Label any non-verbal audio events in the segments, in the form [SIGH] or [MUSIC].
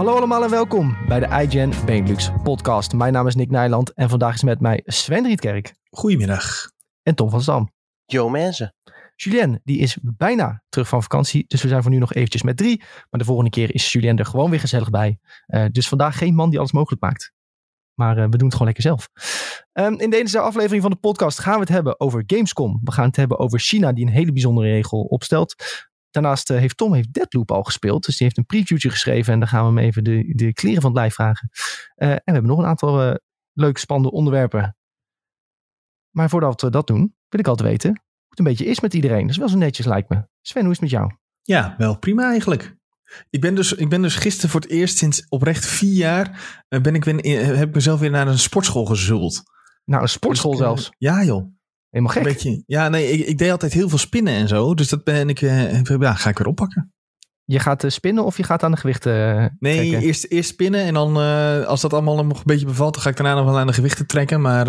Hallo allemaal en welkom bij de iGen Benelux podcast. Mijn naam is Nick Nijland en vandaag is met mij Sven Rietkerk Goedemiddag. en Tom van Stam. Yo mensen. Julien, die is bijna terug van vakantie, dus we zijn voor nu nog eventjes met drie. Maar de volgende keer is Julien er gewoon weer gezellig bij. Eh, dus vandaag geen man die alles mogelijk maakt. Maar eh, we doen het gewoon lekker zelf. Ehm, in deze aflevering van de podcast gaan we het hebben over Gamescom. We gaan het hebben over China, die een hele bijzondere regel opstelt. Daarnaast eh, heeft Tom heeft Deadloop al gespeeld. Dus die heeft een previewtje geschreven. En daar gaan we hem even de, de kleren van het lijf vragen. Eh, en we hebben nog een aantal eh, leuke, spannende onderwerpen. Maar voordat we dat doen, wil ik altijd weten hoe het een beetje is met iedereen. Dat is wel zo netjes, lijkt me. Sven, hoe is het met jou? Ja, wel prima eigenlijk. Ik ben dus, ik ben dus gisteren voor het eerst sinds oprecht vier jaar... Ben ik weer, heb ik mezelf weer naar een sportschool gezult. Nou, een sportschool Dus zelfs. Ja joh. Helemaal gek. beetje, ja, nee, ik, ik deed altijd heel veel spinnen en zo. Dus dat ben ik, eh, ja, ga ik weer oppakken. Je gaat eh, spinnen of je gaat aan de gewichten eh, Nee, trekken? eerst, eerst spinnen en dan eh, als dat allemaal nog een beetje bevalt... dan ga ik daarna nog wel aan de gewichten trekken. Maar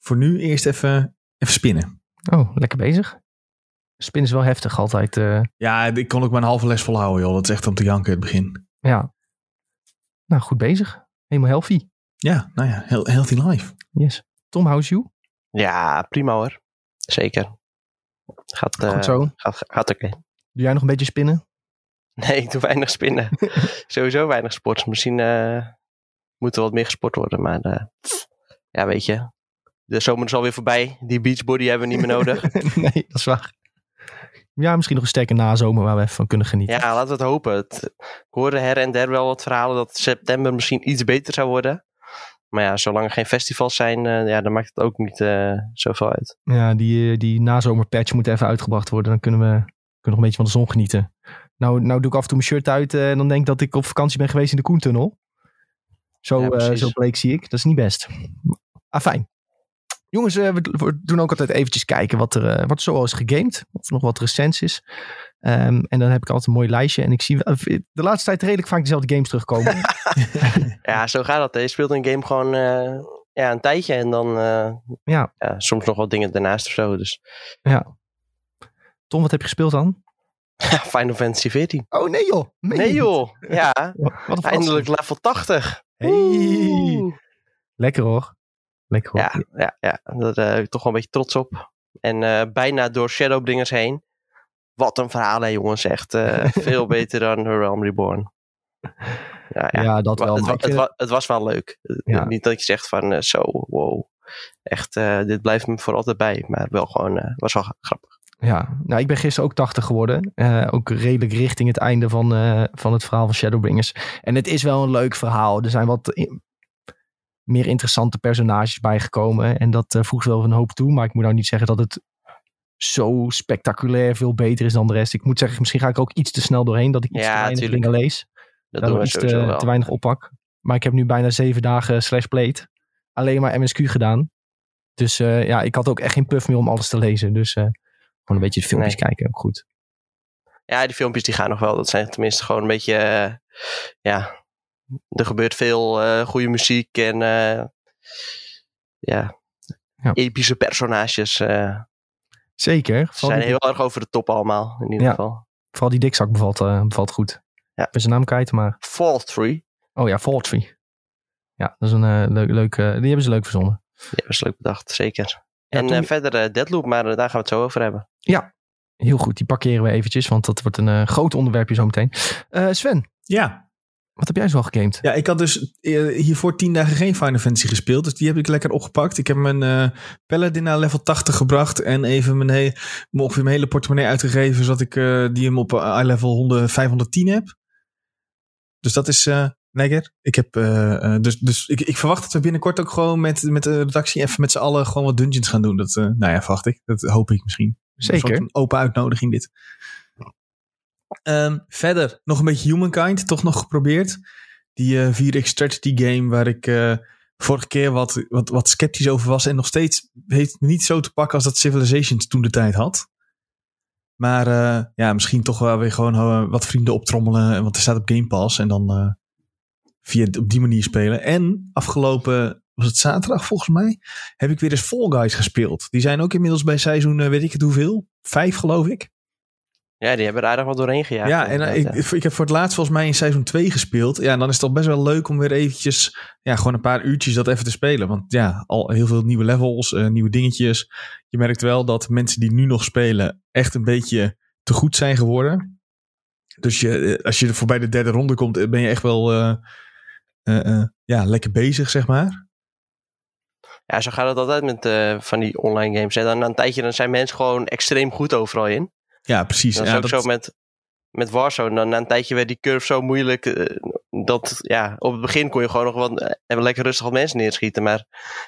voor nu eerst even, even spinnen. Oh, lekker bezig. Spinnen is wel heftig altijd. Ja, ik kon ook een halve les volhouden joh. Dat is echt om te janken in het begin. ja. Nou, goed bezig. Helemaal healthy. Ja, nou ja, healthy life. Yes. Tom, how's you? Ja, prima hoor. Zeker. Gaat, eh, Goed zo. Gaat, gaat oké. Doe jij nog een beetje spinnen? [LAUGHS] Nee, ik doe weinig spinnen. [LAUGHS] Sowieso weinig sport. Misschien eh, moet er wat meer gesport worden. Maar eh, ja, weet je. De zomer is alweer voorbij. Die beachbody hebben we niet meer nodig. [LAUGHS] nee, dat is waar. Ja, misschien nog een sterke nazomer waar we even van kunnen genieten. ja, laten we het hopen. Het, ik hoorde her en der wel wat verhalen dat september misschien iets beter zou worden. Maar ja, zolang er geen festivals zijn, eh, ja, dan maakt het ook niet eh, zoveel uit. Ja, die, eh, die nazomerpatch moet even uitgebracht worden. Dan kunnen we, kunnen we nog een beetje van de zon genieten. Nou, nou doe ik af en toe mijn shirt uit en dan denk ik dat ik op vakantie ben geweest in de Koentunnel. Zo, Ja, zo bleek zie ik. Dat is niet best. Ah, fijn. Jongens, we, doen ook altijd eventjes kijken wat er, wat er zoal is gegamed. Of er nog wat recents is. Ehm, en dan heb ik altijd een mooi lijstje. En ik zie wel- de laatste tijd redelijk vaak dezelfde games terugkomen. [LAUGHS] [LAUGHS] Ja, zo gaat dat. hè. Je speelt een game gewoon eh, ja, een tijdje en dan eh, Ja. soms nog wat dingen daarnaast of zo. Dus Tom, wat heb je gespeeld dan? ja, [LAUGHS] Final Fantasy 14. Oh nee joh. Meen Nee joh, ja, Wat een eindelijk level 80. Hey. Oeh. Lekker hoor. Lekker hoor. Ja, ja, ja, daar eh, ben ik toch wel een beetje trots op. En eh, bijna door Shadowbringers heen. Wat een verhaal hè jongens, echt eh, [LAUGHS] veel beter dan Realm Reborn. Ja, ja. Ja, dat wel. Het, het, wa- het was wel leuk. Eh, Ja. Niet dat je zegt van eh, zo, wow. Echt, eh, dit blijft me voor altijd bij. Maar wel gewoon, eh was wel grappig. Ja, nou, ik ben gisteren ook 80 geworden. Eh, ook redelijk richting het einde van, eh, van het verhaal van Shadowbringers. En het is wel een leuk verhaal. Er zijn wat meer interessante personages bijgekomen. En dat eh, voegt wel een hoop toe. Maar ik moet nou niet zeggen dat het zo spectaculair veel beter is dan de rest. Ik moet zeggen, misschien ga ik ook iets te snel doorheen. Dat ik iets Ja, te weinig tuurlijk. dingen lees. Dat doen we iets te, sowieso wel. te weinig oppak. Maar ik heb nu bijna zeven dagen slash played. Alleen maar MSQ gedaan. Dus eh, ja, ik had ook echt geen puff meer om alles te lezen. Dus eh, gewoon een beetje de filmpjes Nee. kijken. Ook goed. Ja, die filmpjes die gaan nog wel. Dat zijn tenminste gewoon een beetje, eh, ja, er gebeurt veel goede muziek en ja, Ja. epische personages. eh Zeker. ze zijn die, heel erg over de top allemaal, in ieder Ja. geval. vooral die dikzak bevalt, eh, bevalt goed. Ja. Ik ben zijn naam kwijt, maar... Fall 3, Oh ja, Fortree. Ja, dat is een eh, leuk, leuk eh, die hebben ze leuk verzonnen. ja, was leuk bedacht, zeker. Ja, en toen- eh, verder eh, Deadloop, maar daar gaan we het zo over hebben. Heel goed, die parkeren we eventjes, want dat wordt een eh, groot onderwerpje zometeen. Eh Sven, Ja, wat heb jij zo al gegamed? Ja, ik had dus eh, hiervoor tien dagen geen Final Fantasy gespeeld. Dus die heb ik lekker opgepakt. Ik heb mijn eh Paladin naar level 80 gebracht. En even mijn, he- mijn- ongeveer mijn hele portemonnee uitgegeven. Zodat ik eh, die hem op eh, level 100, 510 heb. Dus dat is eh, lekker. Ik, heb, dus, dus ik, ik verwacht dat we binnenkort ook gewoon met, met de redactie even met z'n allen gewoon wat dungeons gaan doen. Dat, nou ja, verwacht ik. Dat hoop ik misschien. Zeker. Een open uitnodiging dit. Ehm, verder, nog een beetje Humankind, toch nog geprobeerd. Die eh 4X strategy game waar ik eh, vorige keer wat, wat, wat sceptisch over was. En nog steeds heeft me niet zo te pakken als dat Civilizations toen de tijd had. Maar eh, ja, misschien toch wel weer gewoon wat vrienden optrommelen. Want er staat op Game Pass. En dan via op die manier spelen. En afgelopen, was het zaterdag volgens mij, heb ik weer eens Fall Guys gespeeld. Die zijn ook inmiddels bij seizoen, weet ik het hoeveel, vijf geloof ik. Ja, die hebben er aardig wat doorheen gejaagd. Ja, en uh, ik, ik heb voor het laatst volgens mij in seizoen 2 gespeeld. Ja, en dan is het toch best wel leuk om weer eventjes, ja, gewoon een paar uurtjes dat even te spelen. Want ja, al heel veel nieuwe levels, uh, nieuwe dingetjes. Je merkt wel dat mensen die nu nog spelen echt een beetje te goed zijn geworden. Dus je, als je voorbij de derde ronde komt, ben je echt wel uh, ja, lekker bezig, zeg maar. Ja, zo gaat het altijd met uh, van die online games. Hè. Dan na een tijdje dan zijn mensen gewoon extreem goed overal in. Ja, precies. Dat is ja, ook dat... zo met, met Warzone. Dan na een tijdje werd die curve zo moeilijk. Uh, dat ja, op het begin kon je gewoon nog wat, uh, lekker rustig wat mensen neerschieten. Maar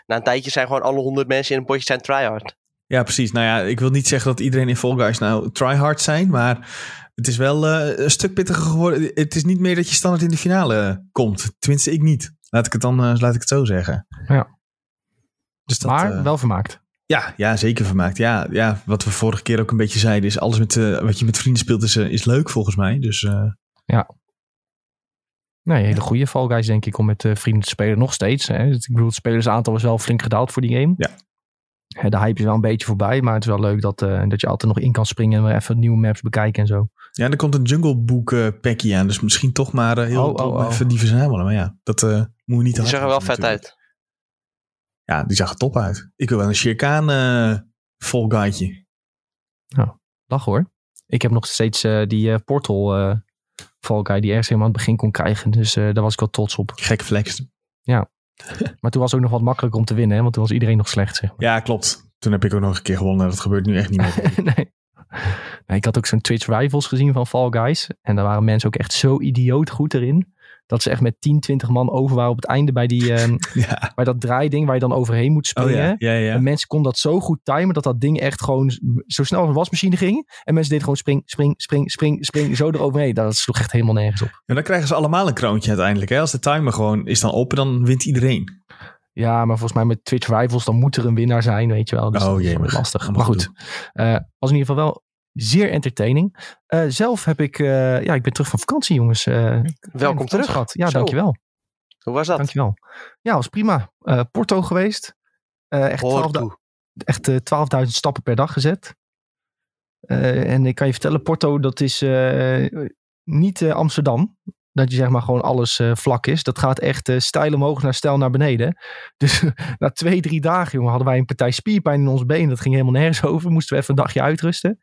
na een tijdje zijn gewoon alle honderd mensen in een potje zijn tryhard. Ja, precies. Nou ja, ik wil niet zeggen dat iedereen in Fall Guys nou tryhard zijn. Maar het is wel een stuk pittiger geworden. Het is niet meer dat je standaard in de finale komt. Tenminste, ik niet. Laat ik het dan laat ik het zo zeggen. Ja. Dus dat, maar wel vermaakt. Ja, ja, zeker vermaakt. Ja, ja, wat we vorige keer ook een beetje zeiden, is alles met, uh, wat je met vrienden speelt, is, uh, is leuk volgens mij. Dus, uh... Ja. Nee, hele goede Fall Guys denk ik om met vrienden te spelen. Nog steeds. Hè. Ik bedoel, het spelersaantal is wel flink gedaald voor die game. Ja. De hype is wel een beetje voorbij, maar het is wel leuk dat, dat je altijd nog in kan springen en weer even nieuwe maps bekijken en zo. Ja, er komt een Jungle Book packie aan, dus misschien toch maar heel oh, oh, oh. even die verzamelen. Maar ja, dat moet niet te Die zag er wel vet natuurlijk. uit. Ja, die zag er top uit. Ik wil wel een Shirkaan uh, vol guideje. Nou, dag hoor. Ik heb nog steeds uh, die uh, Portal uh, Fall Guy die ergens helemaal aan het begin kon krijgen. Dus daar was ik wel trots op. Gek flex. Ja. [LAUGHS] maar toen was het ook nog wat makkelijker om te winnen. Hè? Want toen was iedereen nog slecht. Zeg maar. Ja, klopt. Toen heb ik ook nog een keer gewonnen. Dat gebeurt nu echt niet meer. [LAUGHS] nee. nee. Ik had ook zo'n Twitch Rivals gezien van Fall Guys. En daar waren mensen ook echt zo idioot goed erin dat ze echt met 10, 20 man over waren op het einde bij, die, um, [LAUGHS] ja. bij dat draaiding waar je dan overheen moet springen. Oh, ja. Ja, ja. En mensen konden dat zo goed timen dat dat ding echt gewoon zo snel als een wasmachine ging. En mensen deden gewoon spring, spring, spring, spring, spring, zo eroverheen. Dat sloeg echt helemaal nergens op. En dan krijgen ze allemaal een kroontje uiteindelijk. Hè? Als de timer gewoon is dan open, dan wint iedereen. Ja, maar volgens mij met Twitch Rivals, dan moet er een winnaar zijn, weet je wel. Dus oh jee, lastig. Maar goed, uh, was in ieder geval wel zeer entertaining. Uh, zelf heb ik, uh, ja, ik ben terug van vakantie, jongens. Uh, Welkom terug. Gehad. Ja, Zo. dankjewel. Hoe was dat? Dankjewel. Ja, was prima. Porto geweest. echt 12.000 echt, 12 stappen per dag gezet. en ik kan je vertellen, Porto, dat is niet Amsterdam. Dat je zeg maar gewoon alles vlak is. Dat gaat echt stijl omhoog naar stijl naar beneden. [LAUGHS] Dus na twee, drie dagen, jongen, hadden wij een partij spierpijn in ons been. Dat ging helemaal nergens over. Moesten we even een dagje uitrusten.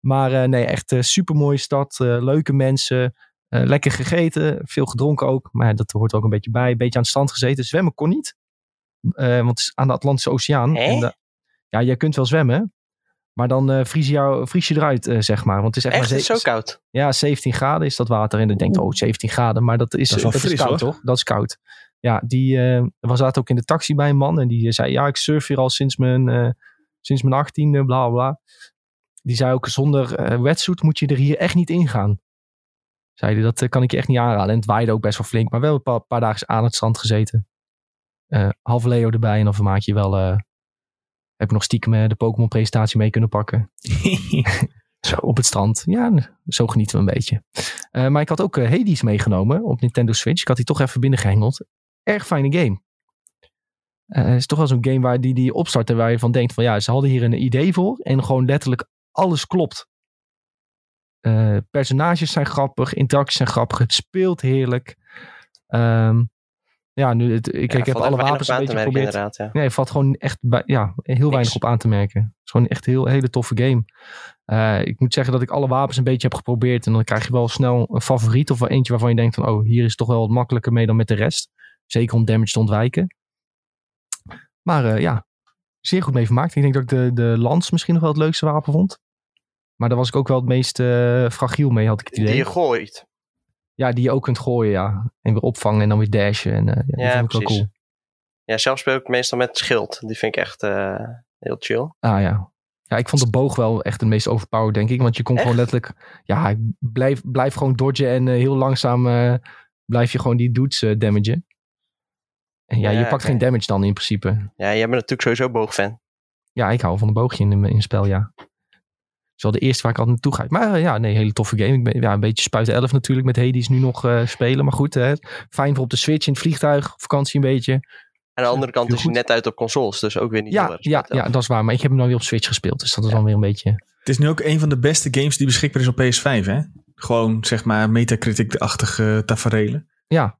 Maar uh, nee, echt uh, super mooie stad. Uh, leuke mensen. lekker gegeten. Veel gedronken ook. Maar dat hoort ook een beetje bij. Een beetje aan het strand gezeten. Zwemmen kon niet. want het is aan de Atlantische Oceaan. En de, ja, jij kunt wel zwemmen. Maar dan vries, je jou, vries je eruit, zeg maar. Want het is echt, echt maar is zo koud? Ja, 17 graden is dat water. En dan denkt, oh, 17 graden. Maar dat is, dat is, wel dat fris, is koud, hoor. toch? Dat is koud. Ja, die was zaten ook in de taxi bij een man. En die zei, ja, ik surf hier al sinds mijn, sinds mijn 18e, bla bla. Die zei ook, zonder uh, wetsuit moet je er hier echt niet ingaan. Zei hij, dat uh, kan ik je echt niet aanraden. En het waaide ook best wel flink. Maar wel een paar, paar dagen aan het strand gezeten. Uh, halve Leo erbij. En dan vermaak je wel... heb ik nog stiekem de Pokémon presentatie mee kunnen pakken. [LAUGHS] zo op het strand. Ja, zo genieten we een beetje. maar ik had ook Hades meegenomen op Nintendo Switch. Ik had die toch even binnengehengeld. Erg fijne game. het is toch wel zo'n game waar die, die opstarten waar je van denkt van ja, ze hadden hier een idee voor. En gewoon letterlijk alles klopt. Uh, personages zijn grappig, interacties zijn grappig, het speelt heerlijk. Um, ja, nu, het, ik, ja, ik heb alle wapens een beetje geprobeerd. Ja. Nee, valt gewoon echt bij, ja, heel weinig op aan te merken. Het is gewoon echt een heel, hele toffe game. Uh, ik moet zeggen dat ik alle wapens een beetje heb geprobeerd. En dan krijg je wel snel een favoriet of wel eentje waarvan je denkt van... oh, hier is toch wel wat makkelijker mee dan met de rest. Zeker om damage te ontwijken. Maar uh, ja, zeer goed mee vermaakt. Ik denk dat ik de, de lans misschien nog wel het leukste wapen vond. Maar daar was ik ook wel het meest uh, fragiel mee, had ik het idee. Die je gooit. Ja, die je ook kunt gooien, ja. En weer opvangen en dan weer dashen. En, uh, ja, ja vind ik wel cool. Ja, zelf speel ik meestal met schild. Die vind ik echt uh, heel chill. Ah ja. Ja, ik vond de boog wel echt het meest overpowered, denk ik. Want je kon echt? gewoon letterlijk... Ja, blijf, blijf gewoon dodgen en heel langzaam blijf je gewoon die dudes damagen. En ja, Ja, je pakt geen damage dan in principe. Ja, jij bent natuurlijk sowieso boogfan. Ja, ik hou van een boogje in, in een spel, ja. Dat is wel de eerste waar ik altijd naartoe ga. Maar uh, ja, nee, hele toffe game. Ik ben ja, een beetje spuiten 11 natuurlijk met Hades nu nog uh, spelen. Maar goed, hè, fijn voor op de Switch, in het vliegtuig, vakantie een beetje. Aan de andere kant is hij net uit op consoles, dus ook weer niet Ja, heel erg ja, ja, dat is waar. Maar ik heb hem dan weer op Switch gespeeld. Dus dat is dan weer een beetje Het is nu ook een van de beste games die beschikbaar is op PS5, hè? Gewoon, zeg maar, Metacritic-achtige taferelen. Ja.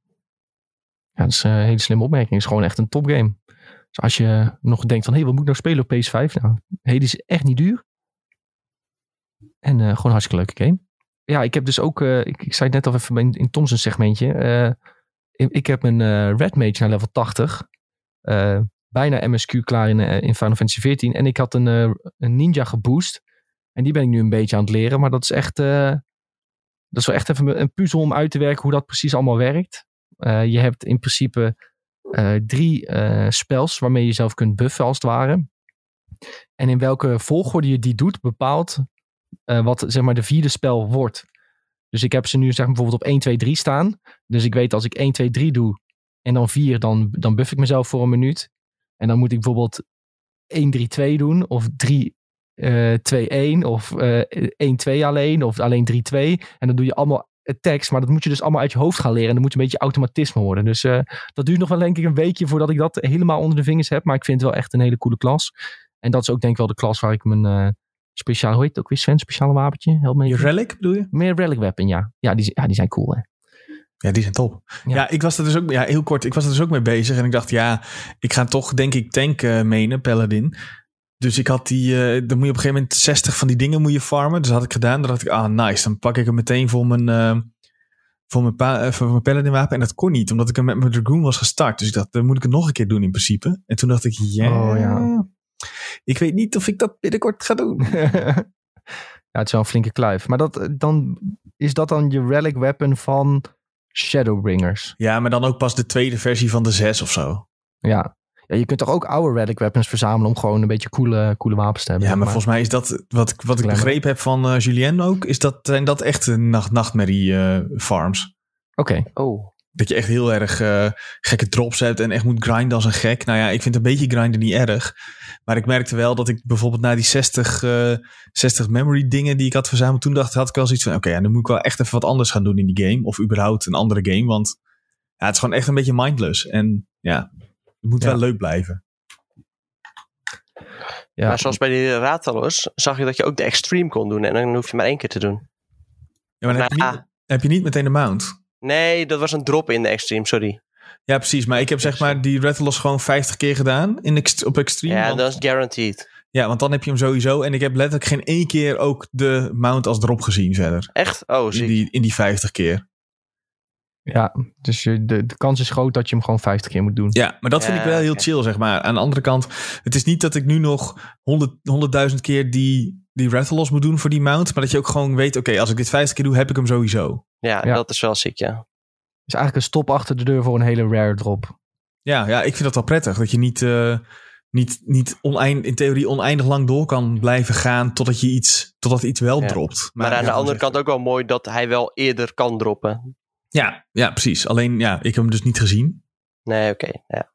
Ja, dat is een hele slimme opmerking. Het is gewoon echt een topgame. Dus als je nog denkt van, hé, hey, wat moet ik nou spelen op PS5? Nou, Hades is echt niet duur. En uh, gewoon een hartstikke leuke game. Ja, ik heb dus ook, uh, ik, zei het net al even in, in Tom's segmentje. Ik, ik, heb mijn Red Mage naar level 80. bijna MSQ klaar in, in Final Fantasy 14. En ik had een, een ninja geboost. En die ben ik nu een beetje aan het leren. Maar dat is echt, dat is wel echt even een puzzel om uit te werken hoe dat precies allemaal werkt. Je hebt in principe drie spels waarmee je jezelf kunt buffen als het ware. En in welke volgorde je die doet, bepaalt uh, wat zeg maar de vierde spel wordt. Dus ik heb ze nu zeg bijvoorbeeld op 1, 2, 3 staan. Dus ik weet als ik 1, 2, 3 doe en dan 4, dan, dan buff ik mezelf voor een minuut. En dan moet ik bijvoorbeeld 1, 3, 2 doen of 3, uh, 2, 1 of uh, 1, 2 alleen of alleen 3, 2. En dan doe je allemaal tekst, maar dat moet je dus allemaal uit je hoofd gaan leren. En dan moet een beetje automatisme worden. Dus uh, dat duurt nog wel denk ik een weekje voordat ik dat helemaal onder de vingers heb. Maar ik vind het wel echt een hele coole klas. En dat is ook denk ik wel de klas waar ik mijn uh, speciaal, hoe heet het ook weer Sven, speciale wapentje? Help me Je relic bedoel je? Meer relic weapon, ja. Ja, die, ja, die zijn cool hè. Ja, die zijn top. Ja. ja. ik was er dus ook, ja, heel kort, ik was er dus ook mee bezig. En ik dacht, ja, ik ga toch, denk ik, tank uh, menen, Paladin. Dus ik had die, uh, dan moet je op een gegeven moment 60 van die dingen moet je farmen. Dus dat had ik gedaan. Dan dacht ik, ah, nice. Dan pak ik hem meteen voor mijn, uh, voor mijn, pa, voor mijn Paladin wapen. En dat kon niet, omdat ik hem met mijn Dragoon was gestart. Dus ik dacht, dan moet ik het nog een keer doen in principe. En toen dacht ik, yeah, oh, ja, ik weet niet of ik dat binnenkort ga doen. [LAUGHS] ja, het is wel een flinke kluif. Maar dat, dan, is dat dan je relic weapon van Shadowbringers? Ja, maar dan ook pas de tweede versie van de 6 of zo. Ja. Ja, je kunt toch ook oude relic weapons verzamelen om gewoon een beetje coole, coole wapens te hebben. Ja, maar, maar. volgens mij is dat, wat, wat ik begrepen heb van uh, Julien ook, is dat, zijn dat echt nacht, nachtmerrie uh, farms. Oké. Okay. Oh. Dat je echt heel erg uh, gekke drops hebt en echt moet grinden als een gek. Nou ja, ik vind een beetje grinden niet erg. Maar ik merkte wel dat ik bijvoorbeeld na die 60, uh, 60 memory dingen die ik had verzameld, toen dacht, had ik wel zoiets van, oké, okay, ja, dan moet ik wel echt even wat anders gaan doen in die game. Of überhaupt een andere game, want ja, het is gewoon echt een beetje mindless. En ja, het moet ja. wel leuk blijven. Ja. Maar zoals bij die Ratalos zag je dat je ook de extreme kon doen en dan hoef je maar één keer te doen. Ja, maar dan heb, je niet, heb je niet meteen de mount. Nee, dat was een drop in de extreme, sorry. Ja, precies. Maar ik heb zeg maar die Rattalos gewoon 50 keer gedaan in op extreme. Ja, dat is guaranteed. Ja, want dan heb je hem sowieso. En ik heb letterlijk geen één keer ook de mount als drop gezien verder. Echt? Oh, zie. In die, in die 50 keer. Ja, dus je, de, de kans is groot dat je hem gewoon 50 keer moet doen. Ja, maar dat vind ik wel heel okay. chill, zeg maar. Aan de andere kant, het is niet dat ik nu nog 100.000 keer die, die Rattalos moet doen voor die mount. Maar dat je ook gewoon weet, oké, okay, als ik dit 50 keer doe, heb ik hem sowieso. Ja, ja. dat is wel ziek, ja is eigenlijk een stop achter de deur voor een hele rare drop. Ja, ja ik vind dat wel prettig. Dat je niet, uh, niet, niet oneind, in theorie oneindig lang door kan blijven gaan totdat je iets, totdat iets wel ja. dropt. Maar, maar aan de andere kant ook wel mooi dat hij wel eerder kan droppen. Ja, ja precies. Alleen ja, ik heb hem dus niet gezien. Nee, oké. Okay, ja.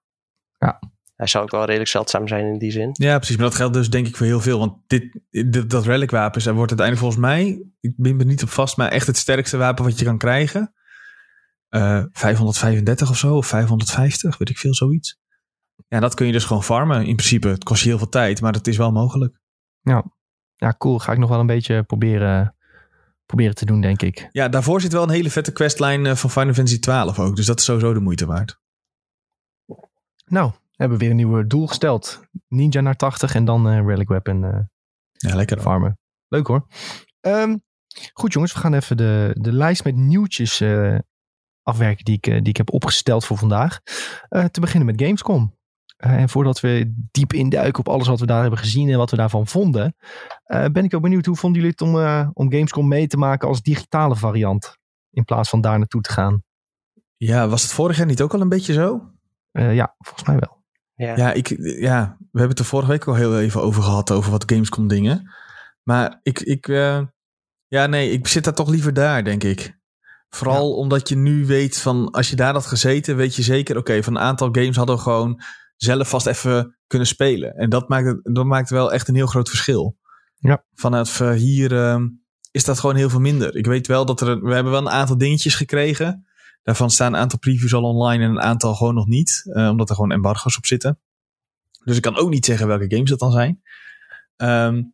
ja. Hij zou ook wel redelijk zeldzaam zijn in die zin. Ja, precies. Maar dat geldt dus denk ik voor heel veel. Want dit, dit dat relic wapen wordt uiteindelijk volgens mij, ik ben er niet op vast, maar echt het sterkste wapen wat je kan krijgen. Uh, 535 of zo, of 550, weet ik veel, zoiets. Ja, dat kun je dus gewoon farmen in principe. Het kost je heel veel tijd, maar het is wel mogelijk. Ja, ja cool. Ga ik nog wel een beetje proberen, proberen te doen, denk ik. Ja, daarvoor zit wel een hele vette questlijn van Final Fantasy 12 ook. Dus dat is sowieso de moeite waard. Nou, hebben we weer een nieuw doel gesteld. Ninja naar 80 en dan uh, Relic Weapon uh, ja, lekker farmen. Leuk hoor. Um, goed jongens, we gaan even de, de lijst met nieuwtjes uh, afwerken die ik, die ik heb opgesteld voor vandaag. Te beginnen met Gamescom. Uh, en voordat we diep induiken op alles wat we daar hebben gezien en wat we daarvan vonden, uh, ben ik ook benieuwd hoe vonden jullie het om, om Gamescom mee te maken als digitale variant in plaats van daar naartoe te gaan? Ja, was het vorig jaar niet ook al een beetje zo? ja, volgens mij wel. Ja. Ja, ik, ja, we hebben het er vorige week al heel even over gehad, over wat Gamescom dingen. Maar ik, ik ja nee, ik zit daar toch liever daar, denk ik. Vooral ja. omdat je nu weet van, als je daar had gezeten, weet je zeker, oké, okay, van een aantal games hadden we gewoon zelf vast even kunnen spelen. En dat maakt, het, dat maakt wel echt een heel groot verschil. Ja. Vanaf uh, hier uh, is dat gewoon heel veel minder. Ik weet wel dat er, we hebben wel een aantal dingetjes gekregen. Daarvan staan een aantal previews al online en een aantal gewoon nog niet. Uh, omdat er gewoon embargo's op zitten. Dus ik kan ook niet zeggen welke games dat dan zijn. Um,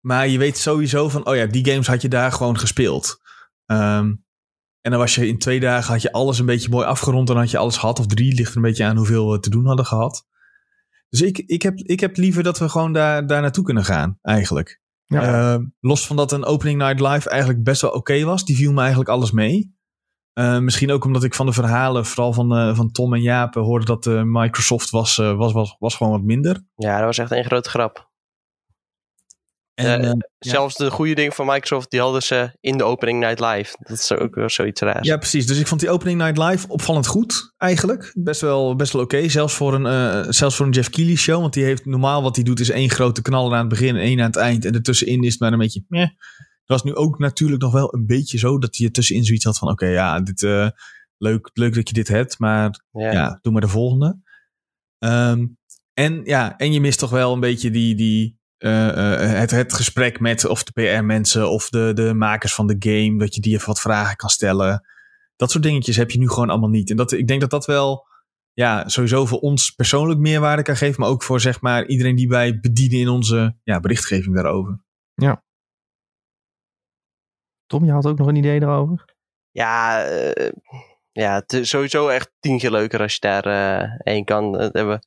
Maar je weet sowieso van, oh ja, die games had je daar gewoon gespeeld. Ehm, en dan was je in twee dagen had je alles een beetje mooi afgerond. Dan had je alles gehad. Of drie, ligt er een beetje aan hoeveel we te doen hadden gehad. Dus ik, ik, heb, ik heb liever dat we gewoon daar, daar naartoe kunnen gaan, eigenlijk. Ja. Ehm, los van dat een opening night live eigenlijk best wel oké was. Die viel me eigenlijk alles mee. Uh, misschien ook omdat ik van de verhalen, vooral van, uh, van Tom en Jaap, hoorde dat uh, Microsoft was, was, was, was gewoon wat minder. Ja, dat was echt een grote grap. En, zelfs de goede dingen van Microsoft, die hadden ze in de opening night live. Dat is ook weer zoiets raars. Ja, precies. Dus ik vond die opening night live opvallend goed, eigenlijk. Best wel, best wel oké. Okay. Zelfs, voor een, zelfs voor een Jeff Keighley show. Want die heeft normaal wat hij doet, is één grote knaller aan het begin en één aan het eind. En ertussenin is het maar een beetje. Meh. Dat was nu ook natuurlijk nog wel een beetje zo dat je tussenin zoiets had van: oké, okay, ja, dit, uh, leuk, leuk dat je dit hebt, maar ja, ja doe maar de volgende. Um, en ja, en je mist toch wel een beetje die, die, uh, uh, het, het gesprek met of de PR-mensen of de, de makers van de game, dat je die even wat vragen kan stellen. Dat soort dingetjes heb je nu gewoon allemaal niet. En dat, ik denk dat dat wel ja, sowieso voor ons persoonlijk meerwaarde kan geven, maar ook voor zeg maar iedereen die wij bedienen in onze ja, berichtgeving daarover. Ja, Tom, je had ook nog een idee erover? Ja, uh, ja het is sowieso echt tien keer leuker als je daar uh, heen kan. Dat hebben we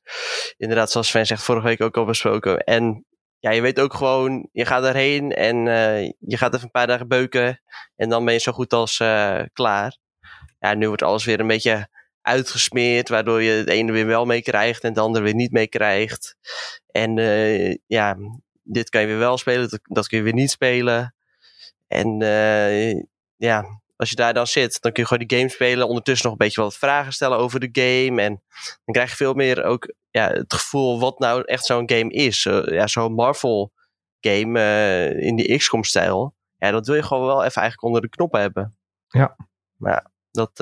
inderdaad, zoals Sven zegt, vorige week ook al besproken. En ja, je weet ook gewoon, je gaat erheen en uh, je gaat even een paar dagen beuken. En dan ben je zo goed als klaar. Ja, nu wordt alles weer een beetje uitgesmeerd, waardoor je het ene weer wel meekrijgt en het andere weer niet meekrijgt. En ja, dit kan je weer wel spelen, dat, kun je weer niet spelen. En ja, als je daar dan zit, dan kun je gewoon die game spelen. Ondertussen nog een beetje wat vragen stellen over de game. En dan krijg je veel meer ook ja, het gevoel wat nou echt zo'n game is. Uh, ja, zo'n Marvel game uh, in die XCOM-stijl. Ja, dat wil je gewoon wel even eigenlijk onder de knop hebben. Ja. Maar ja, dat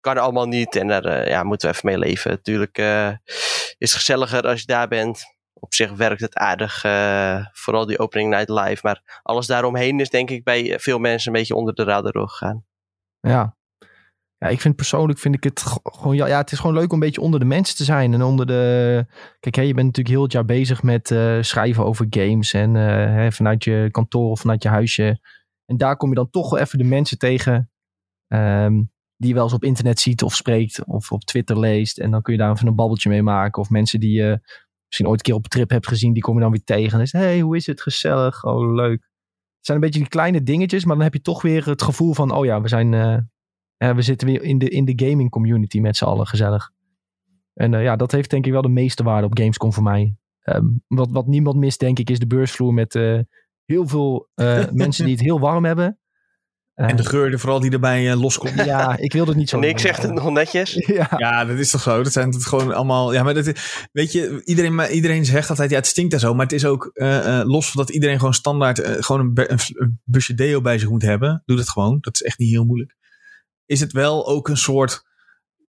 kan allemaal niet. En daar ja, moeten we even mee leven. Natuurlijk is het gezelliger als je daar bent op zich werkt het aardig. Vooral die opening night live. Maar alles daaromheen is denk ik bij veel mensen een beetje onder de radar doorgegaan. Ja. Ja, ik vind persoonlijk vind ik het gewoon, ja, het is gewoon leuk om een beetje onder de mensen te zijn. En onder de, kijk, hè, je bent natuurlijk heel het jaar bezig met uh, schrijven over games. En uh, hè, vanuit je kantoor of vanuit je huisje. En daar kom je dan toch wel even de mensen tegen. Um, die je wel eens op internet ziet of spreekt of op Twitter leest. En dan kun je daar even een babbeltje mee maken. Of mensen die je misschien ooit een keer op een trip hebt gezien, die kom je dan weer tegen. En is hey, hoe is het? Gezellig. Oh, leuk. Het zijn een beetje die kleine dingetjes, maar dan heb je toch weer het gevoel van, oh ja, we zijn, uh, we zitten weer in de, in de gaming community met z'n allen gezellig. En uh, ja, dat heeft denk ik wel de meeste waarde op Gamescom voor mij. Um, wat, wat niemand mist, denk ik, is de beursvloer met uh, heel veel [LAUGHS] mensen die het heel warm hebben en de geur er vooral die erbij uh, loskomt. [LAUGHS] Ja, ik wil het niet zo. Nick zegt het nog netjes. [LAUGHS] Ja. ja, dat is toch zo. Dat zijn het gewoon allemaal. Ja, maar dat, weet je, iedereen, iedereen zegt altijd, ja, het stinkt en zo. Maar het is ook uh, uh, los van dat iedereen gewoon standaard gewoon een, een, een, busje deo bij zich moet hebben. Doe dat gewoon. Dat is echt niet heel moeilijk. Is het wel ook een soort.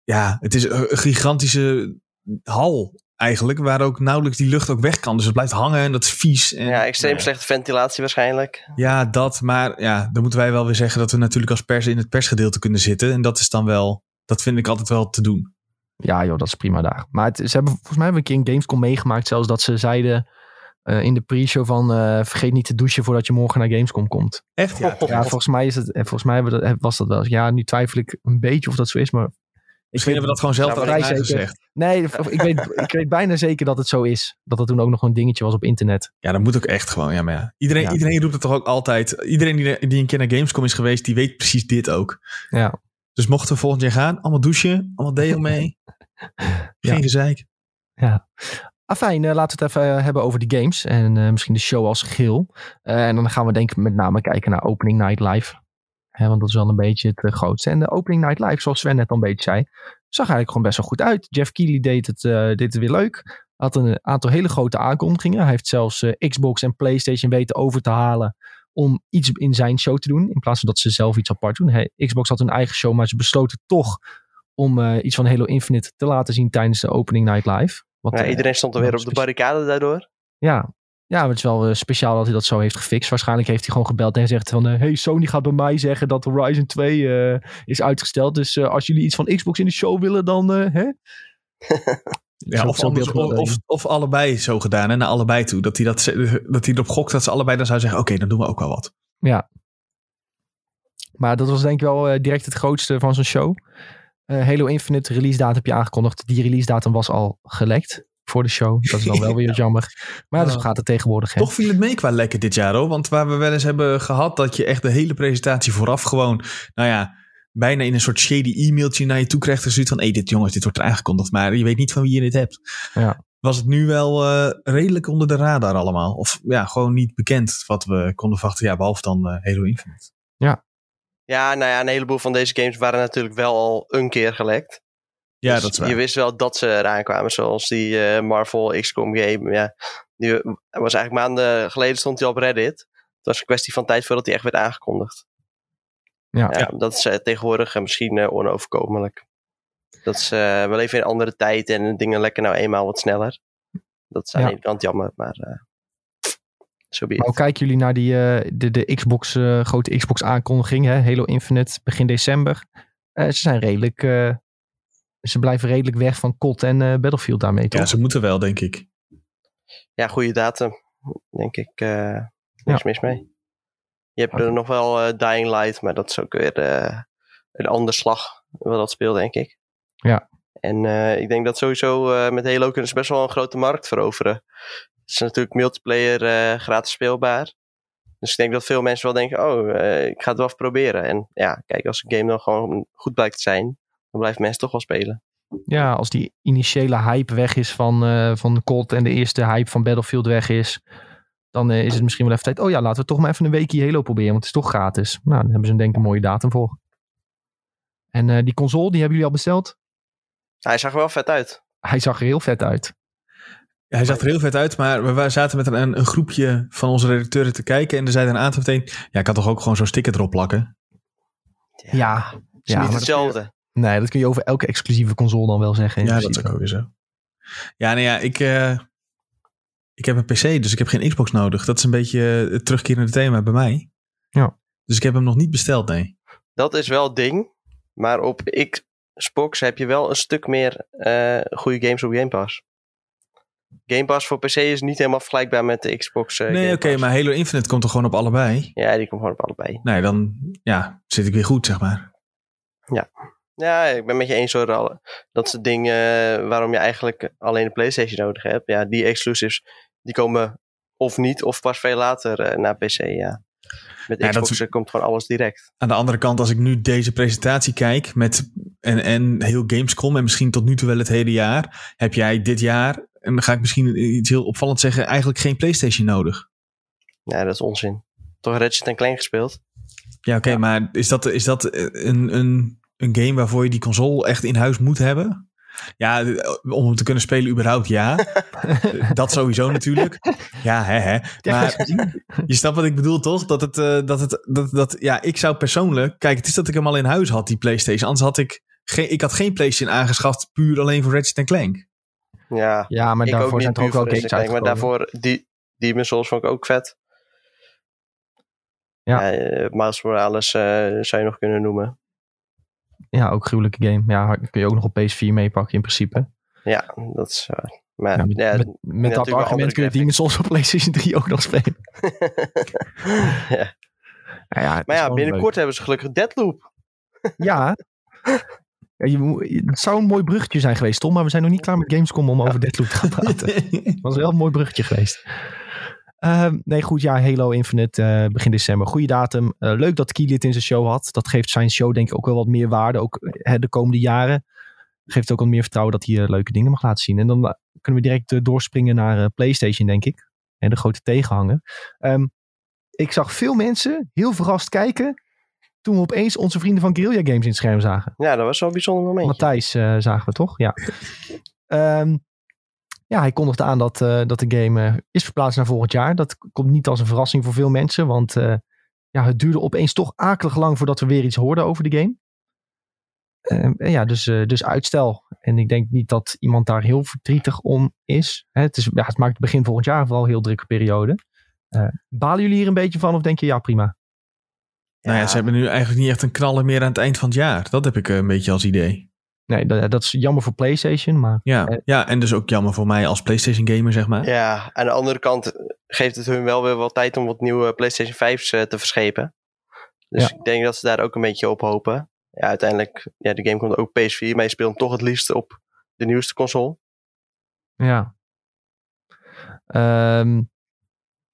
Ja, het is een gigantische hal eigenlijk, waar ook nauwelijks die lucht ook weg kan. Dus het blijft hangen en dat is vies. En, ja, extreem nou slechte ventilatie waarschijnlijk. Ja, dat. Maar ja, dan moeten wij wel weer zeggen dat we natuurlijk als pers in het persgedeelte kunnen zitten. En dat is dan wel, dat vind ik altijd wel te doen. Ja joh, dat is prima daar. Maar het, ze hebben, volgens mij hebben we een keer een Gamescom meegemaakt zelfs dat ze zeiden uh, in de pre-show van uh, vergeet niet te douchen voordat je morgen naar Gamescom komt. Echt? Ja, ja volgens mij, is het, volgens mij dat, was dat wel. Ja, nu twijfel ik een beetje of dat zo is, maar Misschien hebben we dat gewoon zelf vrij gezegd. Nee, ik weet, ik weet bijna zeker dat het zo is. Dat het toen ook nog een dingetje was op internet. Ja, dat moet ook echt gewoon. Ja, maar ja. Iedereen, ja. iedereen roept het toch ook altijd. Iedereen die, die een keer naar Gamescom is geweest, die weet precies dit ook. Ja. Dus mochten we volgend jaar gaan, allemaal douchen, allemaal deel mee. [LAUGHS] Geen ja. gezeik. Ja. Afijn, uh, laten we het even hebben over de games en uh, misschien de show als geheel. En dan gaan we denk ik met name kijken naar Opening Night Live. Hè, want dat is wel een beetje het uh, grootste. En de opening night live, zoals Sven net al een beetje zei, zag eigenlijk gewoon best wel goed uit. Jeff Keighley deed het, deed weer leuk. Had een aantal hele grote aankondigingen. Hij heeft zelfs Xbox en PlayStation weten over te halen om iets in zijn show te doen. In plaats van dat ze zelf iets apart doen. Hey, Xbox had hun eigen show, maar ze besloten toch om iets van Halo Infinite te laten zien tijdens de opening night live. Wat, ja, iedereen stond er weer op de barricade daardoor. Ja, ja, het is wel uh, speciaal dat hij dat zo heeft gefixt. Waarschijnlijk heeft hij gewoon gebeld en gezegd van... Uh, hey, Sony gaat bij mij zeggen dat Horizon 2 uh, is uitgesteld. Dus als jullie iets van Xbox in de show willen, dan... hè? [LAUGHS] Ja, of, anders- of, of, allebei zo gedaan, hè, naar allebei toe. Dat hij, dat, dat hij erop gokt dat ze allebei dan zou zeggen: Oké, dan doen we ook wel wat. Maar dat was denk ik wel eh, direct het grootste van zo'n show. Eh, Halo Infinite release datum heb je aangekondigd. Die release datum was al gelekt voor de show. Dat is dan wel [LAUGHS] weer jammer. Maar ja, dus zo gaat het tegenwoordig. Hè? Toch viel het mee qua lekker dit jaar hoor. Want waar we wel eens hebben gehad dat je echt de hele presentatie vooraf gewoon, nou ja, bijna in een soort shady e-mailtje naar je toe krijgt. En zoiets van: hé, dit jongens, dit wordt er aangekondigd. Maar je weet niet van wie je dit hebt. Ja. Was het nu wel eh, redelijk onder de radar allemaal? Of ja, gewoon niet bekend wat we konden verwachten. Ja, behalve dan eh, Halo Infinite. Ja, nou ja, een heleboel van deze games waren natuurlijk wel al een keer gelekt. Ja, Dus dat is waar. Je wist wel dat ze eraan kwamen, zoals die eh, Marvel XCOM game. Ja, die was eigenlijk maanden geleden stond hij op Reddit. Het was een kwestie van tijd voordat hij echt werd aangekondigd. Ja. Ja, dat is eh, tegenwoordig eh, misschien eh, onoverkomelijk. Dat is eh, wel even in een andere tijd en dingen lekker nou eenmaal wat sneller. Dat is aan Ja. de ene kant jammer, maar zo be Maar hoe kijken jullie naar die, eh, de, de Xbox, eh, grote Xbox aankondiging? Hè? Halo Infinite begin december. Eh, ze zijn redelijk... eh, ze blijven redelijk weg van COD en eh, Battlefield daarmee, toch? Ja, ze moeten wel, denk ik. Ja, goede datum. Denk ik. eh niks mis mee. Je hebt er nog wel eh, Dying Light, maar dat is ook weer eh, een ander slag wat dat speelt, denk ik. Ja. En eh, ik denk dat sowieso eh, met Halo kunnen ze best wel een grote markt veroveren. Het is natuurlijk multiplayer eh, gratis speelbaar. Dus ik denk dat veel mensen wel denken, oh, eh, ik ga het wel even proberen. En ja, kijk, als een game dan gewoon goed blijkt te zijn, dan blijven mensen toch wel spelen. Ja, als die initiële hype weg is van, eh van COD en de eerste hype van Battlefield weg is, dan is het misschien wel even tijd. Oh ja, laten we toch maar even een weekje Halo proberen, want het is toch gratis. Nou, dan hebben ze denk ik een mooie datum voor. En die console, die hebben jullie al besteld? Hij zag er wel vet uit. Hij zag er heel vet uit. Ja, hij zag er heel vet uit, maar we zaten met een, een groepje van onze redacteuren te kijken. En er zeiden een aantal meteen, ja, ik kan toch ook gewoon zo'n sticker erop plakken? Ja, is ja niet dat, hetzelfde. nee, dat kun je over elke exclusieve console dan wel zeggen. in Ja, dat is principe. ook weer zo. Ja, nou ja, ik, eh, ik heb een PC, dus ik heb geen Xbox nodig. Dat is een beetje het terugkerende thema bij mij. Ja. Dus ik heb hem nog niet besteld, nee. Dat is wel het ding. Maar op Xbox heb je wel een stuk meer eh, goede games op Game Pass. Game Pass voor PC is niet helemaal vergelijkbaar met de Xbox. eh, nee, oké, maar Halo Infinite komt er gewoon op allebei. Ja, die komt gewoon op allebei. Nee, dan ja, zit ik weer goed, zeg maar. Ja, ik ben met je eens hoor. Dat is het ding eh, waarom je eigenlijk alleen de PlayStation nodig hebt. Ja, die exclusives die komen of niet of pas veel later eh, naar PC. Ja. Met Ja, dat Xbox is- eh, komt gewoon alles direct. Aan de andere kant, als ik nu deze presentatie kijk met en, en heel Gamescom en misschien tot nu toe wel het hele jaar, heb jij dit jaar, en dan ga ik misschien iets heel opvallend zeggen, eigenlijk geen PlayStation nodig. Ja, dat is onzin. Toch Ratchet Clank gespeeld? Ja, oké, maar is dat, is dat een, een, een game waarvoor je die console echt in huis moet hebben? Ja, om hem te kunnen spelen überhaupt, ja. [LAUGHS] dat sowieso natuurlijk. Ja, hè, hè. Maar je snapt wat ik bedoel, toch? Dat het, eh, dat het, dat, dat, ja, ik zou persoonlijk, kijk, het is dat ik hem al in huis had, die PlayStation. Anders had ik, geen, ik had geen PlayStation aangeschaft puur alleen voor Ratchet Clank. Ja, Ja, maar ik daarvoor zijn er ook wel games Maar daarvoor, die, Demon's Souls vond ik ook vet. Ja. eh, Miles Morales eh, zou je nog kunnen noemen. Ja, ook gruwelijke game. Ja, kun je ook nog op PS4 meepakken in principe. Ja, dat is... eh, maar Ja, met ja, met, met dat argument kun je Demon's Souls op PlayStation 3 ook nog spelen. [LAUGHS] ja. Ja, ja, Maar ja, binnenkort hebben ze gelukkig Deadloop. [LAUGHS] Ja. Ja, je het zou een mooi bruggetje zijn geweest, Tom. Maar we zijn nog niet klaar met Gamescom om over Deathloop te gaan praten. [LAUGHS] Het was wel een mooi bruggetje geweest. Ehm, nee, goed. Ja, Halo Infinite eh, begin december. Goede datum. Eh, leuk dat Key dit in zijn show had. Dat geeft zijn show denk ik ook wel wat meer waarde. Ook eh, de komende jaren. Geeft ook wat meer vertrouwen dat hij eh, leuke dingen mag laten zien. En dan kunnen we direct doorspringen naar PlayStation, denk ik. En de grote tegenhanger. Ehm, ik zag veel mensen heel verrast kijken. Toen we opeens onze vrienden van Guerrilla Games in het scherm zagen. Ja, dat was wel een bijzonder moment. Matthijs zagen we toch? Ja. [LAUGHS] Ehm, ja, hij kondigde aan dat, eh, dat de game eh, is verplaatst naar volgend jaar. Dat komt niet als een verrassing voor veel mensen. Want eh, ja, het duurde opeens toch akelig lang voordat we weer iets hoorden over de game. Ehm, en ja, dus, eh, dus uitstel. En ik denk niet dat iemand daar heel verdrietig om is. Hè, het, is ja, het maakt begin volgend jaar vooral een heel drukke periode. Eh, balen jullie hier een beetje van of denk je ja prima? Nou ja, ze hebben nu eigenlijk niet echt een knaller meer aan het eind van het jaar. Dat heb ik een beetje als idee. Nee, dat, dat is jammer voor PlayStation, maar Ja, Eh. ja, en dus ook jammer voor mij als PlayStation gamer, zeg maar. Ja, aan de andere kant geeft het hun wel weer wat tijd om wat nieuwe PlayStation 5's eh, te verschepen. Dus Ja. ik denk dat ze daar ook een beetje op hopen. Ja, uiteindelijk, ja, de game komt ook op PS4, maar je speelt hem toch het liefst op de nieuwste console. ja. Ehm,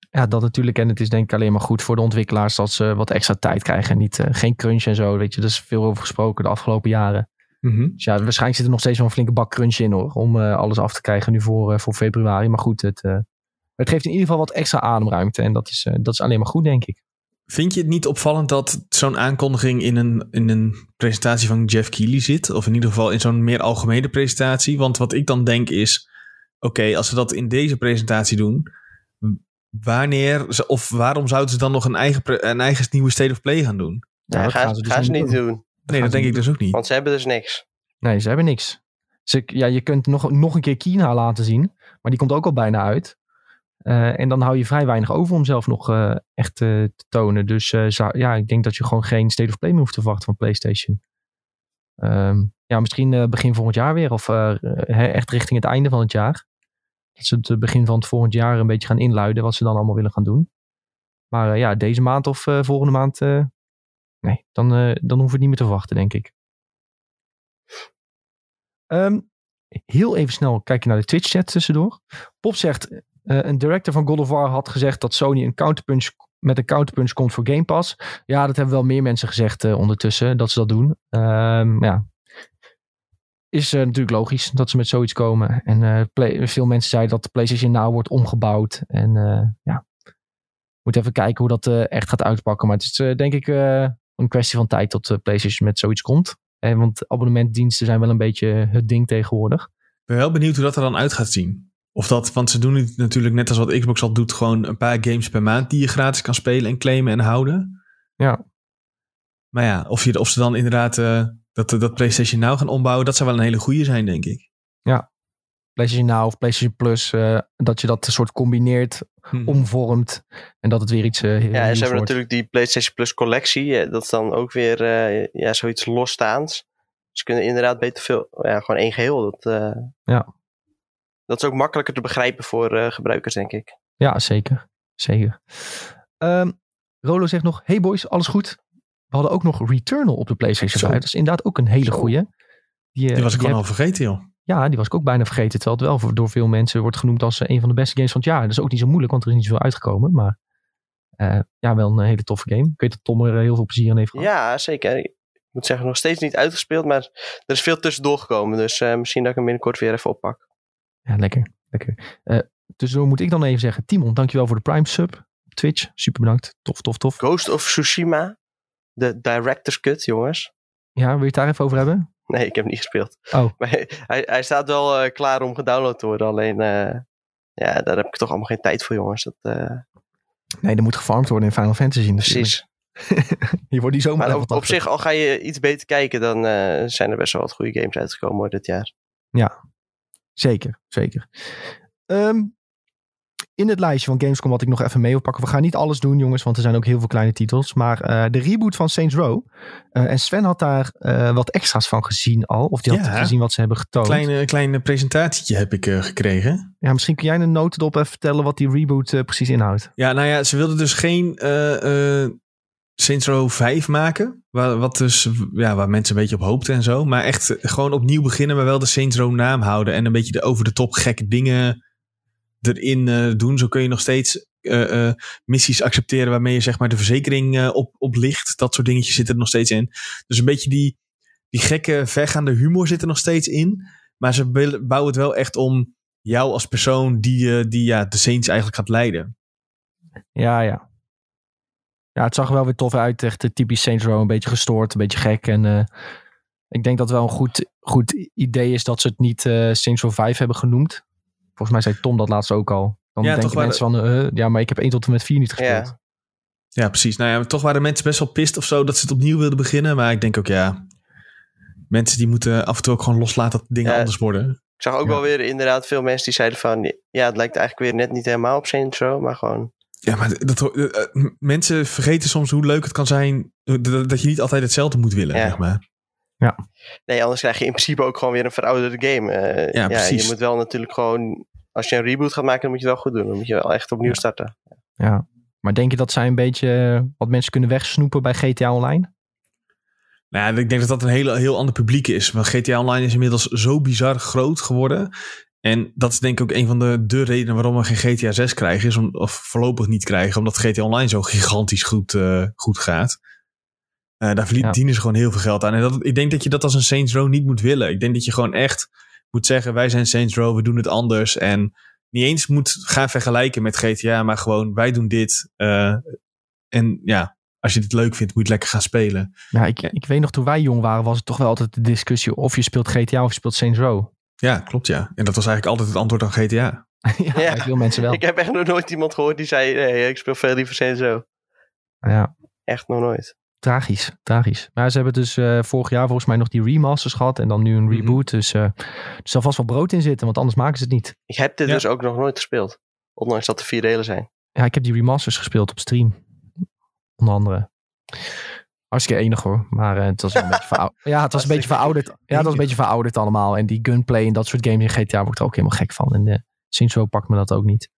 ja, dat natuurlijk. En het is denk ik alleen maar goed voor de ontwikkelaars dat ze wat extra tijd krijgen. En niet, eh, geen crunch en zo. Weet je, er is veel over gesproken de afgelopen jaren. Mhm. Dus ja, waarschijnlijk zit er nog steeds wel een flinke bak crunch in hoor. Om eh, alles af te krijgen nu voor, eh, voor februari. Maar goed, het, eh, het geeft in ieder geval wat extra ademruimte. En dat is, eh, dat is alleen maar goed, denk ik. Vind je het niet opvallend dat zo'n aankondiging in een, in een presentatie van Jeff Keighley zit? Of in ieder geval in zo'n meer algemene presentatie? Want wat ik dan denk is, oké, als ze dat in deze presentatie doen, wanneer ze- of waarom zouden ze dan nog een eigen, een eigen nieuwe State of Play gaan doen? Ja, Ja, dat gaan, gaan ze dus gaan ze niet niet doen. doen. Nee, dat denk ik dus ook niet. Want ze hebben dus niks. Nee, ze hebben niks. Ze, ja, je kunt nog, nog een keer Kina laten zien. Maar die komt ook al bijna uit. Eh, en dan hou je vrij weinig over om zelf nog eh, echt eh, te tonen. Dus eh, zou- ja, ik denk dat je gewoon geen State of Play meer hoeft te verwachten van PlayStation. Ehm, ja, misschien eh, begin volgend jaar weer. Of eh, hè, echt richting het einde van het jaar. Dat ze het begin van het volgend jaar een beetje gaan inluiden. Wat ze dan allemaal willen gaan doen. Maar eh, ja, deze maand of eh, volgende maand. Nee, dan, eh, dan hoeven we niet meer te verwachten, denk ik. Ehm, heel even snel kijken naar de Twitch-chat tussendoor. Pop zegt, eh, een director van God of War had gezegd dat Sony een counterpunch, met een counterpunch komt voor Game Pass. Ja, dat hebben wel meer mensen gezegd eh, ondertussen, dat ze dat doen. Ehm, ja. Is natuurlijk logisch dat ze met zoiets komen. En veel mensen zeiden dat de PlayStation Now wordt omgebouwd. En ja, moet even kijken hoe dat echt gaat uitpakken. Maar het is denk ik een kwestie van tijd tot de PlayStation met zoiets komt. Eh, want abonnementdiensten zijn wel een beetje het ding tegenwoordig. Ik ben wel benieuwd hoe dat er dan uit gaat zien. Of dat, want ze doen het natuurlijk net als wat Xbox al doet, gewoon een paar games per maand die je gratis kan spelen en claimen en houden. Ja. Maar ja, of, je, of ze dan inderdaad eh, dat, dat PlayStation Now gaan ombouwen, dat zou wel een hele goede zijn, denk ik. PlayStation Now of PlayStation Plus. eh, dat je dat soort combineert, Mhm. omvormt. En dat het weer iets eh heel Ja, en ze hebben wordt. natuurlijk die PlayStation Plus collectie. eh, Dat is dan ook weer eh, ja, zoiets losstaans. Ze kunnen inderdaad beter veel, ja, gewoon één geheel. Dat, eh, Ja. dat is ook makkelijker te begrijpen voor eh, gebruikers, denk ik. Ja, zeker. Zeker. Ehm, Rolo zegt nog, hey boys, alles goed? We hadden ook nog Returnal op de PlayStation Zo. 5. Dat is inderdaad ook een hele goeie. Die, Die was ik gewoon al vergeten, joh. Ja, die was ik ook bijna vergeten. Terwijl het wel voor- door veel mensen wordt genoemd als eh, een van de beste games van het jaar. Dat is ook niet zo moeilijk, want er is niet zoveel uitgekomen. Maar eh, ja, wel een hele toffe game. Ik weet dat Tom er heel veel plezier in heeft gehad. Ja, zeker. Ik moet zeggen, nog steeds niet uitgespeeld, maar er is veel tussendoor gekomen. Dus eh, misschien dat ik hem binnenkort weer even oppak. Ja, lekker. lekker. Eh tussendoor moet ik dan even zeggen, Timon, dankjewel voor de Prime sub op Twitch. Super bedankt. Tof, tof, tof. Ghost of Tsushima, de Director's Cut, jongens. Ja, wil je het daar even over hebben? Nee, ik heb niet gespeeld. Oh. [LAUGHS] Maar hij, hij staat wel eh, klaar om gedownload te worden. Alleen, eh, ja, daar heb ik toch allemaal geen tijd voor, jongens. Dat, eh, Nee, er moet gefarmd worden in Final Fantasy. natuurlijk. precies. Hier [LAUGHS] wordt die zomaar Maar op, op 80. zich, al ga je iets beter kijken, dan zijn er best wel wat goede games uitgekomen hoor, dit jaar. Zeker, zeker. Ehm, in het lijstje van Gamescom wat ik nog even mee wil pakken. We gaan niet alles doen, jongens, want er zijn ook heel veel kleine titels. Maar eh, de reboot van Saints Row. Eh, en Sven had daar eh, wat extra's van gezien al. Of die had Ja. gezien wat ze hebben getoond. Kleine, kleine presentatietje heb ik gekregen. Ja, misschien kun jij een notendop even vertellen wat die reboot precies inhoudt. Ja, nou ja, ze wilden dus geen Saints Row 5 maken. Waar, wat dus, ja, waar mensen een beetje op hoopten en zo. Maar echt gewoon opnieuw beginnen, maar wel de Saints Row naam houden. En een beetje de over de top gekke dingen erin eh, doen. Zo kun je nog steeds eh, eh, missies accepteren waarmee je zeg maar de verzekering op, op ligt. Dat soort dingetjes zitten er nog steeds in. Dus een beetje die, die gekke vergaande humor zit er nog steeds in. Maar ze bouwen het wel echt om jou als persoon die, die ja, de Saints eigenlijk gaat leiden. Ja, ja. Ja, het zag er wel weer tof uit. Echt typisch Saints Row. Een beetje gestoord, een beetje gek. En ik denk dat het wel een goed, goed idee is dat ze het niet Saints Row 5 hebben genoemd. Volgens mij zei Tom dat laatst ook al. Dan Ja, denken mensen van, eh, ja, maar ik heb 1 tot en met 4 niet gespeeld. Ja. Ja, precies. Nou ja, toch waren mensen best wel pist of zo dat ze het opnieuw wilden beginnen. Maar ik denk ook, ja, mensen die moeten af en toe ook gewoon loslaten dat dingen Ja. anders worden. Ik zag ook Ja. wel weer inderdaad veel mensen die zeiden van... Ja, het lijkt eigenlijk weer net niet helemaal op Saints Row, maar gewoon... Ja, maar dat, eh, eh, mensen vergeten soms hoe leuk het kan zijn dat, dat je niet altijd hetzelfde moet willen, Ja. zeg maar. Ja. Nee, anders krijg je in principe ook gewoon weer een verouderde game. Eh, Ja, ja, precies. Je moet wel natuurlijk gewoon, als je een reboot gaat maken, dan moet je het wel goed doen. Dan moet je wel echt opnieuw starten. Ja. Maar denk je dat zij een beetje eh, wat mensen kunnen wegsnoepen bij GTA Online? Nou ja, ik denk dat dat een hele, heel ander publiek is. Want GTA Online is inmiddels zo bizar groot geworden. En dat is denk ik ook een van de, de redenen waarom we geen GTA 6 krijgen. Is om, of voorlopig niet krijgen. Omdat GTA Online zo gigantisch goed, eh, goed gaat. Eh, daar verdienen Ja. ze gewoon heel veel geld aan. En dat, ik denk dat je dat als een Saints Row niet moet willen. Ik denk dat je gewoon echt moet zeggen... wij zijn Saints Row, we doen het anders. En niet eens moet gaan vergelijken met GTA... maar gewoon wij doen dit. eh, en ja, als je dit leuk vindt, moet je het lekker gaan spelen. Ja, ik, ik weet nog toen wij jong waren, was het toch wel altijd de discussie of je speelt GTA of je speelt Saints Row. Ja, klopt ja. En dat was eigenlijk altijd het antwoord aan GTA. [LAUGHS] ja, Ja. veel mensen wel. Ik heb echt nog nooit iemand gehoord die zei, nee, ik speel veel liever Saints Row. Ja, Echt nog nooit. Tragisch, tragisch. Maar ze hebben dus eh, vorig jaar volgens mij nog die remasters gehad en dan nu een Mhm. reboot. Dus eh, er zal vast wel brood in zitten, want anders maken ze het niet. Ik heb dit Ja. dus ook nog nooit gespeeld. Ondanks dat er vier delen zijn. Ja, ik heb die remasters gespeeld op stream. Onder andere. Hartstikke enig hoor. Maar eh, het was wel een [LAUGHS] beetje verouderd. Ja, het was een beetje verouderd. Ja, het was een beetje verouderd allemaal. En die gunplay en dat soort games in GTA word ik er ook helemaal gek van. En uh, Row pakt me dat ook niet.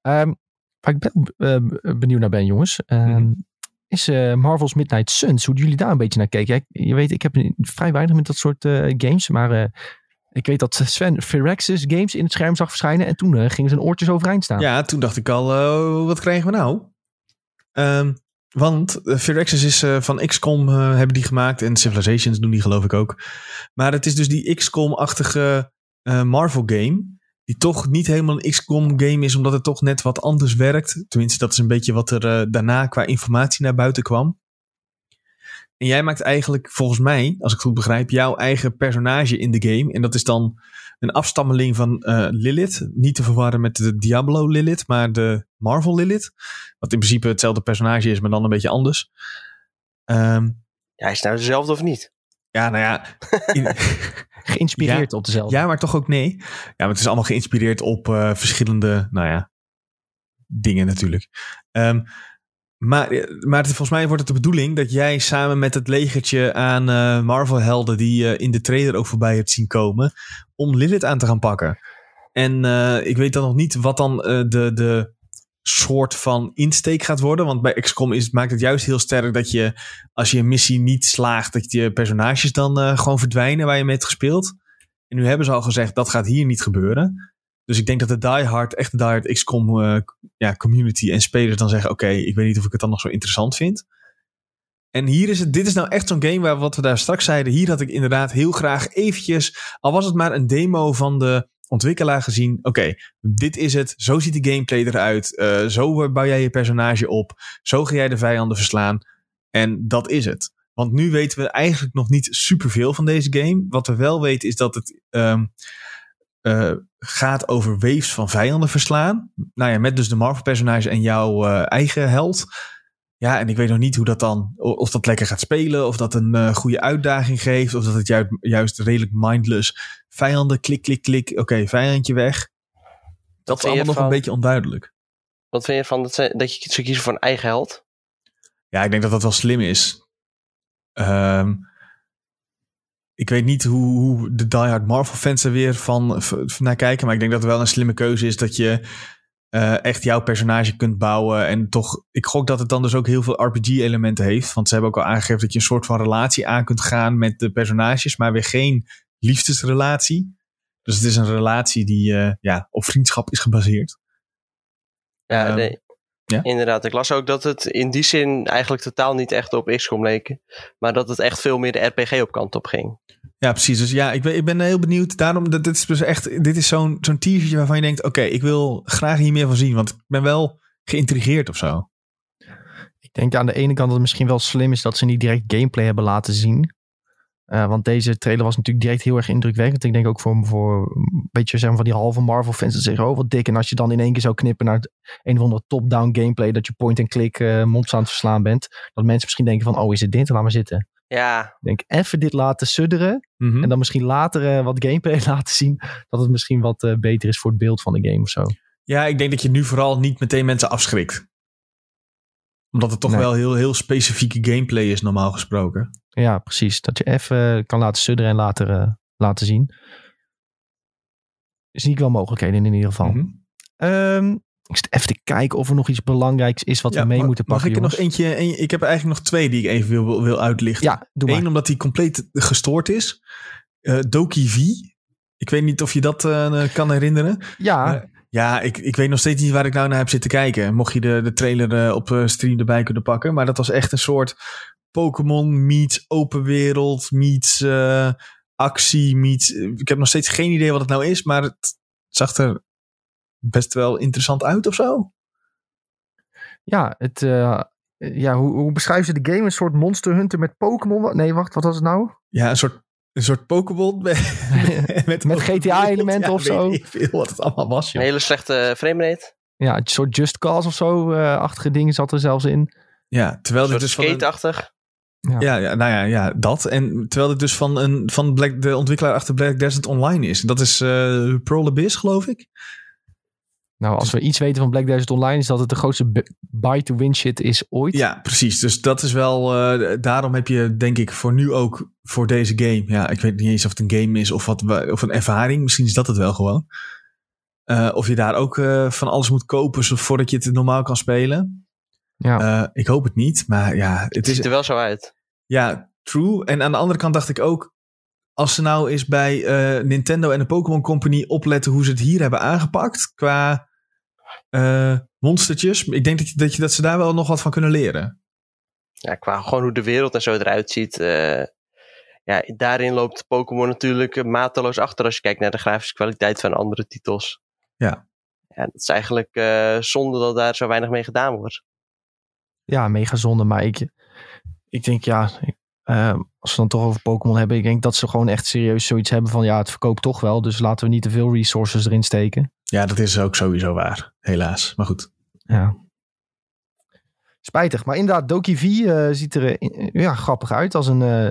Ehm, waar ik ben, uh, benieuwd naar ben, jongens. Um, mm. Uh, Marvel's Midnight Suns. Hoe jullie daar een beetje naar keken. Je weet, ik heb vrij weinig met dat soort uh, games. Maar uh, ik weet dat Sven Firaxis games in het scherm zag verschijnen. En toen gingen zijn oortjes overeind staan. Ja, toen dacht ik al, wat krijgen we nou? Um, want Firaxis is van XCOM hebben die gemaakt. En Civilizations doen die geloof ik ook. Maar het is dus die XCOM-achtige Marvel game. Die toch niet helemaal een XCOM game is. Omdat het toch net wat anders werkt. Tenminste, dat is een beetje wat er uh, daarna qua informatie naar buiten kwam. En jij maakt eigenlijk, volgens mij, als ik het goed begrijp, jouw eigen personage in de game. En dat is dan een afstammeling van uh, Lilith. Niet te verwarren met de Diablo Lilith, maar de Marvel Lilith. Wat in principe hetzelfde personage is, maar dan een beetje anders. Um, ja, is nou dezelfde of niet? Ja, nou ja. [LAUGHS] In, geïnspireerd ja, op dezelfde. Ja, maar toch ook nee. Ja, maar het is allemaal geïnspireerd op uh, verschillende, nou ja, dingen natuurlijk. Um, maar, maar het, volgens mij wordt het de bedoeling dat jij samen met het legertje aan uh, Marvel-helden die je uh, in de trailer ook voorbij hebt zien komen, om Lilith aan te gaan pakken. En ik weet dan nog niet wat dan de, de soort van insteek gaat worden. Want bij XCOM is, maakt het juist heel sterk dat je, als je een missie niet slaagt, dat je personages dan uh, gewoon verdwijnen waar je mee hebt gespeeld. En nu hebben ze al gezegd, dat gaat hier niet gebeuren. Dus ik denk dat de diehard, echt de diehard XCOM uh, ja, community en spelers dan zeggen, oké, ik weet niet of ik het dan nog zo interessant vind. En hier is het, dit is nou echt zo'n game waar wat we daar straks zeiden. Hier had ik inderdaad heel graag eventjes, al was het maar een demo van de ontwikkelaar gezien. Oké, dit is het. Zo ziet de gameplay eruit. Uh, zo bouw jij je personage op. Zo ga jij de vijanden verslaan. En dat is het. Want nu weten we eigenlijk nog niet superveel van deze game. Wat we wel weten is dat het um, uh, gaat over waves van vijanden verslaan. Nou ja, met dus de Marvel personage en jouw uh, eigen held. Ja, en ik weet nog niet hoe dat dan, of dat lekker gaat spelen, of dat een uh, goede uitdaging geeft, of dat het juist, juist redelijk mindless vijanden, klik, klik, klik, oké, okay, vijandje weg. Dat is allemaal nog van, een beetje onduidelijk. Wat vind je van dat, ze, dat je zou kiezen voor een eigen held? Ja, ik denk dat dat wel slim is. Um, ik weet niet hoe, hoe de diehard Marvel fans er weer van, van naar kijken, maar ik denk dat het wel een slimme keuze is dat je uh, echt jouw personage kunt bouwen. En toch, ik gok dat het dan dus ook heel veel RPG-elementen heeft. Want ze hebben ook al aangegeven dat je een soort van relatie aan kunt gaan met de personages, maar weer geen liefdesrelatie. Dus het is een relatie die uh, ja, op vriendschap is gebaseerd. Ja, um, nee. ja, inderdaad. Ik las ook dat het in die zin eigenlijk totaal niet echt op XCOM leek. Maar dat het echt veel meer de RPG op kant op ging. Ja, precies. Dus ja, ik ben, ik ben heel benieuwd. Daarom, dit is dus echt, dit is zo'n zo'n teasertje waarvan je denkt, oké, ik wil graag hier meer van zien. Want ik ben wel geïntrigeerd of zo. Ik denk aan de ene kant dat het misschien wel slim is dat ze niet direct gameplay hebben laten zien. Uh, want deze trailer was natuurlijk direct heel erg indrukwekkend. Ik denk ook voor, voor een beetje zeg maar, van die halve Marvel fans dat zeggen, oh wat dik. En als je dan in één keer zou knippen naar een of andere top-down gameplay, dat je point-and-click uh, aan het verslaan bent. Dat mensen misschien denken van, oh is het dit? Laat maar zitten. Ja. Ik denk even dit laten sudderen. Mm -hmm. En dan misschien later uh, wat gameplay [LAUGHS] laten zien. Dat het misschien wat uh, beter is voor het beeld van de game of zo. Ja, ik denk dat je nu vooral niet meteen mensen afschrikt. Omdat het toch Nee. wel heel, heel specifieke gameplay is, normaal gesproken. Ja, precies. Dat je even kan laten sudderen en later eh, laten zien. Zie ik wel mogelijkheden in ieder geval. Mhm. Ehm, ik zit even te kijken of er nog iets belangrijks is wat Ja, we mee mag- moeten pakken. Mag ik er nog eentje? een- ik heb er eigenlijk nog twee die ik even wil, wil uitlichten. Ja, doe maar. Eén, omdat die compleet gestoord is. Eh Doki V. Ik weet niet of je dat eh, kan herinneren. ja, Eh, Ja, ik, ik weet nog steeds niet waar ik nou naar heb zitten kijken. Mocht je de, de trailer op stream erbij kunnen pakken. Maar dat was echt een soort Pokémon meets open wereld, meets actie, meets... ik heb nog steeds geen idee wat het nou is, maar het zag er best wel interessant uit of zo. ja, het, eh, ja hoe, hoe beschrijven ze de game? Een soort Monster Hunter met Pokémon? Nee, wacht, wat was het nou? Ja, een soort, een soort Pokémon met, [LAUGHS] met, Met GTA-elementen [LAUGHS] Ja, of zo. weet ik veel wat het allemaal was, Een joh. hele slechte framerate. Ja, een soort Just Cause of zo. eh, achtige dingen zat er zelfs in. Ja, terwijl Een dit soort dus van een, skate-achtig. Ja, ja, nou ja, ja, dat. En terwijl het dus van, een, van Black, de ontwikkelaar achter Black Desert Online is. Dat is eh Pearl Abyss, geloof ik. Nou, als we iets weten van Black Desert Online is dat het de grootste buy-to-win shit is ooit. Ja, precies. Dus dat is wel... eh, daarom heb je, denk ik, voor nu ook voor deze game... Ja, ik weet niet eens of het een game is of, wat, we- of een ervaring. Misschien is dat het wel gewoon. Eh, of je daar ook eh, van alles moet kopen voordat je het normaal kan spelen. Ja. Eh, ik hoop het niet, maar ja, het Het is... ziet er wel zo uit. Ja, true. En aan de andere kant dacht ik ook, als ze nou eens bij eh, Nintendo en de Pokémon Company opletten hoe ze het hier hebben aangepakt qua eh, monstertjes. Ik denk dat, je, dat, je, dat ze daar wel nog wat van kunnen leren. Ja, qua gewoon hoe de wereld en zo eruit ziet. eh, ja, daarin loopt Pokémon natuurlijk eh, mateloos achter als je kijkt naar de grafische kwaliteit van andere titels. Ja. Ja, het is eigenlijk eh, zonde dat daar zo weinig mee gedaan wordt. ja, mega zonde. Maar ik, ik denk, ja, ik- als we dan toch over Pokémon hebben, ik denk dat ze gewoon echt serieus zoiets hebben van, ja, het verkoopt toch wel. Dus laten we niet te veel resources erin steken. Ja, dat is ook sowieso waar. Helaas. Maar goed. Ja. Spijtig. Maar inderdaad, Doki V eh, ziet er eh, ja, grappig uit als een, eh,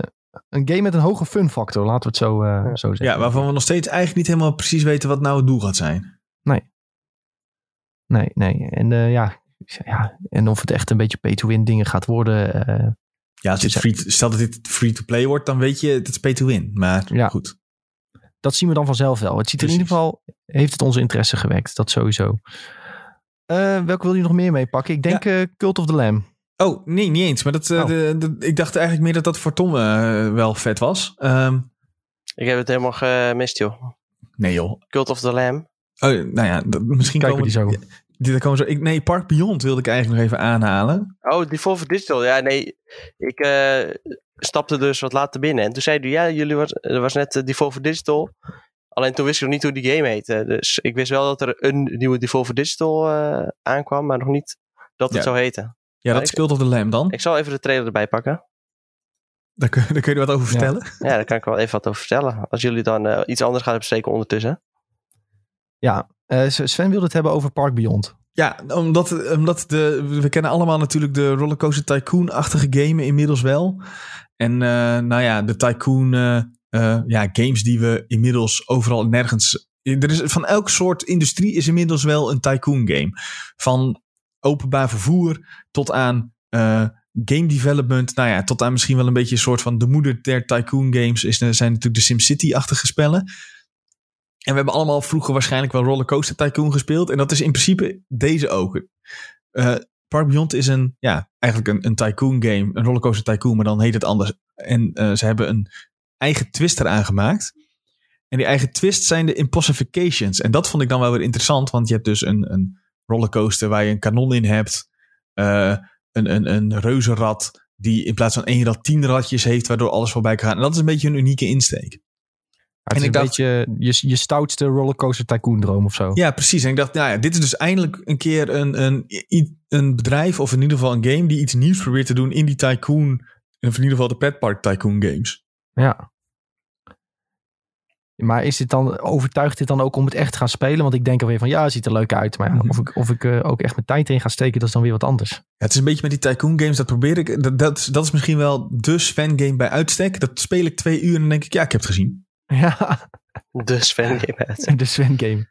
een game met een hoge fun factor. Laten we het zo, eh, zo zeggen. Ja, waarvan we nog steeds eigenlijk niet helemaal precies weten wat nou het doel gaat zijn. Nee, nee. En eh, ja, ja, en of het echt een beetje pay-to-win dingen gaat worden. eh, Ja, als dit free, stel dat dit free-to-play wordt, dan weet je, het is pay-to-win. Maar Ja. goed. Dat zien we dan vanzelf wel. Het ziet er in ieder geval, heeft het onze interesse gewekt. Dat sowieso. Eh welke wil je nog meer meepakken? Ik denk eh, Cult of the Lamb. Oh, nee, niet eens. Maar dat, eh, Oh. de, de- ik dacht eigenlijk meer dat dat voor Tom wel vet was. Ehm, Ik heb het helemaal gemist, joh. nee joh. Cult of the Lamb. Oh, nou ja, dat- misschien Kijken we komen die zo. Die, daar komen zo. Ik, nee, Park Beyond wilde ik eigenlijk nog even aanhalen. Oh, Devolver Digital. Ja, nee. Ik eh, stapte dus wat later binnen. En toen zeiden jullie, ja, jullie was, er was net uh, Devolver Digital. Alleen toen wist ik nog niet hoe die game heette. Dus ik wist wel dat er een nieuwe Devolver Digital eh, aankwam, maar nog niet dat het Ja. zou heten. Ja, dat Cult of the Lamb dan. Ik zal even de trailer erbij pakken. Daar kun, daar kun je wat over Ja. vertellen. Ja, daar kan ik wel even wat over vertellen. Als jullie dan eh, iets anders gaan bespreken ondertussen. Ja, eh, Sven wilde het hebben over Park Beyond. Ja, omdat, omdat de, we kennen allemaal natuurlijk de Rollercoaster Tycoon-achtige game inmiddels wel. En eh, nou ja, de Tycoon eh, ja, games die we inmiddels overal en nergens... Er is, van elk soort industrie is inmiddels wel een Tycoon game. Van openbaar vervoer tot aan game development. Nou ja, tot aan misschien wel een beetje een soort van de moeder der Tycoon games is, zijn natuurlijk de SimCity-achtige spellen. En we hebben allemaal vroeger waarschijnlijk wel Rollercoaster Tycoon gespeeld. En dat is in principe deze ook. Eh, Park Beyond is een, ja, eigenlijk een, een tycoon game. Een Rollercoaster Tycoon, maar dan heet het anders. En eh, ze hebben een eigen twist eraan gemaakt. En die eigen twist zijn de impossifications. En dat vond ik dan wel weer interessant. Want je hebt dus een, een rollercoaster waar je een kanon in hebt. eh, een, een, een reuzenrad die in plaats van één rad tien radjes heeft. Waardoor alles voorbij kan. En dat is een beetje een unieke insteek. Het is ik een dacht- beetje je, je stoutste rollercoaster tycoon droom of zo. Ja, precies. En ik dacht, nou ja, dit is dus eindelijk een keer een, een, een bedrijf, of in ieder geval een game, die iets nieuws probeert te doen in die tycoon, of in ieder geval de petpark tycoon games. Ja. Maar is dit dan, overtuigt dit dan ook om het echt te gaan spelen? Want ik denk alweer van ja, het ziet er leuk uit. Maar ja, Mhm. of ik, of ik eh, ook echt mijn tijd erin ga steken, dat is dan weer wat anders. Ja, het is een beetje met die tycoon games, dat probeer ik, dat, dat, is- dat is misschien wel de Sven game bij uitstek. Dat speel ik twee uur en dan denk ik, ja, ik heb het gezien. [LAUGHS] Ja, De Sven [LAUGHS] game uit. de Sven game.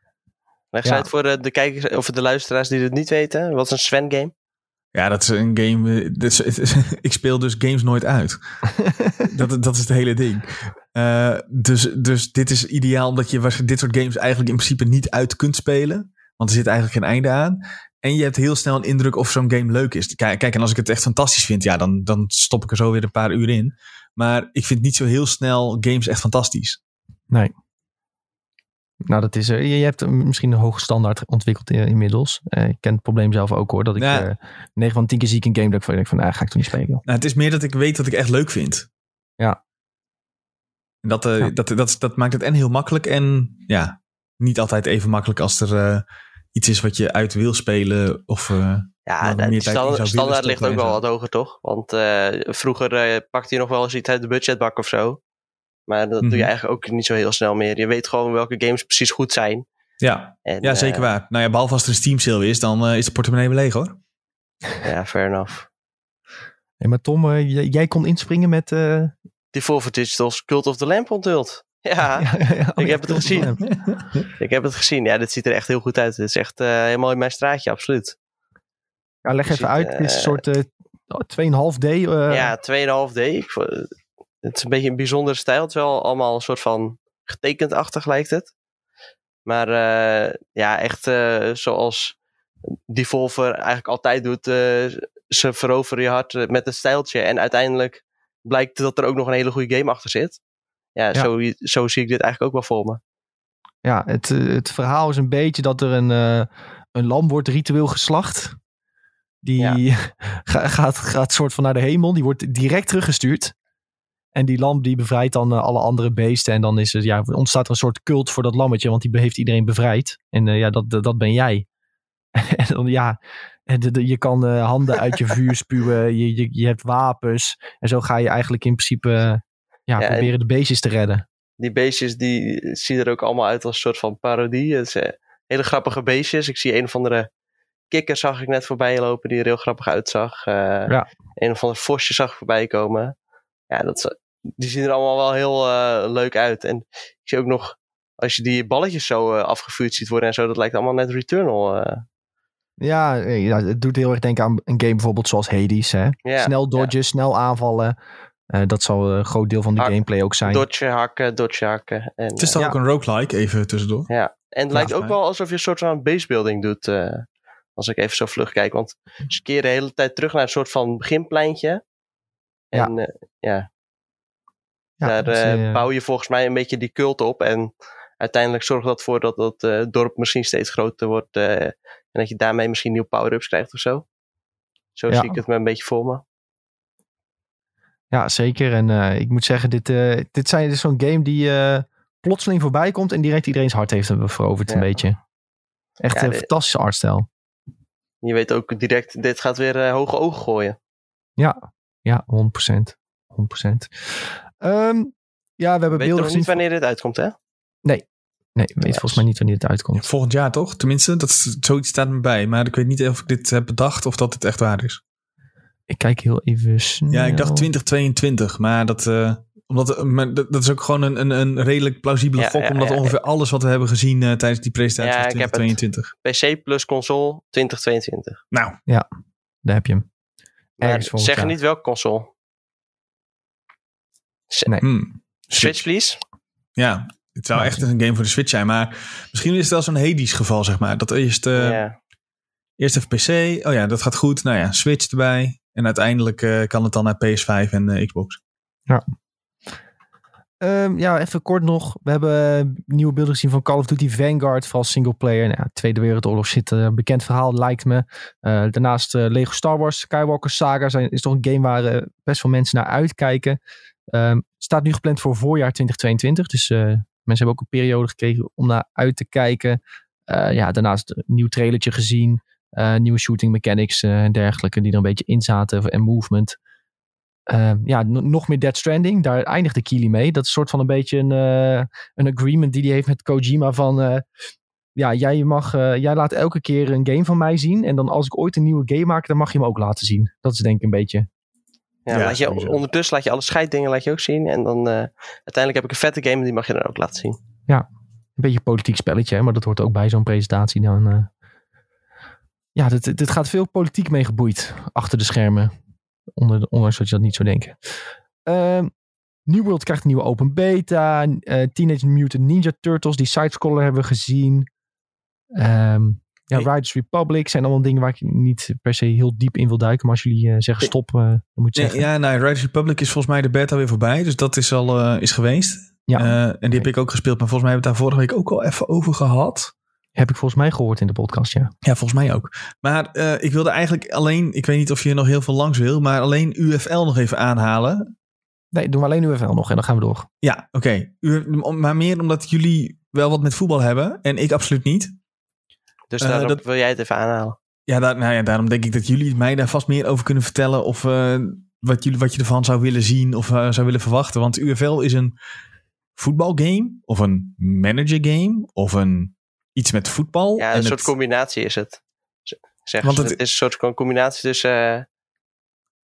Leg Ja. voor de, de kijkers of de luisteraars die het niet weten. Wat is een Sven game? Ja, dat is een game. eh, is- [LAUGHS] ik speel dus games nooit uit. dat, dat is het hele ding. Eh, dus, dus dit is ideaal omdat je dit soort games eigenlijk in principe niet uit kunt spelen. Want er zit eigenlijk geen einde aan. En je hebt heel snel een indruk of zo'n game leuk is. Kijk, kijk, en als ik het echt fantastisch vind, ja, dan, dan stop ik er zo weer een paar uur in. Maar ik vind niet zo heel snel games echt fantastisch. Nou, dat is, eh, je, hebt misschien een hoge standaard ontwikkeld in- inmiddels. Eh, ik ken het probleem zelf ook hoor. Dat ik Ja. eh 9 van 10 keer zie ik een game dat ik van denk van, nou, ga ik toch niet spelen. Nou, het is meer dat ik weet wat ik echt leuk vind. Ja. En dat, eh, Ja. dat, dat, dat maakt het en heel makkelijk en ja, niet altijd even makkelijk als er eh, iets is wat je uit wil spelen of... eh, Ja, de meer tijd in standaard, standaard ligt ook wel wat hoger, toch? Want eh, vroeger eh, pakte je nog wel eens iets uit de budgetbak of zo. Maar dat doe Mhm. je eigenlijk ook niet zo heel snel meer. Je weet gewoon welke games precies goed zijn. ja, En, ja, zeker eh, waar. Nou ja, behalve als er een Steam sale is, dan eh, is de portemonnee weer leeg hoor. Ja, fair enough. Hey, maar Tom, eh, jij, kon inspringen met... eh, Die Volvo Digital's Cult of the Lamp onthuld. [LAUGHS] Ja, ja, ik heb het gezien. Ja. ik heb het gezien. Ja, dit ziet er echt heel goed uit. Het is echt eh, helemaal in mijn straatje, absoluut. Ja, leg Je even ziet, uit. Het is een soort eh 2,5D. eh, ja, 2,5D. Ik het is een beetje een bijzondere stijl. Het is wel allemaal een soort van getekend-achtig lijkt het. Maar eh, ja, echt eh, zoals Devolver eigenlijk altijd doet. eh, ze veroveren je hart met een stijltje. En uiteindelijk blijkt dat er ook nog een hele goede game achter zit. Ja, Ja. Zo, zo zie ik dit eigenlijk ook wel voor me. Ja, het, het verhaal is een beetje dat er een, een lam wordt ritueel geslacht. Die [LAUGHS] ga- gaat, gaat soort van naar de hemel. Die wordt direct teruggestuurd. En die lam die bevrijdt dan eh, alle andere beesten. En dan is het, ja, ontstaat er een soort cult voor dat lammetje. Want die heeft iedereen bevrijd. En eh, ja, dat, dat, ben jij. [LAUGHS] en dan ja, en de- de- je kan eh, handen uit je vuur spuwen. Je, je, je hebt wapens. En zo ga je eigenlijk in principe ja, Ja, en- proberen de beestjes te redden. Die beestjes die zien er ook allemaal uit als een soort van parodie. Het zijn hele grappige beestjes. Ik zie een of andere kikker zag ik net voorbij lopen die er heel grappig uitzag. Ja. Een of ander vosje zag ik voorbij komen. Ja, dat, is- die zien er allemaal wel heel eh, leuk uit. En ik zie ook nog, als je die balletjes zo eh, afgevuurd ziet worden en zo, dat lijkt allemaal net Returnal. eh. Ja, ja, het doet heel erg denken aan een game bijvoorbeeld zoals Hades. Hè? ja, snel dodgen, snel aanvallen. Eh, dat zal een groot deel van de Hak- gameplay ook zijn. Dodge hakken, dodge hakken. En, Het is dan ook een roguelike, even tussendoor. Ja, en het lijkt ook wel alsof je een soort van basebuilding doet. eh, als ik even zo vlug kijk. Want ze keren de hele tijd terug naar een soort van beginpleintje. En ja, ja Ja, daar eh, eh, bouw je volgens mij een beetje die cult op. En uiteindelijk zorgt dat ervoor dat dat eh, dorp misschien steeds groter wordt. en dat je daarmee misschien nieuwe power-ups krijgt of zo. Zo Ja. zie ik het me een beetje voor me. ja, zeker. En ik moet zeggen, dit, dit, zijn, dit is zo'n game die plotseling voorbij komt en direct iedereen's hart heeft veroverd Ja. een beetje. Echt Ja, een fantastische artstijl. Je weet ook direct, dit gaat weer hoge ogen gooien. Ja, ja, 100%. 100%. Ehm, ja, we hebben Weet beelden nog gezien. niet wanneer dit uitkomt, hè? Nee, ik weet volgens mij niet wanneer het uitkomt. Volgend jaar toch? Tenminste, dat is, zoiets staat me bij. Maar ik weet niet of ik dit heb bedacht of dat het echt waar is. Ik kijk heel even snel. Ja, ik dacht 2022, maar dat, eh, omdat, eh, maar dat, dat is ook gewoon een, een, een redelijk plausibele Ja, gok. ja, omdat ja, ongeveer alles wat we hebben gezien eh, tijdens die presentatie Ja, was ik heb het. 2022. PC plus console 2022. Nou, Daar heb je hem. Maar Ergens volgend zeg jaar. niet welke console. S- Nee. hmm, Switch, please. Ja, het zou echt een game voor de Switch zijn. Maar misschien is het wel zo'n Hades geval, zeg maar. Dat eerst, eh, ja. eerst even PC. Oh ja, dat gaat goed. Nou ja, Switch erbij. En uiteindelijk eh, kan het dan naar PS5 en eh, Xbox. Ehm, ja, even kort nog. We hebben nieuwe beelden gezien van Call of Duty Vanguard, vooral singleplayer. Nou, ja, Tweede Wereldoorlog zit een uh, bekend verhaal, lijkt me. Uh, daarnaast uh, Lego Star Wars, Skywalker Saga zijn, is toch een game waar uh, best veel mensen naar uitkijken. Um, staat nu gepland voor voorjaar 2022, dus uh, mensen hebben ook een periode gekregen om naar uit te kijken. Uh, ja, daarnaast een nieuw trailertje gezien, uh, nieuwe shooting mechanics en dergelijke die er een beetje in zaten en movement. Uh, ja, nog meer Dead Stranding. Daar eindigde Keely mee. Dat is soort van een beetje een, een agreement die hij heeft met Kojima van... Ja, jij, mag, jij laat elke keer een game van mij zien. En dan als ik ooit een nieuwe game maak, dan mag je hem ook laten zien. Dat is denk ik een beetje... Ja, ja laat je, ondertussen laat je alle scheiddingen laat je ook zien. En dan uh, uiteindelijk heb ik een vette game die mag je dan ook laten zien. Ja, een beetje een politiek spelletje. Hè, maar dat hoort ook bij zo'n presentatie dan... Uh. ja, dit, dit gaat veel politiek mee geboeid achter de schermen. Onder, de- ondanks dat je dat niet zou denken. Ehm New World krijgt een nieuwe open beta. Eh, Teenage Mutant Ninja Turtles, die sidescroller hebben we gezien. Ehm ja. Riders Republic zijn allemaal dingen waar ik niet per se heel diep in wil duiken. Maar als jullie eh, zeggen stop, eh, dan moet je Nee, zeggen. ja, nou, Riders Republic is volgens mij de beta weer voorbij. Dus dat is al eh, is geweest. Ja. En die heb ik ook gespeeld. Maar volgens mij hebben we het daar vorige week ook al even over gehad. Heb ik volgens mij gehoord in de podcast, ja. Ja, volgens mij ook. Maar ik wilde eigenlijk alleen, ik weet niet of je nog heel veel langs wil, maar alleen UFL nog even aanhalen. Nee, doen we alleen even nog en dan gaan we door. Ja, oké. U- Maar meer omdat jullie wel wat met voetbal hebben en ik absoluut niet. Dus Eh, dat- wil jij het even aanhalen. Ja, daar, nou ja, daarom denk ik dat jullie mij daar vast meer over kunnen vertellen. Of eh, wat, jullie, wat je ervan zou willen zien of eh, zou willen verwachten. Want UFL is een voetbalgame of een managergame of een iets met voetbal. Ja, En een soort het- combinatie is het. Want het- Het is een soort co- combinatie tussen...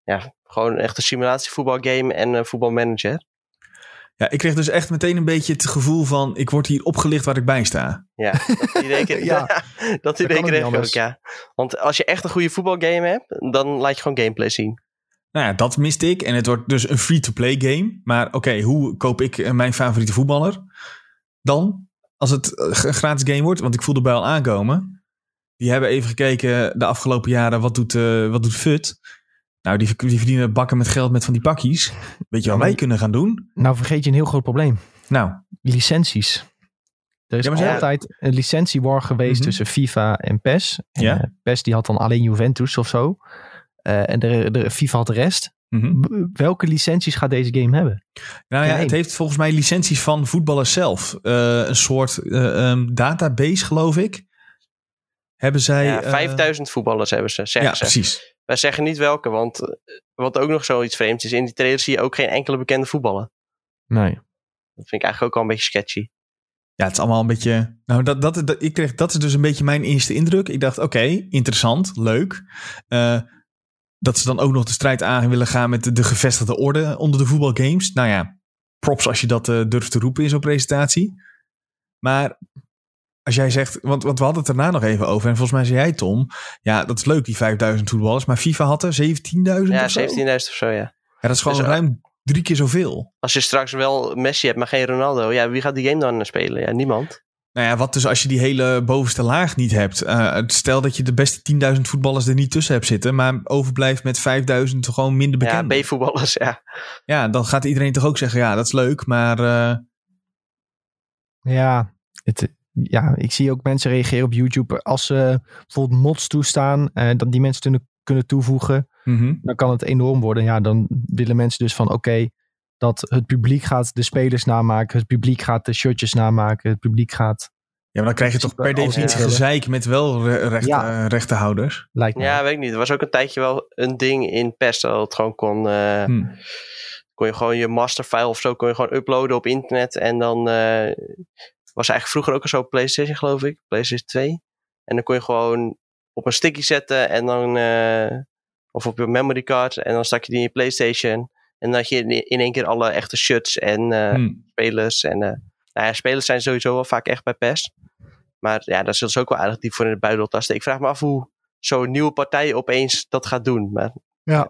ja, gewoon echt een simulatievoetbalgame en een voetbalmanager. Ja, ik kreeg dus echt meteen een beetje het gevoel van... ik word hier opgelicht waar ik bij sta. Ja, dat idee, [LAUGHS] kreeg- Ja. [LAUGHS] dat kan idee ook niet kreeg ik ook, ja. Want als je echt een goede voetbalgame hebt, dan laat je gewoon gameplay zien. Nou ja, dat miste ik. En het wordt dus een free-to-play game. Maar oké, hoe koop ik eh, mijn favoriete voetballer dan? Als het eh, een gratis game wordt. Want ik voelde bij al aankomen. Die hebben even gekeken de afgelopen jaren. Wat doet, eh wat doet FUT? Nou, die, die verdienen bakken met geld met van die pakjes. Weet je wat wij kunnen gaan doen? Nou vergeet je een heel groot probleem. Nou, licenties. Er is Ja, maar altijd een licentiewar geweest Mhm. tussen FIFA en PES. En, Ja. eh, PES die had dan alleen Juventus of zo. Eh, en de, de, FIFA had de rest. mhm. Welke licenties gaat deze game hebben? nou ja, Geen het heeft volgens mij licenties van voetballers zelf. Eh, een soort eh, ehm, database, geloof ik. Hebben zij... Ja, eh, 5000 voetballers hebben ze, zeggen ja, ze. precies. Wij zeggen niet welke, want eh, wat ook nog zoiets vreemds is, in die trailer zie je ook geen enkele bekende voetballer. Nee. Dat vind ik eigenlijk ook al een beetje sketchy. Ja, het is allemaal een beetje. Nou, dat, dat, dat, ik kreeg, dat is dus een beetje mijn eerste indruk. Ik dacht, oké, interessant, leuk. Eh, dat ze dan ook nog de strijd aan willen gaan met de, de gevestigde orde onder de voetbalgames. Nou ja, props als je dat eh, durft te roepen in zo'n presentatie. Maar als jij zegt, want, want we hadden het daarna nog even over. En volgens mij zei jij, Tom, ja, dat is leuk, die 5000 voetballers. Maar FIFA had er 17.000 Ja, of zo. 17.000 of zo, ja. Ja, dat is gewoon Dus, eh, ruim drie keer zoveel. Als je straks wel Messi hebt, maar geen Ronaldo, ja, wie gaat die game dan spelen? Ja, niemand. Nou ja, wat dus als je die hele bovenste laag niet hebt. Eh, stel dat je de beste 10.000 voetballers er niet tussen hebt zitten, maar overblijft met 5.000 gewoon minder Ja, bekend. B-voetballers, ja. Ja, dan gaat iedereen toch ook zeggen, ja, dat is leuk, maar eh, Ja, het, ja, ik zie ook mensen reageren op YouTube. Als ze bijvoorbeeld mods toestaan, eh, dat die mensen kunnen, kunnen toevoegen, mhm. dan kan het enorm worden. Ja, dan willen mensen dus van oké, dat het publiek gaat de spelers namaken, het publiek gaat de shirtjes namaken, het publiek gaat, ja, maar dan krijg je toch per definitie gezeik met wel re- recht, Ja. eh, rechtenhouders. lijkt me. Ja, weet ik niet. Er was ook een tijdje wel een ding in PES dat het gewoon kon... eh, Hm. kon je gewoon je masterfile of zo kon je gewoon uploaden op internet. En dan eh, was eigenlijk vroeger ook al zo op PlayStation, geloof ik. PlayStation 2. En dan kon je gewoon op een sticky zetten en dan... eh, of op je memory card. En dan stak je die in je PlayStation. En dan had je in, één keer alle echte shots en eh, Hm. spelers. En eh, nou ja, spelers zijn sowieso wel vaak echt bij PES. Maar ja, daar zullen ze ook wel aardig diep voor in de buidel tasten. Ik vraag me af hoe zo'n nieuwe partij opeens dat gaat doen. Maar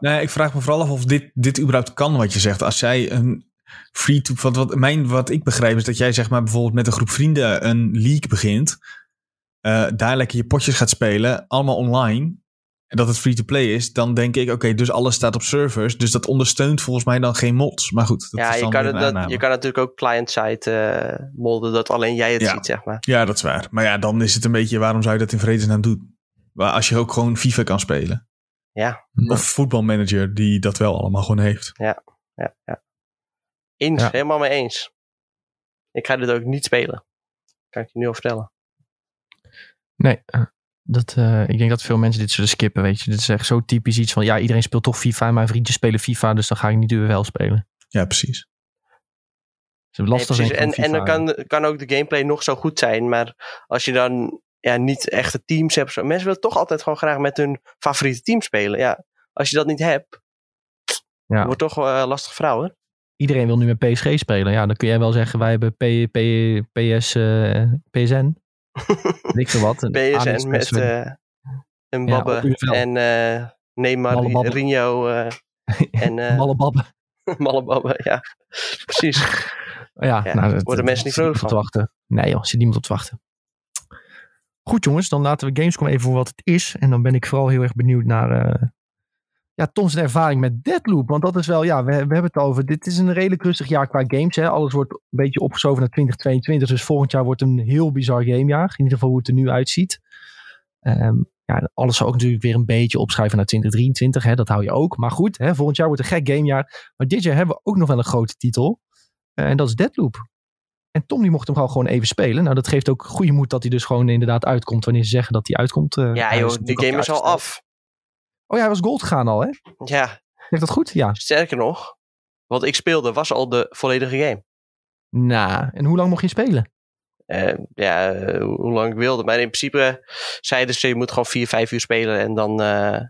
Nou ja, ik vraag me vooral af of dit, dit überhaupt kan wat je zegt. Als jij een free to wat, wat, mijn, wat ik begrijp is dat jij zeg maar bijvoorbeeld met een groep vrienden een league begint. eh, daar lekker je potjes gaat spelen, allemaal online. En dat het free to play is, dan denk ik, oké, dus alles staat op servers. Dus dat ondersteunt volgens mij dan geen mods. Maar goed, dat ja, is je dan kan, het, een dat, je kan natuurlijk ook client-side eh, molden dat alleen jij het Ja. ziet, zeg maar. Ja, dat is waar. Maar ja, dan is het een beetje, waarom zou je dat in vredesnaam doen? Als je ook gewoon FIFA kan spelen. Ja. Of voetbalmanager die dat wel allemaal gewoon heeft. Ja, ja. Eens, Ja. helemaal mee eens. Ik ga dit ook niet spelen. Kan ik je nu al vertellen. Nee, eh, dat, eh, ik denk dat veel mensen dit zullen skippen, weet je. Dit is echt zo typisch iets van, ja, iedereen speelt toch FIFA. Mijn vriendjes spelen FIFA, dus dan ga ik niet wel spelen. Ja, precies. Het is lastig Nee, precies. en, en dan kan, kan ook de gameplay nog zo goed zijn. Maar als je dan ja, niet echte teams hebt. Zo. Mensen willen toch altijd gewoon graag met hun favoriete team spelen. Ja, als je dat niet hebt, Ja. wordt toch wel een lastig verhaal. Hè? Iedereen wil nu met PSG spelen. Ja, dan kun jij wel zeggen, wij hebben P, P, PS, PSN. [LAUGHS] Ik veel wat. Een PSN met eh, En Ja, op Babbe. en eh Neymar. Rinho eh, [LAUGHS] en eh [LAUGHS] Malle Babbe. Ja, precies. Ja, Ja, nou, dat- worden mensen niet vrolijk op te wachten. Nee joh, zit niemand op te wachten. Goed jongens, dan laten we Gamescom even voor wat het is. En dan ben ik vooral heel erg benieuwd naar ja, Tom's ervaring met Deadloop. Want dat is wel, ja, we, we hebben het over. Dit is een redelijk rustig jaar qua games. Hè. Alles wordt een beetje opgeschoven naar 2022. Dus volgend jaar wordt een heel bizar gamejaar. In ieder geval hoe het er nu uitziet. Ehm, ja, alles zou ook natuurlijk weer een beetje opschuiven naar 2023. Hè. Dat hou je ook. Maar goed, hè, volgend jaar wordt een gek gamejaar. Maar dit jaar hebben we ook nog wel een grote titel. Eh, en dat is Deadloop. En Tom die mocht hem gewoon even spelen. Nou, dat geeft ook goede moed dat hij dus gewoon inderdaad uitkomt wanneer ze zeggen dat hij uitkomt. Eh, Ja joh, natuurlijk game is al af. Oh ja, hij was gold gegaan al, hè? Ja, Heeft dat goed? Ja. sterker nog. Wat ik speelde was al de volledige game. Nou, en hoe lang mocht je spelen? Eh, ja, eh, hoe lang ik wilde. Maar in principe zeiden ze, je moet gewoon 4, 5 uur spelen en dan, eh,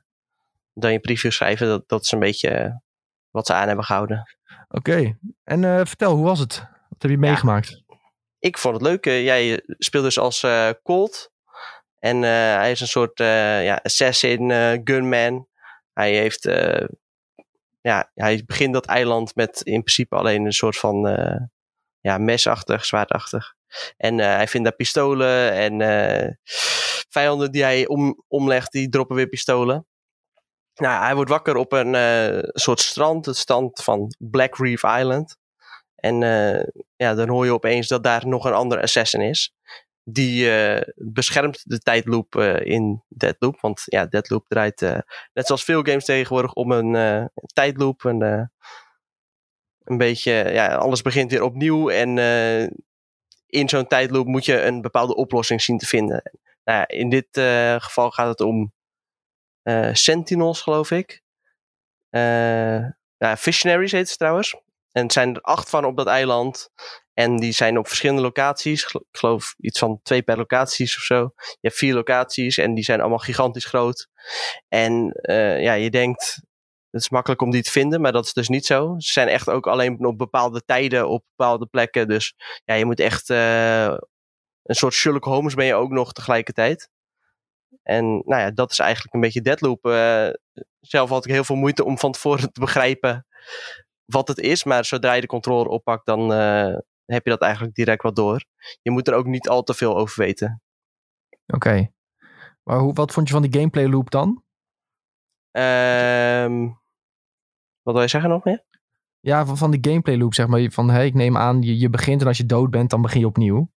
dan je preview schrijven. Dat, dat is een beetje wat ze aan hebben gehouden. Oké. En vertel, hoe was het? Wat heb je meegemaakt? Ik vond het leuk. jij speelt dus als Colt. En eh, hij is een soort eh, ja, assassin, eh, gunman. Hij heeft... ja, hij begint dat eiland met in principe alleen een soort van ja, mesachtig, zwaardachtig. En hij vindt daar pistolen en vijanden die hij om, omlegt, die droppen weer pistolen. Nou, hij wordt wakker op een soort strand, het strand van Black Reef Island. En ja, dan hoor je opeens dat daar nog een andere assassin is. Die eh, beschermt de tijdloop eh, in Deadloop. Want ja, Deadloop draait eh, net zoals veel games tegenwoordig om een tijdloop. En, een beetje, ja, alles begint weer opnieuw. En in zo'n tijdloop moet je een bepaalde oplossing zien te vinden. Nou in dit geval gaat het om Sentinels, geloof ik. Eh ja, Visionaries heet het trouwens. En het zijn er acht van op dat eiland. En die zijn op verschillende locaties. Ik geloof iets van twee per locaties of zo. Je hebt vier locaties en die zijn allemaal gigantisch groot. En eh, ja, je denkt, het is makkelijk om die te vinden, maar dat is dus niet zo. Ze zijn echt ook alleen op bepaalde tijden op bepaalde plekken. Dus ja, je moet echt eh, een soort Sherlock Holmes ben je ook nog tegelijkertijd. En nou ja, dat is eigenlijk een beetje Deadloop. Eh, zelf had ik heel veel moeite om van tevoren te begrijpen wat het is. Maar zodra je de controller oppakt, dan heb je dat eigenlijk direct wat door. Je moet er ook niet al te veel over weten. Oké. Maar hoe, wat vond je van die gameplay loop dan? Ehm, wat wil je zeggen nog meer? Ja, van, van die gameplay loop, zeg maar. Van, hey, ik neem aan, je, je begint en als je dood bent, dan begin je opnieuw.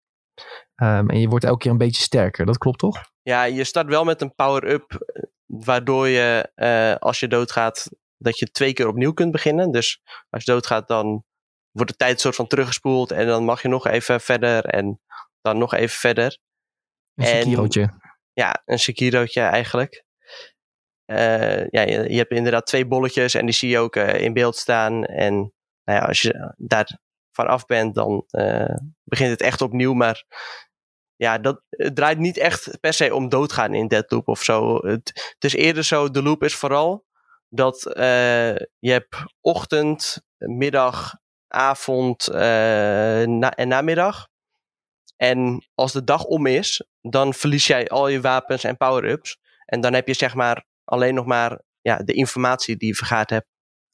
Ehm, en je wordt elke keer een beetje sterker. Dat klopt toch? Ja, je start wel met een power-up, eh, waardoor je eh, als je doodgaat, dat je twee keer opnieuw kunt beginnen. Dus als je doodgaat, dan wordt de tijd soort van teruggespoeld en dan mag je nog even verder en dan nog even verder. Een En- Sekiro'tje. Ja, een Sekiro'tje eigenlijk. Eh, ja, je, je hebt inderdaad twee bolletjes en die zie je ook eh, in beeld staan. En nou ja, als je daar vanaf bent, dan eh, begint het echt opnieuw. Maar ja, dat, het draait niet echt per se om doodgaan in Deadloop of zo. Het, het is eerder zo, de loop is vooral dat je hebt ochtend, middag, avond eh, na- en namiddag. En als de dag om is, dan verlies jij al je wapens en power-ups. En dan heb je zeg maar alleen nog maar ja, de informatie die je vergaard hebt.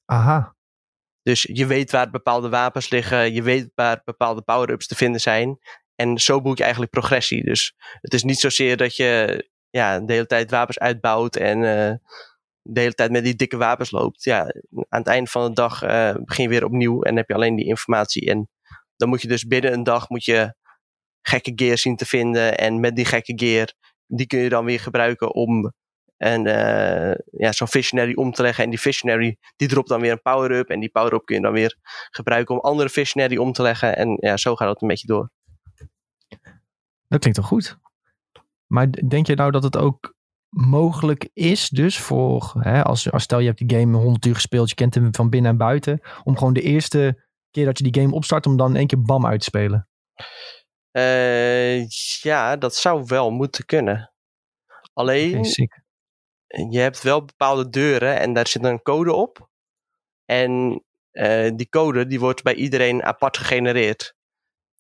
Aha. Dus je weet waar bepaalde wapens liggen, je weet waar bepaalde power-ups te vinden zijn. En zo boek je eigenlijk progressie. Dus het is niet zozeer dat je ja, de hele tijd wapens uitbouwt en eh, de hele tijd met die dikke wapens loopt. Ja, aan het einde van de dag eh, begin je weer opnieuw en heb je alleen die informatie. En dan moet je dus binnen een dag moet je gekke gear zien te vinden. En met die gekke gear, die kun je dan weer gebruiken om en eh, ja, zo'n visionary om te leggen. En die visionary, die dropt dan weer een power-up. En die power-up kun je dan weer gebruiken om andere visionary om te leggen. En ja, zo gaat het een beetje door. Dat klinkt toch goed? Maar denk je nou dat het ook mogelijk is, dus voor, hè, als, als stel je hebt die game 100 uur gespeeld, je kent hem van binnen en buiten, om gewoon de eerste keer dat je die game opstart, om dan in één keer bam uit te spelen? Eh, ja, dat zou wel moeten kunnen. Alleen, je hebt wel bepaalde deuren en daar zit een code op. En eh, die code die wordt bij iedereen apart gegenereerd.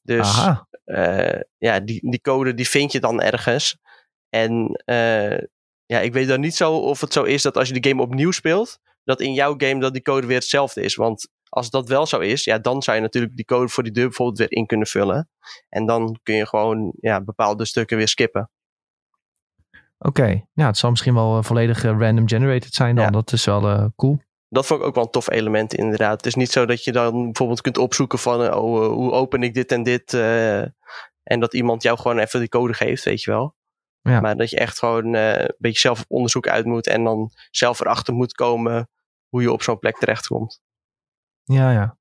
Dus eh, ja, die, die code die vind je dan ergens. En eh, ja, ik weet dan niet zo of het zo is dat als je de game opnieuw speelt, dat in jouw game dat die code weer hetzelfde is. Want als dat wel zo is, ja, dan zou je natuurlijk die code voor die deur bijvoorbeeld weer in kunnen vullen. En dan kun je gewoon ja, bepaalde stukken weer skippen. Oké, ja, het zal misschien wel volledig random generated zijn dan. Ja. Dat is wel cool. Dat vond ik ook wel een tof element inderdaad. Het is niet zo dat je dan bijvoorbeeld kunt opzoeken van oh, hoe open ik dit en dit. En dat iemand jou gewoon even die code geeft, weet je wel. Ja. Maar dat je echt gewoon een beetje zelf op onderzoek uit moet. En dan zelf erachter moet komen hoe je op zo'n plek terechtkomt. Ja, ja.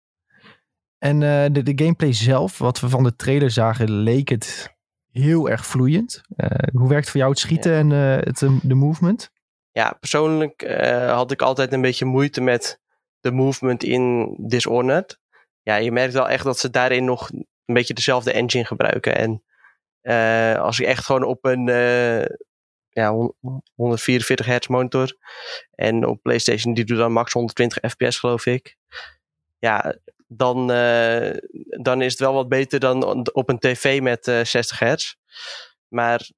En de, de gameplay zelf, wat we van de trailer zagen, leek het heel erg vloeiend. hoe werkt voor jou het schieten ja. en het, de movement? ja, persoonlijk had ik altijd een beetje moeite met de movement in Dishonored. Ja, je merkt wel echt dat ze daarin nog een beetje dezelfde engine gebruiken. En uh, als ik echt gewoon op een uh, ja, 144 hertz monitor en op PlayStation die doet dan max 120 fps geloof ik. Ja, dan, dan is het wel wat beter dan op een tv met 60 hertz. Maar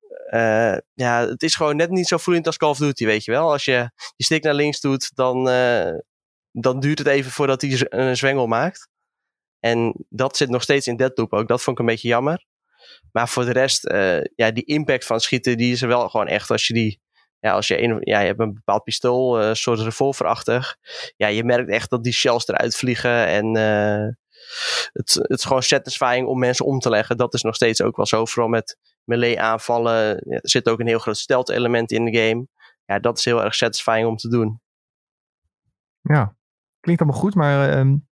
ja, het is gewoon net niet zo vloeiend als Call of Duty, weet je wel. Als je je stick naar links doet, dan, dan duurt het even voordat hij een zwengel maakt. En dat zit nog steeds in Deadloop ook. Dat vond ik een beetje jammer. Maar voor de rest, uh, ja, die impact van schieten, die is er wel gewoon echt. Als je die, ja, als je, een, ja, je hebt een bepaald pistool, een soort revolverachtig. Ja, je merkt echt dat die shells eruit vliegen. En het, het is gewoon satisfying om mensen om te leggen. Dat is nog steeds ook wel zo. Vooral met melee aanvallen. Er zit ook een heel groot stealth element in de game. Ja, dat is heel erg satisfying om te doen. Ja, klinkt allemaal goed, maar um,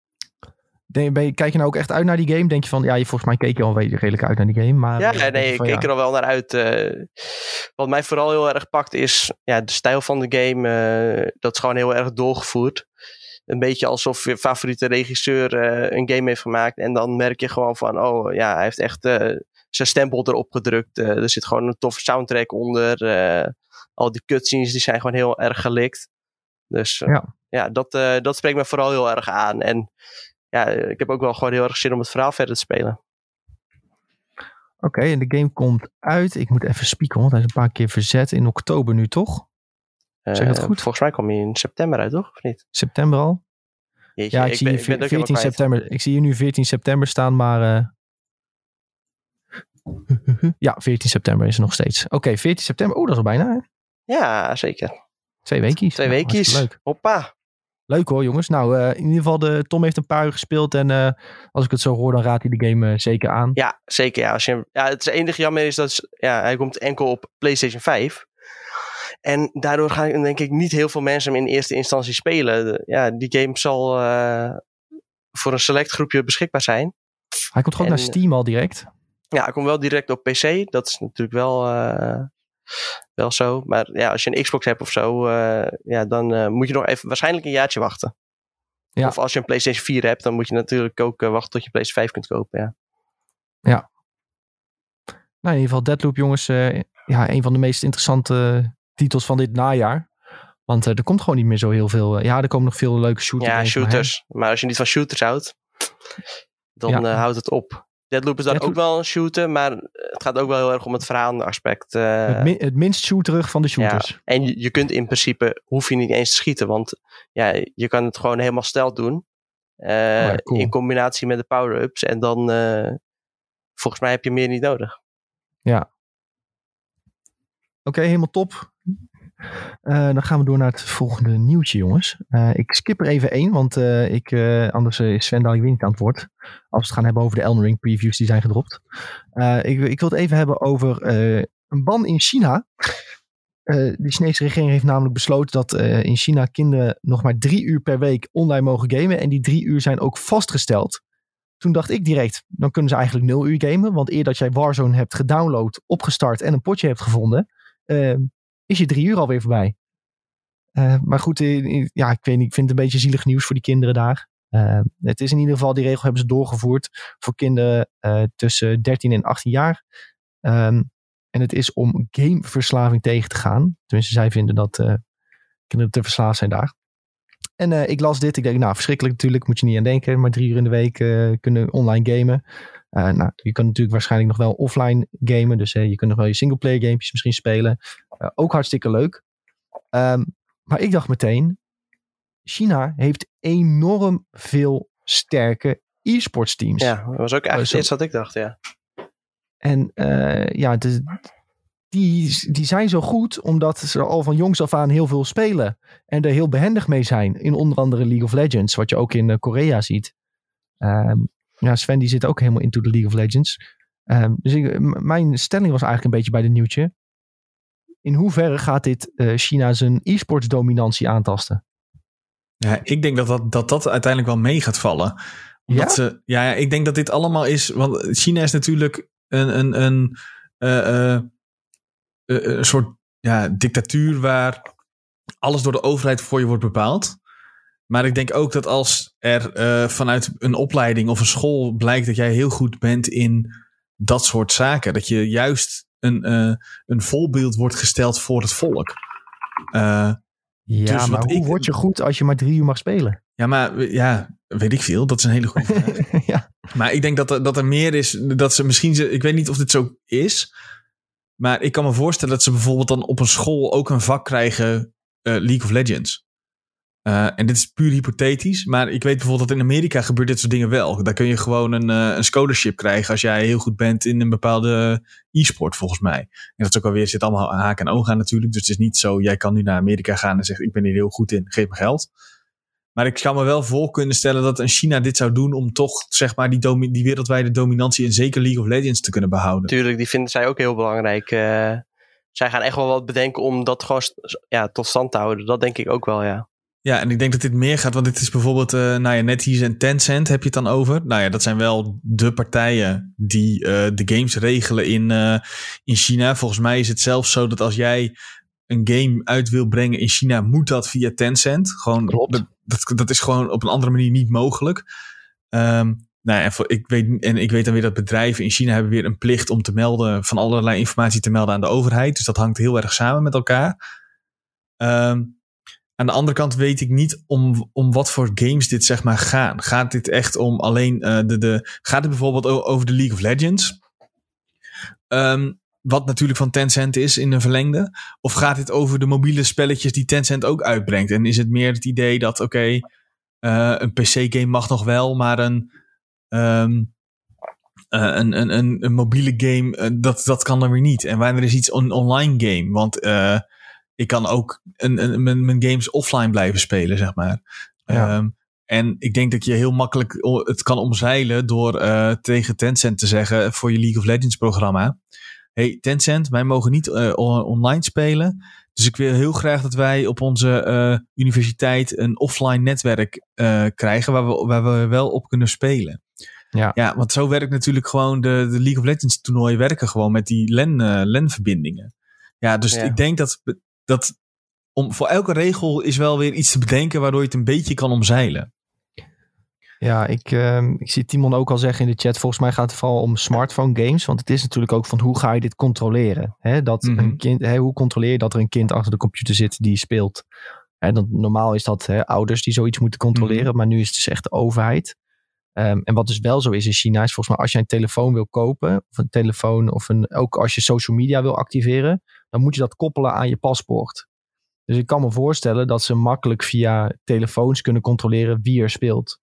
denk, ben je, kijk je nou ook echt uit naar die game? Denk je van, ja, je, volgens mij keek je al redelijk uit naar die game. Maar, ja, nee, ik keek ja. er al wel naar uit. Uh, wat mij vooral heel erg pakt is ja, de stijl van de game. Uh, dat is gewoon heel erg doorgevoerd. Een beetje alsof je favoriete regisseur uh, een game heeft gemaakt. En dan merk je gewoon van, oh ja, hij heeft echt zijn stempel erop gedrukt. Er zit gewoon een toffe soundtrack onder. Al die cutscenes die zijn gewoon heel erg gelikt. Dus ja. ja, dat, dat spreekt me vooral heel erg aan. En ja, ik heb ook wel gewoon heel erg zin om het verhaal verder te spelen. Oké, okay, en de game komt uit. Ik moet even spieken, want hij is een paar keer verzet in oktober nu, toch? Zeg dat goed? Volgens mij kwam hij in september uit, toch? Of niet? September al? Jeetje, ja, ik, ik zie ben, hier ik ben 14 september. Ik zie hier nu 14 september staan, maar uh, [LAUGHS] ja, 14 september is er nog steeds. Oké, okay, 14 september. Oh, dat is al bijna. Hè? Ja, zeker. Twee weekjes. Twee nou, weekjes. Leuk. Hoppa. Leuk hoor, jongens. Nou, uh, in ieder geval, de, Tom heeft een paar uur gespeeld. En uh, als ik het zo hoor, dan raadt hij de game uh, zeker aan. Ja, zeker. Ja. Als je, ja, het enige jammer is dat ja, hij komt enkel op PlayStation 5. En daardoor gaan denk ik niet heel veel mensen hem in eerste instantie spelen. De, ja, die game zal voor een select groepje beschikbaar zijn. Hij komt gewoon en, naar Steam al direct. Ja, hij komt wel direct op PC. Dat is natuurlijk wel, wel zo. Maar ja, als je een Xbox hebt of zo, uh, ja, dan uh, moet je nog even waarschijnlijk een jaartje wachten. Ja. Of als je een PlayStation 4 hebt, dan moet je natuurlijk ook wachten tot je PlayStation 5 kunt kopen. Ja. ja. Nou, in ieder geval Deadloop, jongens. ja, een van de meest interessante titels van dit najaar. Want er komt gewoon niet meer zo heel veel. ja, er komen nog veel leuke shooters. Ja, shooters. Maar, maar, als je niet van shooters houdt, dan ja. houdt het op. Deadloop is dan Deadloop. ook wel een shooter, maar het gaat ook wel heel erg om het verhaalaspect. Uh, het, min, het, minst shooterig van de shooters. Ja. En je, je, kunt in principe, hoef je niet eens te schieten, want ja, je kan het gewoon helemaal stelt doen. Uh, oh ja, cool. In combinatie met de power-ups en dan, uh, volgens mij heb je meer niet nodig. Ja. Oké, okay, helemaal top. Uh, dan gaan we door naar het volgende nieuwtje, jongens. Uh, ik skip er even één, want uh, ik, anders is Sven dadelijk weer niet aan het woord. Als we het gaan hebben over de Elden Ring previews die zijn gedropt. ik, ik wil het even hebben over een ban in China. de Chinese regering heeft namelijk besloten dat in China kinderen nog maar drie uur per week online mogen gamen. En die drie uur zijn ook vastgesteld. Toen dacht ik direct, dan kunnen ze eigenlijk nul uur gamen. Want eer dat jij Warzone hebt gedownload, opgestart en een potje hebt gevonden is je drie uur alweer voorbij. Uh, maar goed, uh, ja, ik weet niet, ik vind het een beetje zielig nieuws voor die kinderen daar. Het is in ieder geval, die regel hebben ze doorgevoerd voor kinderen tussen 13 en 18 jaar. Um, en het is om gameverslaving tegen te gaan. Tenminste, zij vinden dat kinderen te verslaafd zijn daar. En uh, ik las dit. Ik denk, nou, verschrikkelijk natuurlijk. Moet je niet aan denken. Maar drie uur in de week uh, kunnen online gamen. Uh, nou, je kan natuurlijk waarschijnlijk nog wel offline gamen. Dus je kunt nog wel je singleplayer gamepjes misschien spelen. ook hartstikke leuk. Um, maar ik dacht meteen, China heeft enorm veel sterke e-sports teams. Ja, dat was ook eigenlijk iets wat ik dacht, ja. En ja, de, die, die zijn zo goed omdat ze al van jongs af aan heel veel spelen. En er heel behendig mee zijn. In onder andere League of Legends, wat je ook in uh, Korea ziet. Um, ja, Sven die zit ook helemaal into de League of Legends. Um, dus ik, mijn stelling was eigenlijk een beetje bij de nieuwtje. In hoeverre gaat dit uh, China zijn e-sports dominantie aantasten? Ja, ik denk dat dat, dat, dat uiteindelijk wel mee gaat vallen. Omdat ja? Ze, ja, ik denk dat dit allemaal is. Want China is natuurlijk een, een, een, uh, uh, een soort ja, dictatuur waar alles door de overheid voor je wordt bepaald. Maar ik denk ook dat als er uh, vanuit een opleiding of een school blijkt dat jij heel goed bent in dat soort zaken, dat je juist een, uh, een voorbeeld wordt gesteld voor het volk. Uh, ja, dus maar hoe ik, word je goed als je maar drie uur mag spelen? Ja, maar ja, weet ik veel. Dat is een hele goede [LAUGHS] vraag. ja. Maar ik denk dat er, dat er meer is. Dat ze misschien. Ik weet niet of dit zo is. Maar ik kan me voorstellen dat ze bijvoorbeeld dan op een school ook een vak krijgen. Uh, League of Legends. Uh, en dit is puur hypothetisch, maar ik weet bijvoorbeeld dat in Amerika gebeurt dit soort dingen wel. Daar kun je gewoon een, uh, een scholarship krijgen als jij heel goed bent in een bepaalde e-sport, volgens mij. En dat is ook alweer, zit allemaal haak en ogen aan natuurlijk. Dus het is niet zo, jij kan nu naar Amerika gaan en zeggen, ik ben hier heel goed in, geef me geld. Maar ik zou me wel voor kunnen stellen dat een China dit zou doen om toch, zeg maar, die, die wereldwijde dominantie in zeker League of Legends te kunnen behouden. Tuurlijk, die vinden zij ook heel belangrijk. Uh, zij gaan echt wel wat bedenken om dat gewoon ja, tot stand te houden. Dat denk ik ook wel, ja. Ja, en ik denk dat dit meer gaat, want dit is bijvoorbeeld, uh, nou ja, NetEase en Tencent heb je het dan over. Nou ja, dat zijn wel de partijen die uh, de games regelen in, uh, in China. Volgens mij is het zelfs zo dat als jij een game uit wil brengen in China, moet dat via Tencent. Gewoon, Klopt. Dat, dat is gewoon op een andere manier niet mogelijk. Um, nou, en, voor, ik weet, en ik weet dan weer dat bedrijven in China hebben weer een plicht om te melden, van allerlei informatie te melden aan de overheid. Dus dat hangt heel erg samen met elkaar. Um, aan de andere kant weet ik niet om, om wat voor games dit zeg maar gaan. Gaat dit echt om alleen uh, de, de. Gaat het bijvoorbeeld over de League of Legends? Um, wat natuurlijk van Tencent is in een verlengde. Of gaat dit over de mobiele spelletjes die Tencent ook uitbrengt? En is het meer het idee dat, oké, okay, uh, een PC-game mag nog wel, maar een. Um, uh, een, een, een, een, mobiele game, dat, dat kan dan weer niet. En wanneer is iets een online game? Want ik kan ook een, een, mijn, mijn games offline blijven spelen, zeg maar. Ja. Um, en ik denk dat je heel makkelijk het kan omzeilen door tegen Tencent te zeggen voor je League of Legends programma. Hey Tencent, wij mogen niet uh, online spelen. Dus ik wil heel graag dat wij op onze uh, universiteit een offline netwerk krijgen waar we, waar we wel op kunnen spelen. Ja. ja, want zo werkt natuurlijk gewoon de, de League of Legends toernooien werken gewoon met die LAN, LAN-verbindingen. Ja, dus ja. ik denk dat dat om, voor elke regel is wel weer iets te bedenken waardoor je het een beetje kan omzeilen. Ja, ik, uh, ik zie Timon ook al zeggen in de chat. Volgens mij gaat het vooral om smartphone games. Want het is natuurlijk ook van hoe ga je dit controleren? Hè, dat mm -hmm. een kind, hè, hoe controleer je dat er een kind achter de computer zit die speelt? Hè, dan, normaal is dat hè, ouders die zoiets moeten controleren. Mm -hmm. Maar nu is het dus echt de overheid. Um, en wat dus wel zo is in China is volgens mij als je een telefoon wil kopen. Of een telefoon of een, ook als je social media wil activeren dan moet je dat koppelen aan je paspoort. Dus ik kan me voorstellen dat ze makkelijk via telefoons kunnen controleren wie er speelt.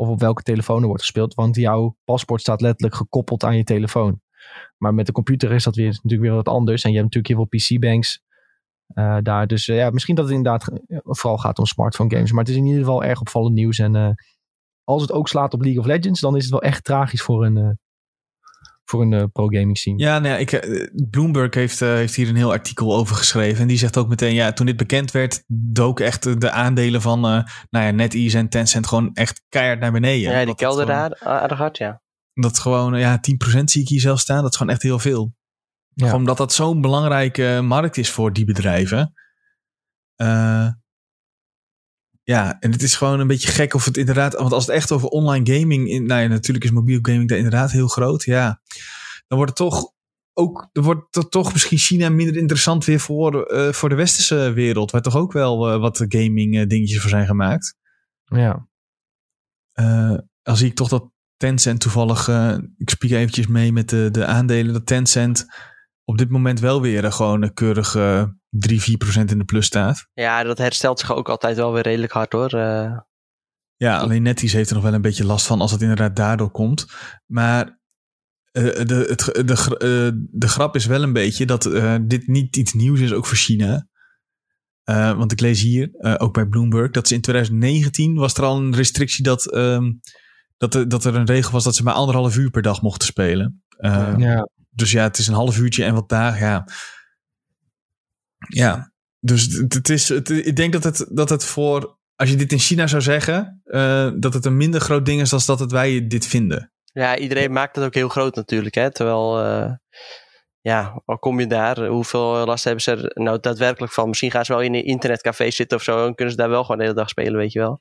Of op welke telefoon er wordt gespeeld. Want jouw paspoort staat letterlijk gekoppeld aan je telefoon. Maar met de computer is dat weer, natuurlijk weer wat anders. En je hebt natuurlijk heel veel PC-banks uh, daar. Dus uh, ja, misschien dat het inderdaad vooral gaat om smartphone games. Maar het is in ieder geval erg opvallend nieuws. En uh, als het ook slaat op League of Legends, dan is het wel echt tragisch voor een, voor een uh, pro-gaming scene. Ja, nou ja, ik, uh, Bloomberg heeft, uh, heeft hier een heel artikel over geschreven. En die zegt ook meteen, ja, toen dit bekend werd, dook echt de aandelen van nou ja, NetEase en Tencent gewoon echt keihard naar beneden. Ja, die kelder daar aardig hard, ja. Dat gewoon, ja, 10% zie ik hier zelf staan. Dat is gewoon echt heel veel. Ja. Gewoon omdat dat zo'n belangrijke markt is voor die bedrijven. Ja, en het is gewoon een beetje gek of het inderdaad. Want als het echt over online gaming. In, nou ja, natuurlijk is mobiel gaming daar inderdaad heel groot. Ja, dan wordt het toch ook, er wordt to- toch misschien China minder interessant weer voor, eh, voor de westerse wereld. Waar toch ook wel eh, wat gaming eh, dingetjes voor zijn gemaakt. Ja. Dan zie ik toch dat Tencent toevallig, ik spreek eventjes mee met de, de aandelen, dat Tencent op dit moment wel weer eh, gewoon een keurig eh 3, 4 procent in de plus staat. Ja, dat herstelt zich ook altijd wel weer redelijk hard hoor. Eh, Ja, alleen NetEase heeft er nog wel een beetje last van als het inderdaad daardoor komt. Maar eh, de, het, de, eh, de grap is wel een beetje dat eh, dit niet iets nieuws is, ook voor China. Eh, want ik lees hier, eh, ook bij Bloomberg, dat ze in 2019 was er al een restrictie dat, ehm, dat, er, dat er een regel was dat ze maar anderhalf uur per dag mochten spelen. Eh, ja. Dus ja, het is een half uurtje en wat dagen, ja. Ja, dus het, het is, het, ik denk dat het, dat het voor, als je dit in China zou zeggen, eh, dat het een minder groot ding is dan dat het wij dit vinden. ja, iedereen maakt het ook heel groot natuurlijk. Hè? Terwijl, eh, ja, al kom je daar, hoeveel last hebben ze er nou daadwerkelijk van? Misschien gaan ze wel in een internetcafé zitten of zo en kunnen ze daar wel gewoon de hele dag spelen, weet je wel.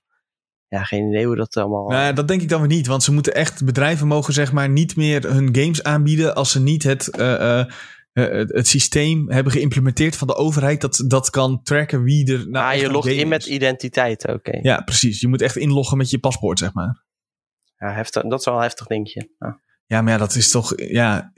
Ja, geen idee hoe dat allemaal... Nou, ja, dat denk ik dan weer niet, want ze moeten echt, bedrijven mogen zeg maar niet meer hun games aanbieden als ze niet het, eh, eh, eh, het, het systeem hebben geïmplementeerd van de overheid dat, dat kan tracken wie er nou ah, je logt in met identiteit, oké. Ja, precies. Je moet echt inloggen met je paspoort, zeg maar. Ja, heftig, dat is wel een heftig dingetje. Ja. Ja, maar ja, dat is toch, ja,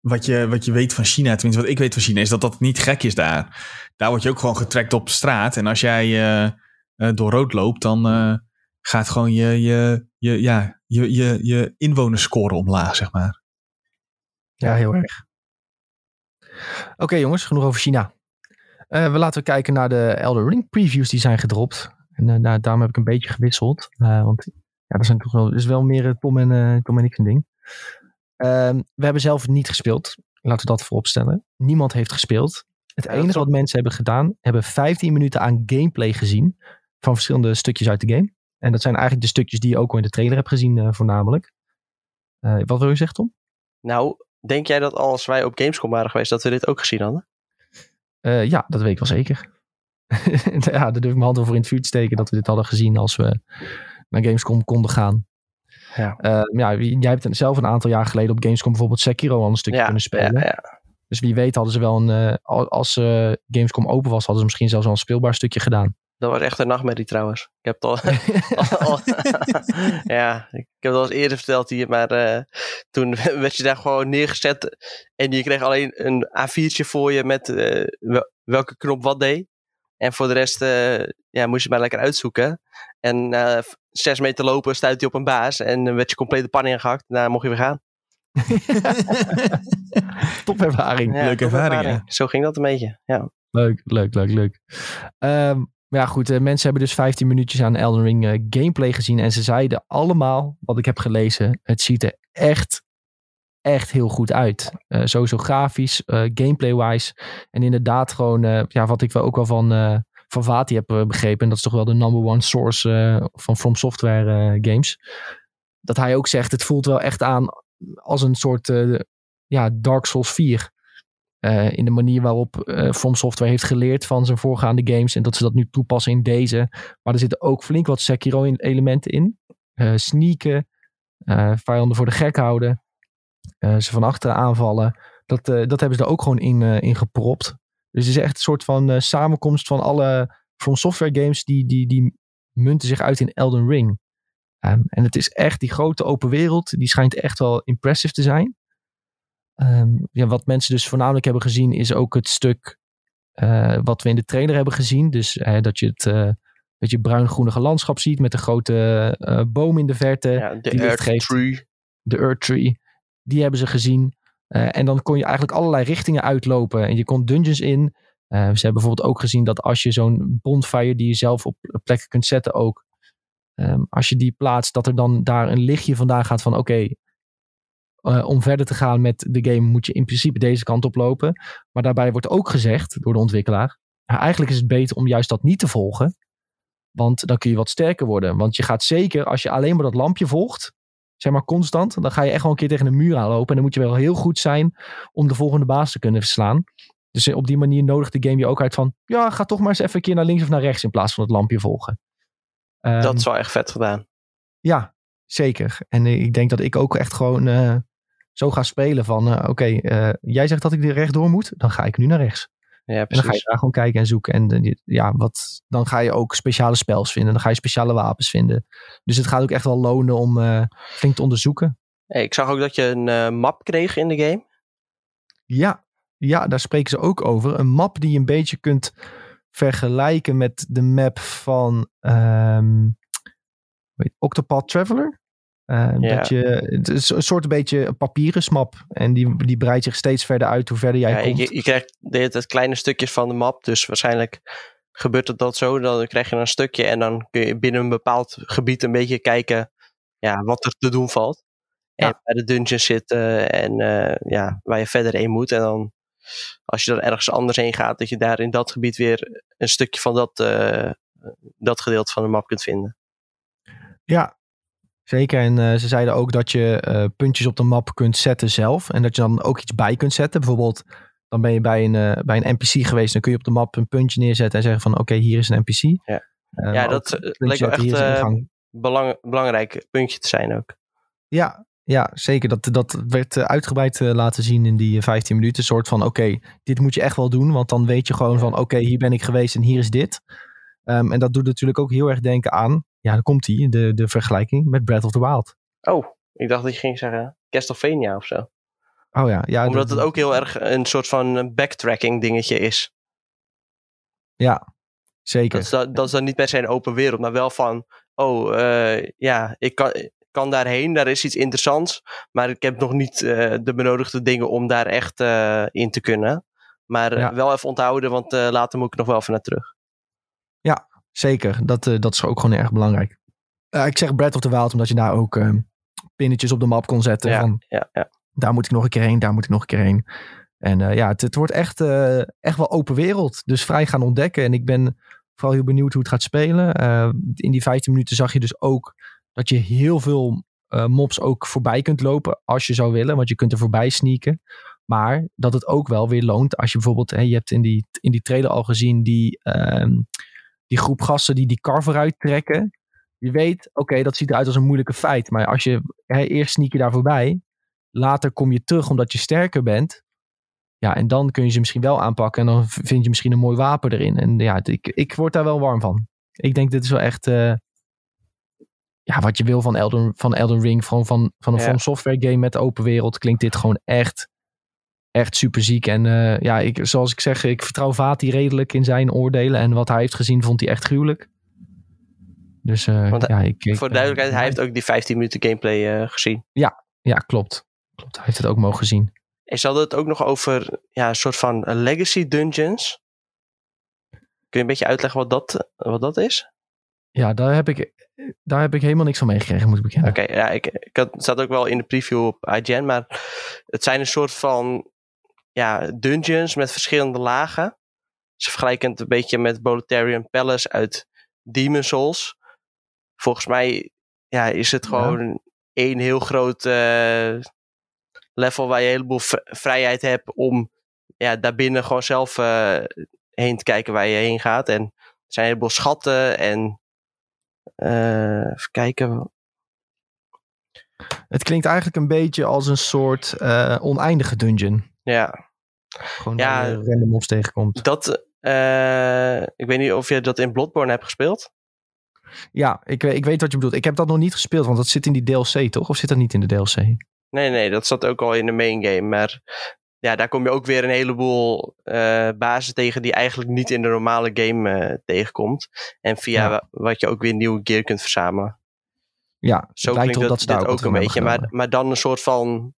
wat je, wat je weet van China, tenminste wat ik weet van China, is dat dat niet gek is daar. Daar word je ook gewoon getrackt op straat. En als jij eh, eh, door rood loopt, dan eh, gaat gewoon je, je, je, ja, je, je, je inwonerscore omlaag, zeg maar. Ja, heel erg. Oké jongens, genoeg over China. Eh, we laten we kijken naar de Elden Ring previews die zijn gedropt. En eh, nou, daarom heb ik een beetje gewisseld. eh, want ja, dat zijn toch wel, is wel meer Tom en, eh, Tom en ik een ding. Ehm, we hebben zelf niet gespeeld. Laten we dat vooropstellen. Niemand heeft gespeeld. Het enige wat mensen hebben gedaan, hebben 15 minuten aan gameplay gezien. Van verschillende stukjes uit de game. En dat zijn eigenlijk de stukjes die je ook al in de trailer hebt gezien, eh, voornamelijk. Eh, wat wil je zeggen, Tom? Nou, denk jij dat als wij op Gamescom waren geweest, dat we dit ook gezien hadden? Eh, ja, dat weet ik wel zeker. [LAUGHS] ja, daar durf ik mijn hand voor in het vuur te steken dat we dit hadden gezien als we naar Gamescom konden gaan. Ja. Ja, jij hebt zelf een aantal jaar geleden op Gamescom bijvoorbeeld Sekiro al een stukje Ja, kunnen spelen. ja, ja. Dus wie weet hadden ze wel een, al- als Gamescom open was, hadden ze misschien zelfs al een speelbaar stukje gedaan. Dat was echt een nachtmerrie trouwens. Ik heb het [LAUGHS] al. al- ja, ik heb het al eens eerder verteld hier, maar eh, toen [LAUGHS] werd je daar gewoon neergezet en je kreeg alleen een A4'tje voor je met eh, wel- welke knop wat deed. En voor de rest eh, ja, moest je maar lekker uitzoeken. En na zes meter lopen stuitte je op een baas en dan werd je compleet de pan ingehakt. Daarna mocht je weer gaan. [LAUGHS] Top ervaring. Ja, Leuke top ervaring? Zo ging dat een beetje. Ja. Leuk, leuk, leuk, leuk. Ehm, maar ja, goed. eh, mensen hebben dus 15 minuutjes aan Elden Ring eh, gameplay gezien. En ze zeiden allemaal, wat ik heb gelezen, het ziet er echt, echt heel goed uit. Eh, sowieso grafisch, eh, gameplay-wise. En inderdaad gewoon, ja, wat ik wel ook wel van, van Vati heb begrepen. En dat is toch wel de number one source van From Software games. Dat hij ook zegt, het voelt wel echt aan als een soort ja, Dark Souls 4. Eh, in de manier waarop eh From Software heeft geleerd van zijn voorgaande games. En dat ze dat nu toepassen in deze. Maar er zitten ook flink wat Sekiro-elementen in. Eh sneaken, vijanden voor de gek houden. ze van achteren aanvallen. Dat, dat hebben ze er ook gewoon in, in gepropt. Dus het is echt een soort van samenkomst van alle From Software games. Die, die, die munten zich uit in Elden Ring. Ehm, en het is echt die grote open wereld. Die schijnt echt wel impressive te zijn. Ehm, ja, wat mensen dus voornamelijk hebben gezien is ook het stuk eh, wat we in de trailer hebben gezien. Dus dat je het eh beetje bruin-groenige landschap ziet met een grote eh, boom in de verte. Ja, de die Earth geeft. Tree. De Earth Tree. Die hebben ze gezien. En dan kon je eigenlijk allerlei richtingen uitlopen. En je kon dungeons in. Ze hebben bijvoorbeeld ook gezien dat als je zo'n bonfire die je zelf op plekken kunt zetten ook. ehm, als je die plaatst, dat er dan daar een lichtje vandaan gaat van oké. Eh, om verder te gaan met de game moet je in principe deze kant op lopen. Maar daarbij wordt ook gezegd door de ontwikkelaar. eigenlijk is het beter om juist dat niet te volgen. Want dan kun je wat sterker worden. Want je gaat zeker, als je alleen maar dat lampje volgt, zeg maar constant, dan ga je echt wel een keer tegen een muur aanlopen. En dan moet je wel heel goed zijn om de volgende baas te kunnen verslaan. Dus op die manier nodigt de game je ook uit van, ja, ga toch maar eens even een keer naar links of naar rechts in plaats van het lampje volgen. Ehm, Dat is wel echt vet gedaan. ja, zeker. En eh, ik denk dat ik ook echt gewoon eh, zo ga spelen van, eh, oké, eh, jij zegt dat ik er rechtdoor moet, dan ga ik nu naar rechts. Ja, En dan ga je daar gewoon kijken en zoeken. En eh, ja, wat, dan ga je ook speciale spels vinden. Dan ga je speciale wapens vinden. Dus het gaat ook echt wel lonen om flink te onderzoeken. Hey, ik zag ook dat je een map kreeg in de game. Ja, ja, daar spreken ze ook over. Een map die je een beetje kunt vergelijken met de map van weet, Octopath Traveler. Eh, Ja. dat je, het is een soort een beetje een papieren map. En die, die breidt zich steeds verder uit hoe verder jij Ja, komt. je, je krijgt de hele tijd kleine stukjes van de map. Dus waarschijnlijk gebeurt het dat zo. Dan krijg je een stukje en dan kun je binnen een bepaald gebied een beetje kijken ja, wat er te doen valt. En Ja. bij de dungeons zitten en eh, ja, waar je verder heen moet. En dan als je dan ergens anders heen gaat, dat je daar in dat gebied weer een stukje van dat, eh, dat gedeelte van de map kunt vinden. Ja, zeker. En eh, ze zeiden ook dat je eh, puntjes op de map kunt zetten zelf. En dat je dan ook iets bij kunt zetten. Bijvoorbeeld, dan ben je bij een, eh, bij een NPC geweest. Dan kun je op de map een puntje neerzetten en zeggen van oké, hier is een NPC. Ja. Ja, dat, lijkt hier echt. Belang, belangrijk puntje te zijn ook. Ja, ja, zeker. Dat, dat werd uitgebreid laten zien in die eh, 15 minuten. Een soort van, oké, dit moet je echt wel doen. Want dan weet je gewoon van, oké, hier ben ik geweest en hier is dit. Ehm, en dat doet natuurlijk ook heel erg denken aan, ja, dan komt die, de, de vergelijking met Breath of the Wild. Oh, ik dacht dat je ging zeggen Castlevania of zo. Oh ja, ja. Omdat dat- het ook heel erg een soort van backtracking dingetje is. Ja, zeker. Dat is, dan, dat is dan niet per se een open wereld, maar wel van, oh eh, ja, ik kan, kan daarheen, daar is iets interessants, maar ik heb nog niet eh, de benodigde dingen om daar echt eh, in te kunnen. Maar Ja. wel even onthouden, want later moet ik nog wel even naar terug. Zeker, dat, eh, dat is ook gewoon erg belangrijk. Eh, ik zeg Breath of the Wild omdat je daar ook eh, pinnetjes op de map kon zetten. Ja, van, ja, ja. daar moet ik nog een keer heen, daar moet ik nog een keer heen. En eh, ja, het, het wordt echt, echt wel open wereld. Dus vrij gaan ontdekken. En ik ben vooral heel benieuwd hoe het gaat spelen. In die 15 minuten zag je dus ook dat je heel veel mobs ook voorbij kunt lopen als je zou willen. Want je kunt er voorbij sneaken. Maar dat het ook wel weer loont als je bijvoorbeeld, hè, je hebt in die, in die trailer al gezien die, ehm, die groep gasten die die kar vooruit trekken. Je weet, oké, dat ziet eruit als een moeilijke feit. Maar als je hè, eerst sneak je daar voorbij, later kom je terug omdat je sterker bent. Ja, en dan kun je ze misschien wel aanpakken en dan vind je misschien een mooi wapen erin. En ja, ik, ik word daar wel warm van. Ik denk dit is wel echt eh, ja, wat je wil van Elden, van Elden Ring. Van, van, van een Ja. From Software game met open wereld klinkt dit gewoon echt, echt super ziek. En eh, ja, ik, zoals ik zeg, ik vertrouw Vati redelijk in zijn oordelen. En wat hij heeft gezien vond hij echt gruwelijk. Dus eh, Want, ja, ik, ik Voor de ben- duidelijkheid, hij heeft ook die 15 minuten gameplay eh, gezien. Ja, klopt. Klopt, hij heeft het ook mogen zien. En ze hadden het ook nog over ja, een soort van legacy dungeons. Kun je een beetje uitleggen wat dat, wat dat is? Ja, daar heb ik, daar heb ik helemaal niks van meegekregen, moet ik bekennen. Oké, ja, ik, ik had, het staat ook wel in de preview op IGN, maar het zijn een soort van ja, dungeons met verschillende lagen. Ze vergelijken het een beetje met Boletarian Palace uit Demon Souls. Volgens mij ja, is het Ja. gewoon één heel groot eh, level waar je een heleboel vrijheid hebt om ja, daarbinnen gewoon zelf eh, heen te kijken waar je heen gaat. En er zijn een heleboel schatten en eh, even kijken. Het klinkt eigenlijk een beetje als een soort oneindige dungeon. Ja, Gewoon Ja. je random mobs tegenkomt. dat. eh, ik weet niet of je dat in Bloodborne hebt gespeeld. Ja, ik, ik weet wat je bedoelt. Ik heb dat nog niet gespeeld, want dat zit in die DLC, toch? Of zit dat niet in de DLC? Nee, nee, dat zat ook al in de main game. Maar ja, daar kom je ook weer een heleboel eh bazen tegen die eigenlijk niet in de normale game eh, tegenkomt. En via Ja. wat je ook weer nieuwe gear kunt verzamelen. Ja, Zo lijkt klinkt dat, dat dit ook, een beetje. Maar, maar dan een soort van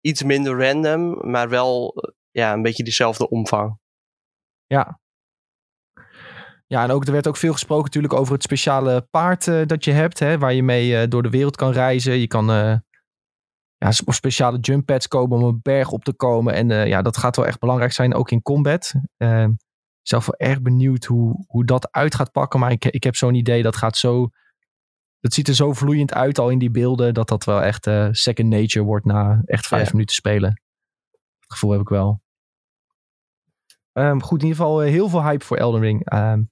iets minder random, maar wel eh, ja, een beetje dezelfde omvang. Ja. Ja, en ook, er werd ook veel gesproken natuurlijk over het speciale paard eh, dat je hebt, hè, waar je mee eh, door de wereld kan reizen. Je kan eh, ja, sp- speciale jump pads kopen om een berg op te komen. En ja, dat gaat wel echt belangrijk zijn, ook in combat. Eh, zelf wel erg benieuwd hoe, hoe dat uit gaat pakken, maar ik, ik heb zo'n idee dat gaat zo... Dat ziet er zo vloeiend uit al in die beelden, dat dat wel echt second nature wordt na echt vijf Ja. minuten spelen. Dat gevoel heb ik wel. Ehm, goed, in ieder geval eh, heel veel hype voor Elden Ring. Ehm,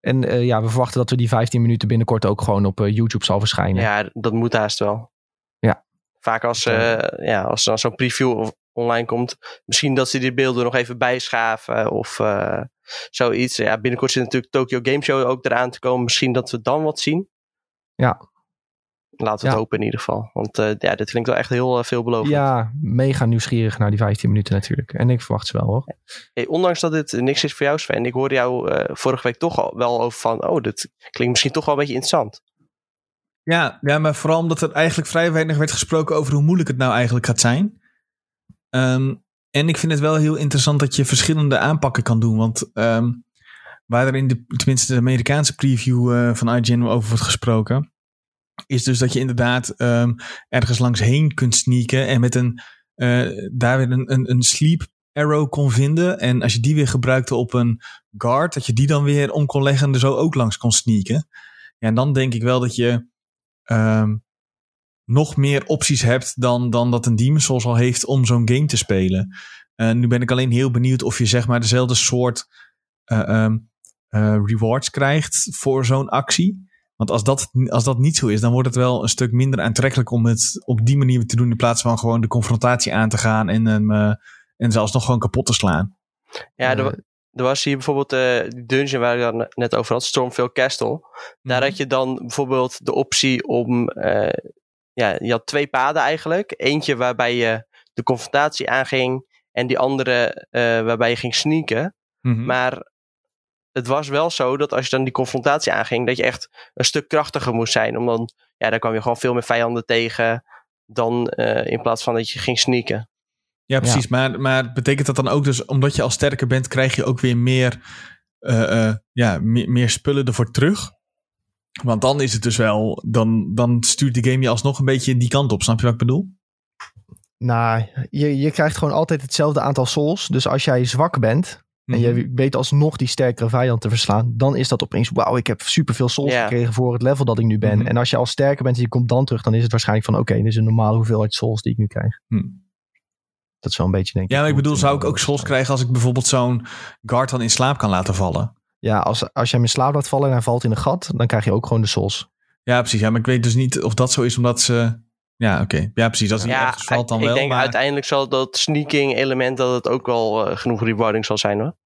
en eh, ja, we verwachten dat we die 15 minuten binnenkort ook gewoon op eh, YouTube zal verschijnen. Ja, dat moet haast wel. Ja. Vaak als, uh, ja, als er dan zo'n preview online komt, misschien dat ze die beelden nog even bijschaven of zoiets. Ja, binnenkort zit natuurlijk Tokyo Game Show ook eraan te komen. Misschien dat we dan wat zien. Ja, Laten we het hopen in ieder geval. Want eh, ja, dit klinkt wel echt heel uh, veelbelovend. Ja, mega nieuwsgierig naar die 15 minuten natuurlijk. En ik verwacht ze wel hoor. Hey, ondanks dat dit niks is voor jou Sven. Ik hoorde jou uh, vorige week toch al wel over van... Oh, dit klinkt misschien toch wel een beetje interessant. Ja, ja, maar vooral omdat er eigenlijk vrij weinig werd gesproken over hoe moeilijk het nou eigenlijk gaat zijn. Um, en ik vind het wel heel interessant dat je verschillende aanpakken kan doen. Want um, waar er in de, tenminste de Amerikaanse preview uh, van IGN over wordt gesproken, is dus dat je inderdaad um, ergens langs heen kunt sneaken en met een uh, daar weer een, een, een sleep arrow kon vinden. En als je die weer gebruikte op een guard, dat je die dan weer om kon leggen en er zo ook langs kon sneaken. Ja, en dan denk ik wel dat je um, nog meer opties hebt dan, dan dat een Demon Souls al heeft om zo'n game te spelen. Uh, nu ben ik alleen heel benieuwd of je zeg maar dezelfde soort um, uh, rewards krijgt voor zo'n actie. Want als dat, als dat niet zo is, dan wordt het wel een stuk minder aantrekkelijk om het op die manier te doen. In plaats van gewoon de confrontatie aan te gaan en hem uh, en zelfs nog gewoon kapot te slaan. Ja, er, er was hier bijvoorbeeld uh, die dungeon waar ik dan net over had, Stormville Castle. Mm -hmm. Daar had je dan bijvoorbeeld de optie om, uh, ja, je had twee paden eigenlijk. Eentje waarbij je de confrontatie aanging en die andere uh, waarbij je ging sneaken. Mm -hmm. Maar het was wel zo dat als je dan die confrontatie aanging, dat je echt een stuk krachtiger moest zijn. Omdat, ja, daar kwam je gewoon veel meer vijanden tegen dan uh, in plaats van dat je ging sneaken. Ja, precies. Ja. Maar, maar betekent dat dan ook dus, omdat je al sterker bent, krijg je ook weer meer, uh, uh, ja, meer, meer spullen ervoor terug? Want dan is het dus wel, dan, dan stuurt de game je alsnog een beetje die kant op. Snap je wat ik bedoel? Nou, je, je krijgt gewoon altijd hetzelfde aantal souls. Dus als jij zwak bent, en je weet alsnog die sterkere vijand te verslaan, dan is dat opeens, wauw, ik heb superveel souls gekregen voor het level dat ik nu ben. Mhm. En als je al sterker bent en je komt dan terug, dan is het waarschijnlijk van, oké, dit is een normale hoeveelheid souls die ik nu krijg. Hm. Dat is wel een beetje, denk ik. Ja, maar ik bedoel, zou ik ook souls krijgen als ik bijvoorbeeld zo'n guard dan in slaap kan laten vallen? Ja, als, als jij hem in slaap laat vallen en hij valt in een gat, dan krijg je ook gewoon de souls. Ja, precies. Ja, maar ik weet dus niet of dat zo is omdat ze... Ja, oké. Ja, precies. Als hij Ja, ergens valt dan ik wel, denk maar... uiteindelijk zal dat sneaking element dat het ook wel eh, genoeg rewarding zal zijn hoor.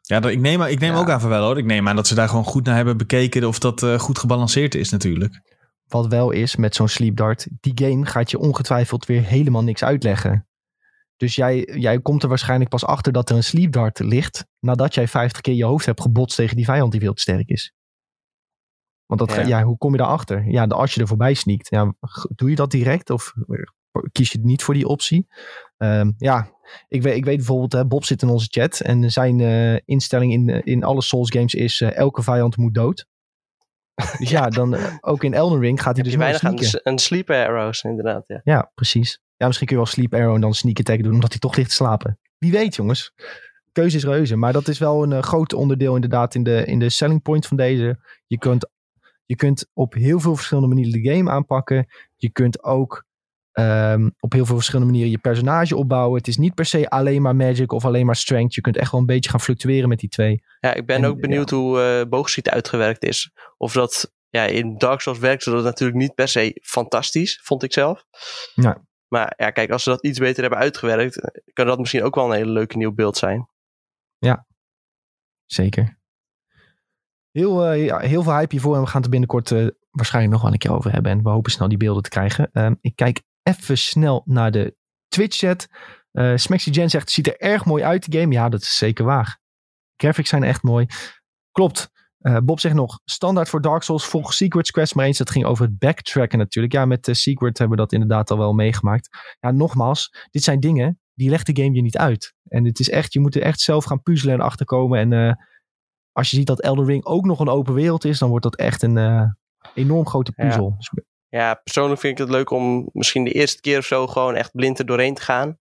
Ja, dat- ik neem, ik neem Ja. ook aan van wel hoor. Ik neem aan dat ze daar gewoon goed naar hebben bekeken of dat eh, goed gebalanceerd is natuurlijk. Wat wel is met zo'n sleep dart, die game gaat je ongetwijfeld weer helemaal niks uitleggen. Dus jij, jij komt er waarschijnlijk pas achter dat er een sleep dart ligt, nadat jij 50 keer je hoofd hebt gebotst tegen die vijand die veel te sterk is. Want dat, Ja. ja. hoe kom je daarachter? Ja, als je er voorbij sneakt, ja, doe je dat direct of kies je niet voor die optie? Ehm, ja, ik weet, ik weet bijvoorbeeld, hè, Bob zit in onze chat en zijn eh, instelling in, in alle Souls games is eh, elke vijand moet dood. [LAUGHS] Dus ja, dan eh, ook in Elden Ring gaat hij Heb dus weinig aan de, s- aan sleeper arrows inderdaad. Ja. Ja, precies. Ja, misschien kun je wel sleep arrow en dan sneak attack doen, omdat hij toch ligt te slapen. Wie weet, jongens. Keuze is reuze. Maar dat is wel een eh, groot onderdeel inderdaad in de, in de selling point van deze. Je kunt, je kunt op heel veel verschillende manieren de game aanpakken. Je kunt ook ehm, op heel veel verschillende manieren je personage opbouwen. Het is niet per se alleen maar magic of alleen maar strength. Je kunt echt wel een beetje gaan fluctueren met die twee. Ja, ik ben En, ook benieuwd hoe eh boogschieten uitgewerkt is. Of dat ja, in Dark Souls werkt, dat natuurlijk niet per se fantastisch, vond ik zelf. Ja. Maar ja, kijk, als ze dat iets beter hebben uitgewerkt, eh, kan dat misschien ook wel een hele leuke nieuw beeld zijn. Zeker. Heel, eh, heel veel hype hiervoor. En we gaan het er binnenkort eh, waarschijnlijk nog wel een keer over hebben. En we hopen snel die beelden te krijgen. Ehm, ik kijk even snel naar de Twitch chat. Uh, Smexy Jen zegt, ziet er erg mooi uit de game. Ja, dat is zeker waar. Graphics zijn echt mooi. Klopt. Eh, Bob zegt nog, standaard voor Dark Souls volgens Secrets Quest maar eens. Dat ging over het backtracken natuurlijk. Ja, met Secret hebben we dat inderdaad al wel meegemaakt. Ja, nogmaals, dit zijn dingen, die legt de game je niet uit. En het is echt, je moet er echt zelf gaan puzzelen en achterkomen. En als je ziet dat Elden Ring ook nog een open wereld is, dan wordt dat echt een uh, enorm grote puzzel. Ja. ja, persoonlijk vind ik het leuk om misschien de eerste keer of zo gewoon echt blind er doorheen te gaan.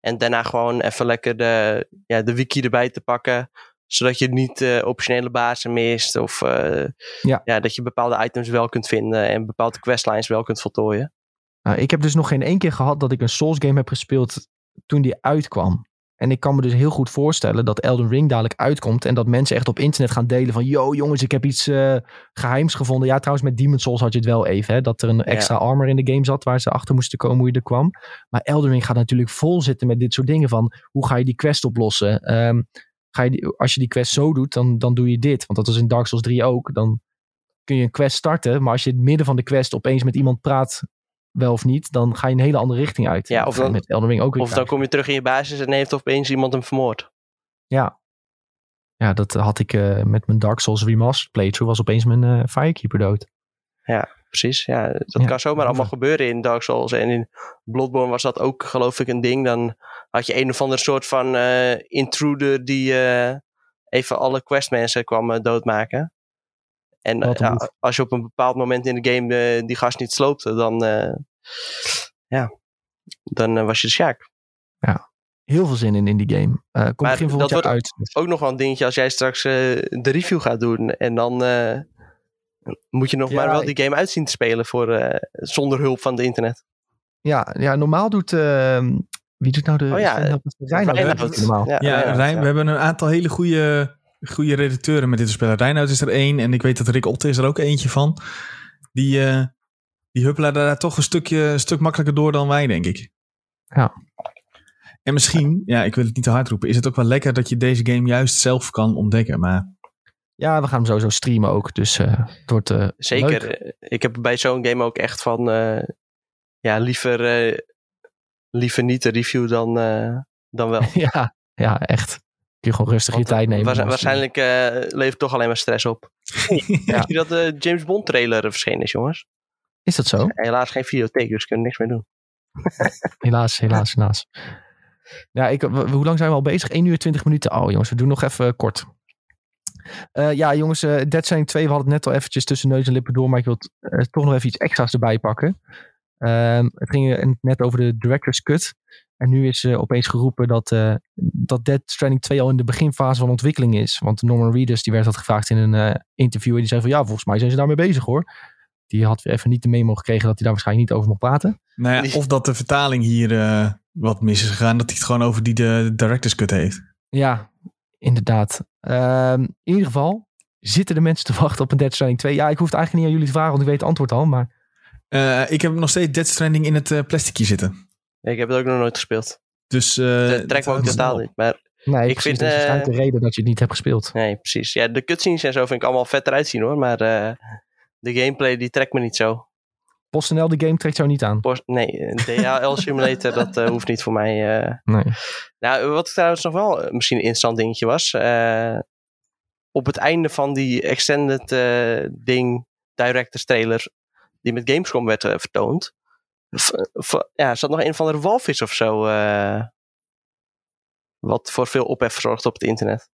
En daarna gewoon even lekker de, ja, de wiki erbij te pakken zodat je niet uh, optionele bazen mist. Of uh, ja. ja. dat je bepaalde items wel kunt vinden. En bepaalde questlines wel kunt voltooien. Nou, ik heb dus nog geen één keer gehad dat ik een Souls game heb gespeeld toen die uitkwam. En ik kan me dus heel goed voorstellen dat Elden Ring dadelijk uitkomt. En dat mensen echt op internet gaan delen van... Yo jongens, ik heb iets uh, geheims gevonden. Ja, trouwens met Demon's Souls had je het wel even. Hè, dat er een extra armor in de game zat waar ze achter moesten komen hoe je er kwam. Maar Elden Ring gaat natuurlijk vol zitten met dit soort dingen van... Hoe ga je die quest oplossen? Um, ga je die, als je die quest zo doet, dan, dan doe je dit. Want dat was in Dark Souls 3 ook. Dan kun je een quest starten. Maar als je in het midden van de quest opeens met iemand praat wel of niet, dan ga je een hele andere richting uit. Ja, of dan, met Elden Ring ook Of dan kom je terug in je basis en heeft opeens iemand hem vermoord. Ja. Ja, dat had ik uh, met mijn Dark Souls Remastered playthrough, was opeens mijn uh, Firekeeper dood. Ja, precies. Ja, dat ja, kan zomaar allemaal gebeuren in Dark Souls. En in Bloodborne was dat ook, geloof ik, een ding. Dan had je een of ander soort van uh, intruder die even alle questmensen kwam doodmaken. En als je op een bepaald moment in de game uh, die gast niet sloopte, dan, uh, ja, dan was je de Sjaak. Ja, heel veel zin in in die game. komt maar begin dat wordt uit. ook nog wel een dingetje als jij straks de review gaat doen. En dan moet je nog ja, maar wel die game uitzien te spelen voor, zonder hulp van het internet. Ja, ja normaal doet... Ehm, wie doet nou de... Oh ja. Ja, ja, Rijn, we hebben een aantal hele goede goede redacteuren met dit spellen. Reinoud is er één en ik weet dat Rick Otte is er ook eentje van. Die, uh, die huppelen daar toch een, stukje, een stuk makkelijker door dan wij, denk ik. Ja. En misschien, ja, ik wil het niet te hard roepen, is het ook wel lekker dat je deze game juist zelf kan ontdekken. Maar... Ja, we gaan hem sowieso streamen ook, dus uh, het wordt uh, Zeker. Leuk. Ik heb bij zo'n game ook echt van, ja, liever, liever niet de review dan, dan wel. [LAUGHS] ja, ja, echt je gewoon rustig je tijd nemen. Wa waarschijnlijk uh, levert toch alleen maar stress op. [LAUGHS] ja. Zie je dat de James Bond trailer verschenen is, jongens? Is dat zo? Helaas geen videotheek, dus kunnen niks meer doen. [LAUGHS] [LAUGHS] helaas, helaas, helaas. Ja, ik, hoe lang zijn we al bezig? 1 uur 20 minuten. Oh jongens, we doen nog even kort. Uh, ja, jongens, uh, Dead Stranding 2, we hadden het net al eventjes tussen neus en lippen door, maar ik wil uh, toch nog even iets extra's erbij pakken. Ehm, het ging net over de director's cut. En nu is uh, opeens geroepen dat, uh, dat Dead Stranding 2 al in de beginfase van ontwikkeling is. Want Norman Reedus die werd dat gevraagd in een uh, interview. En die zei van ja, volgens mij zijn ze daarmee bezig hoor. Die had even niet de memo gekregen dat hij daar waarschijnlijk niet over mocht praten. Nou ja, of dat de vertaling hier wat mis is gegaan. Dat hij het gewoon over die de director's cut heeft. Ja, inderdaad. Ehm, in ieder geval zitten de mensen te wachten op een Dead Stranding 2. Ja, ik hoef het eigenlijk niet aan jullie te vragen, want ik weet het antwoord al. Maar... ik heb nog steeds Dead Stranding in het plasticje zitten. Ik heb het ook nog nooit gespeeld. Dus, uh, dat trekt me ook totaal niet. Maar nee, ik vind, dat is uh, de reden dat je het niet hebt gespeeld. Nee, precies. Ja, de cutscenes en zo vind ik allemaal vet eruit zien hoor. Maar uh, de gameplay die trekt me niet zo. PostNL, de game trekt jou niet aan? Post, nee, DHL [LAUGHS] Simulator, dat uh, hoeft niet voor mij. nee. Nou, wat trouwens nog wel misschien een interessant dingetje was. op het einde van die extended ding, director's trailer, die met Gamescom werd vertoond ja, er zat nog een van de walvis of zo. Uh, wat voor veel ophef zorgt op het internet.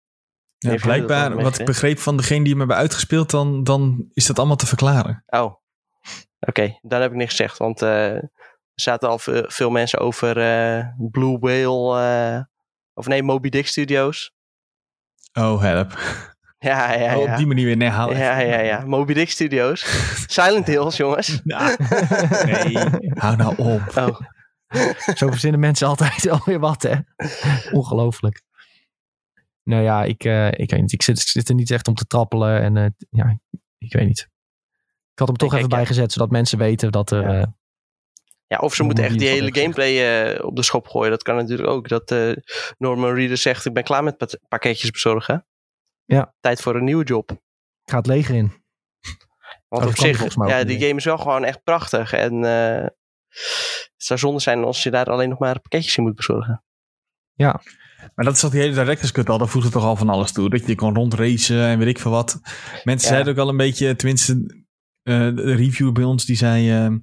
Ja, blijkbaar, wat ik begreep van degene die hem hebben uitgespeeld, dan, dan is dat allemaal te verklaren. Oh, oké. Okay, daar heb ik niks gezegd. Want uh, er zaten al veel, veel mensen over uh, Blue Whale, of nee, Moby Dick Studios. Oh, help. Ja, ja, ja. Oh, op die manier weer neerhalen. Ja, ja, ja. Moby Dick Studios. [LAUGHS] Silent Hills, jongens. [LAUGHS] Nou, nee, hou nou op. Oh. Zo verzinnen mensen altijd [LAUGHS] alweer wat, hè? Ongelooflijk. Nou ja, ik, uh, ik weet niet. Ik zit, ik zit, er niet echt om te trappelen. En uh, ja, ik weet niet. Ik had hem toch even bijgezet, zodat mensen weten dat er... Ja. Uh, ja, of ze moeten echt die hele gameplay op de schop gooien. Dat kan natuurlijk ook. Dat Norman Reader zegt, ik ben klaar met pakketjes bezorgen. Ja. Tijd voor een nieuwe job. Ik ga het leger in. Want op zich, ja, die game is wel gewoon echt prachtig. En uh, het zou zonde zijn als je daar alleen nog maar pakketjes in moet bezorgen. Ja. Maar dat is toch die hele directors cut al, daar voegt het toch al van alles toe. Dat je kon rondracen en weet ik veel wat. Mensen ja. zeiden ook al een beetje, tenminste uh, de review bij ons, die zei... Uh,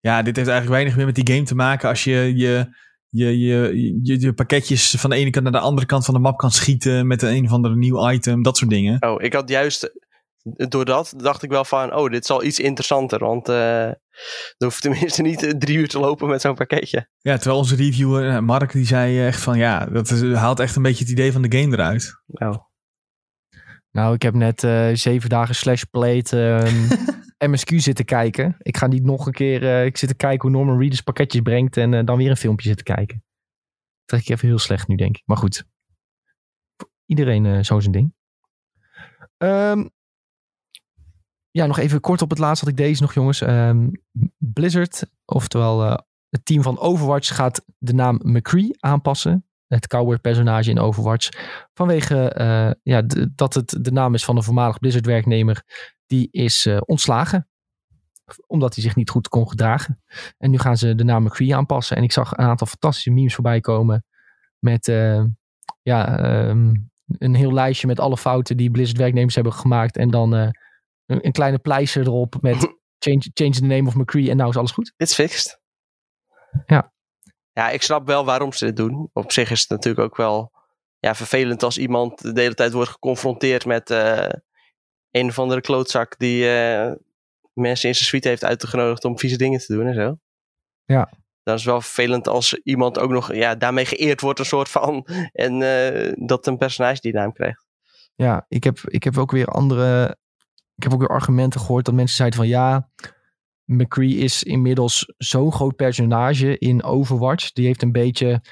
ja, dit heeft eigenlijk weinig meer met die game te maken als je je je, je, je, je, pakketjes van de ene kant naar de andere kant van de map kan schieten met een of andere nieuw item, dat soort dingen. Oh, ik had juist, door dat dacht ik wel van, oh, dit is al iets interessanter, want uh, er hoeft tenminste niet drie uur te lopen met zo'n pakketje. Ja, terwijl onze reviewer, eh, Mark, die zei echt van, ja, dat is, haalt echt een beetje het idee van de game eruit. Oh. Nou, ik heb net uh, zeven dagen slash played um, [LAUGHS] MSQ zitten kijken. Ik ga niet nog een keer. Uh, ik zit te kijken hoe Norman Reedus pakketjes brengt. En uh, dan weer een filmpje zitten kijken. trek ik even heel slecht nu, denk ik. Maar goed. Iedereen uh, zo zijn ding. Um, ja, nog even kort op het laatst had ik deze nog, jongens. Um, Blizzard, oftewel het team van Overwatch, gaat de naam McCree aanpassen. Het cowboy-personage in Overwatch. Vanwege ja, dat het de naam is van een voormalig Blizzard-werknemer. Die is uh, ontslagen. Omdat hij zich niet goed kon gedragen. En nu gaan ze de naam McCree aanpassen. En ik zag een aantal fantastische memes voorbij komen. Met ja, um, een heel lijstje met alle fouten die Blizzard-werknemers hebben gemaakt. En dan een, een, kleine pleister erop met [LAUGHS] change, change the name of McCree en nou is alles goed. It's fixed. Ja. Ja, ik snap wel waarom ze dit doen. Op zich is het natuurlijk ook wel ja, vervelend als iemand de hele tijd wordt geconfronteerd met een of andere klootzak die uh, mensen in zijn suite heeft uitgenodigd om vieze dingen te doen en zo. Ja. Dan is wel vervelend als iemand ook nog ja, daarmee geëerd wordt, een soort van. [LAUGHS] En uh, dat een personage die naam krijgt. Ja, ik heb, ik heb ook weer andere. Ik heb ook weer argumenten gehoord dat mensen zeiden van ja. McCree is inmiddels zo'n groot personage in Overwatch. Die heeft een beetje.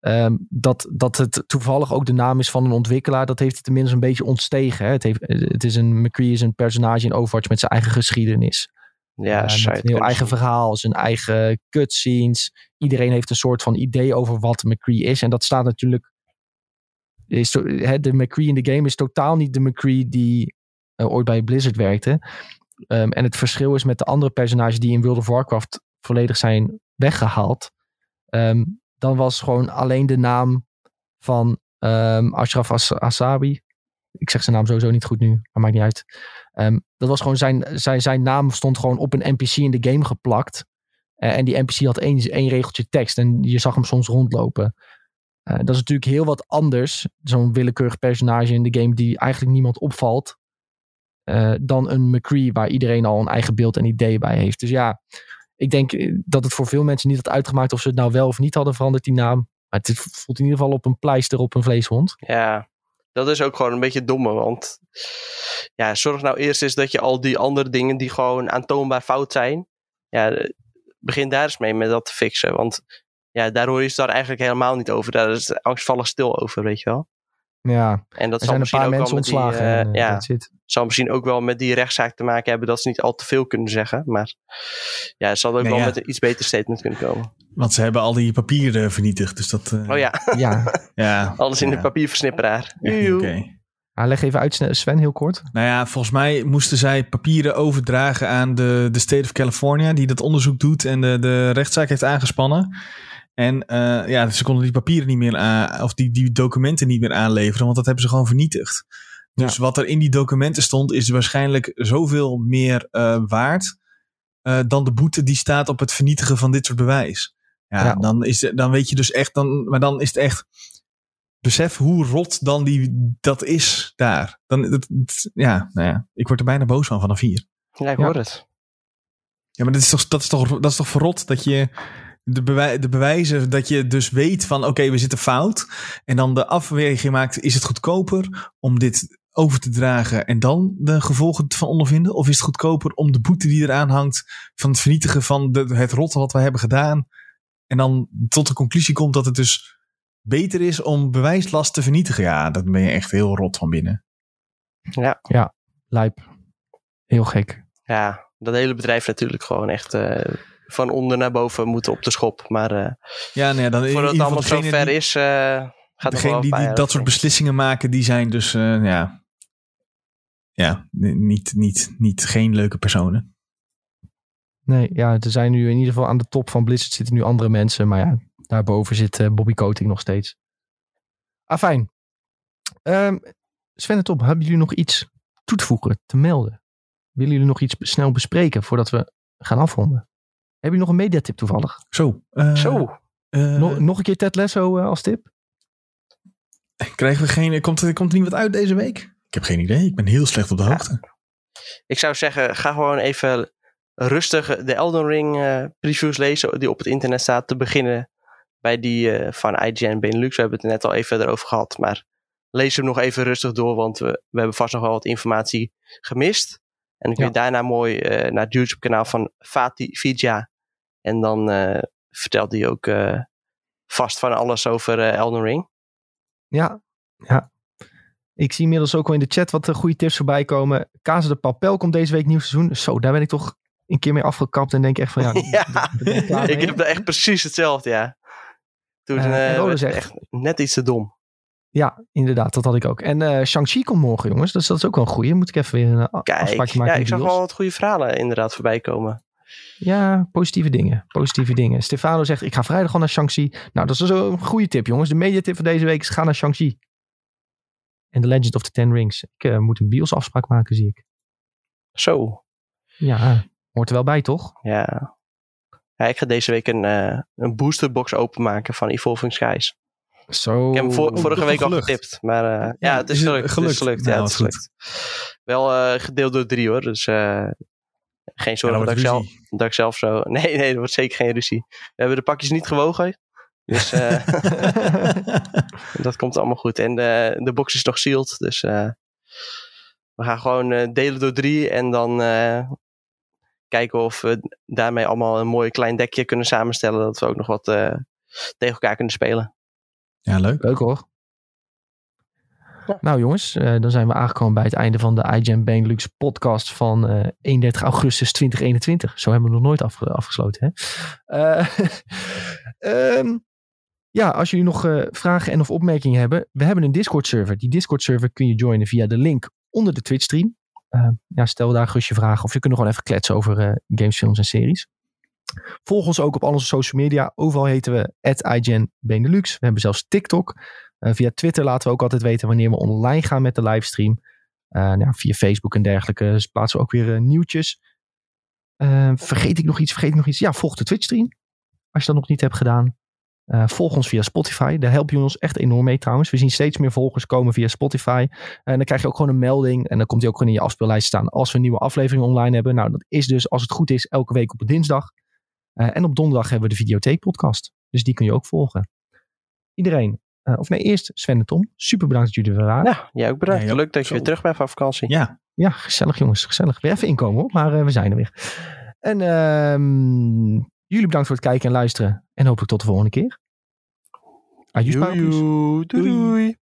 Um, dat, dat het toevallig ook de naam is van een ontwikkelaar. Dat heeft het tenminste een beetje ontstegen. Hè? Het, heeft, het is een, McCree is een personage in Overwatch met zijn eigen geschiedenis. Ja, uh, een heel eigen verhaal, zijn eigen cutscenes. Iedereen heeft een soort van idee over wat McCree is. En dat staat natuurlijk. Is, hè, de McCree in de game is totaal niet de McCree die uh, ooit bij Blizzard werkte. Um, en het verschil is met de andere personages die in World of Warcraft volledig zijn weggehaald. Um, dan was gewoon alleen de naam van um, Ashraf As Asabi. Ik zeg zijn naam sowieso niet goed nu, maar maakt niet uit. dat was gewoon zijn, zijn, zijn naam stond gewoon op een NPC in de game geplakt. Uh, en die NPC had één, één regeltje tekst en je zag hem soms rondlopen. Uh, dat is natuurlijk heel wat anders. Zo'n willekeurig personage in de game die eigenlijk niemand opvalt. Uh, dan een McCree waar iedereen al een eigen beeld en idee bij heeft. Dus ja, ik denk dat het voor veel mensen niet had uitgemaakt of ze het nou wel of niet hadden veranderd, die naam. Maar het voelt in ieder geval op een pleister op een vleeshond. Ja, dat is ook gewoon een beetje domme. Want ja, zorg nou eerst eens dat je al die andere dingen die gewoon aantoonbaar fout zijn. Ja, begin daar eens mee met dat te fixen. Want ja, daar hoor je het daar eigenlijk helemaal niet over. Daar is angstvallig stil over, weet je wel. Ja, en dat er zijn een paar mensen ontslagen. Die, uh, en, uh, ja, zal misschien ook wel met die rechtszaak te maken hebben dat ze niet al te veel kunnen zeggen. Maar ja, het zal ook Nee, wel ja. met een iets beter statement kunnen komen. Want ze hebben al die papieren vernietigd. Dus dat. eh, Oh ja, ja. [LAUGHS] ja. alles in ja, de papierversnipperaar. oké. Ah, leg even uit, Sven, heel kort. Nou ja, volgens mij moesten zij papieren overdragen aan de, de State of California, die dat onderzoek doet en de, de rechtszaak heeft aangespannen. En eh, ja, ze konden die papieren niet meer aan, of die, die documenten niet meer aanleveren, want dat hebben ze gewoon vernietigd. Dus wat er in die documenten stond, is waarschijnlijk zoveel meer eh, waard eh, dan de boete die staat op het vernietigen van dit soort bewijs. Ja, Ja. Dan, is, dan weet je dus echt, dan, maar dan is het echt. Besef hoe rot dan die, dat is daar. Dan, dat, dat- ja, nou ja, ik word er bijna boos van vanaf hier. Ja, ik Ja. hoor het. Ja, maar dat is toch, dat is toch, dat is toch verrot dat je de, bewij de bewijzen, dat je dus weet van oké, we zitten fout. En dan de afweging maakt, is het goedkoper om dit over te dragen en dan de gevolgen van ondervinden? Of is het goedkoper om de boete die eraan hangt van het vernietigen van de, het rotte wat we hebben gedaan en dan tot de conclusie komt dat het dus beter is om bewijslast te vernietigen? Ja, dan ben je echt heel rot van binnen. Ja, Lijp. Heel gek. ja, dat hele bedrijf natuurlijk gewoon echt eh, van onder naar boven moeten op de schop. Maar eh, Ja, nee, dan in voordat het allemaal zo ver die- is, eh, gaat het nog die, die jaar dat soort beslissingen maken, die zijn dus eh, ja, ja niet, niet, niet geen leuke personen. Nee, ja, er zijn nu in ieder geval aan de top van Blizzard zitten nu andere mensen. Maar ja, daarboven zit eh, Bobby Kotick nog steeds. Ah, fijn. Ehm, Sven en Top, hebben jullie nog iets toe te voegen, te melden? Willen jullie nog iets snel bespreken voordat we gaan afronden? Heb je nog een mediatip toevallig? Zo. eh, Zo, eh, nog, nog een keer Ted Lasso eh, als tip? krijgen we geen, komt, er, komt er niet wat uit deze week? Ik heb geen idee. Ik ben heel slecht op de Ja. hoogte. ik zou zeggen, ga gewoon even rustig de Elden Ring previews lezen die op het internet staat te beginnen bij die van IGN Benelux. We hebben het er net al even erover gehad, maar lees hem nog even rustig door, want we, we hebben vast nog wel wat informatie gemist. En dan kun je Ja. daarna mooi eh, naar het YouTube kanaal van Fatih Vidya. En dan eh, vertelt hij ook eh, vast van alles over eh, Elden Ring. Ja, ja. Ik zie inmiddels ook wel in de chat wat goede tips voorbij komen. Kazen de Papel komt deze week nieuw seizoen. Zo, daar ben ik toch een keer mee afgekapt en denk echt van ja, daar ik heb echt precies hetzelfde, ja. Toen Eh, eh, werd zegt- echt net iets te dom. Ja, inderdaad, dat had ik ook. En eh Shang-Chi komt morgen, jongens. Dus dat is ook wel een goeie. Moet ik even weer een a- Kijk, afspraakje maken ja, ik zag wel wat goede verhalen inderdaad voorbij komen. Ja, positieve dingen. Positieve dingen. Stefano zegt, ik ga vrijdag al naar Shang-Chi. Nou, dat is een goede tip, jongens. De mediatip van deze week is ga naar Shang-Chi. En The Legend of the Ten Rings. Ik eh, moet een bios afspraak maken, zie ik. Zo, Ja, hoort er wel bij, toch? ja. ja ik ga deze week een, eh, een boosterbox openmaken van Evolving Skies. Zo. Ik heb hem vorige week al getipt. Maar eh, ja, het is gelukt. Het gelukt? is gelukt. Nou, ja, het is wat gelukt. Wel eh, gedeeld door drie hoor. Dus eh, geen zorgen Ja, dat, ik zelf, dat ik zelf zo... [LAUGHS] Nee, nee, dat wordt zeker geen ruzie. We hebben de pakjes niet gewogen. Dus [LAUGHS] dat komt allemaal goed. En de, de box is nog sealed. Dus we gaan gewoon delen door drie. En dan kijken of we daarmee allemaal een mooi klein dekje kunnen samenstellen. Dat we ook nog wat tegen elkaar kunnen spelen. Ja, leuk. Leuk hoor. Ja. Nou jongens, eh, dan zijn we aangekomen bij het einde van de iGen Benelux podcast van eh 31 augustus 2021. Zo hebben we nog nooit afge- afgesloten. Hè? Eh, [LAUGHS] ehm, ja, als jullie nog eh, vragen en of opmerkingen hebben. We hebben een Discord server. Die Discord server kun je joinen via de link onder de Twitch stream. Eh, ja, stel daar gerust je vragen of je kunt gewoon even kletsen over eh, games, films en series. Volg ons ook op al onze social media. Overal heten we iGen Benelux. We hebben zelfs TikTok. Eh, via Twitter laten we ook altijd weten wanneer we online gaan met de livestream. Eh, nou, via Facebook en dergelijke plaatsen we ook weer eh, nieuwtjes. Vergeet ik nog iets? Vergeet ik nog iets? Ja, volg de Twitch stream. Als je dat nog niet hebt gedaan. Volg ons via Spotify. Daar help je ons echt enorm mee trouwens. We zien steeds meer volgers komen via Spotify. En dan krijg je ook gewoon een melding. En dan komt die ook gewoon in je afspeellijst staan als we een nieuwe aflevering online hebben. Nou, dat is dus als het goed is elke week op dinsdag. Eh, en op donderdag hebben we de Videotheek podcast. Dus die kun je ook volgen. Iedereen, eh, of nee, eerst Sven en Tom. Super bedankt dat jullie er waren. Ja, jij ook bedankt. Ja. Leuk dat je Zo. weer terug bent van vakantie. Ja, Ja, gezellig jongens, gezellig. Weer even inkomen hoor, maar eh, we zijn er weer. En ehm, jullie bedankt voor het kijken en luisteren. En hopelijk tot de volgende keer. Adieu. Doei. doei.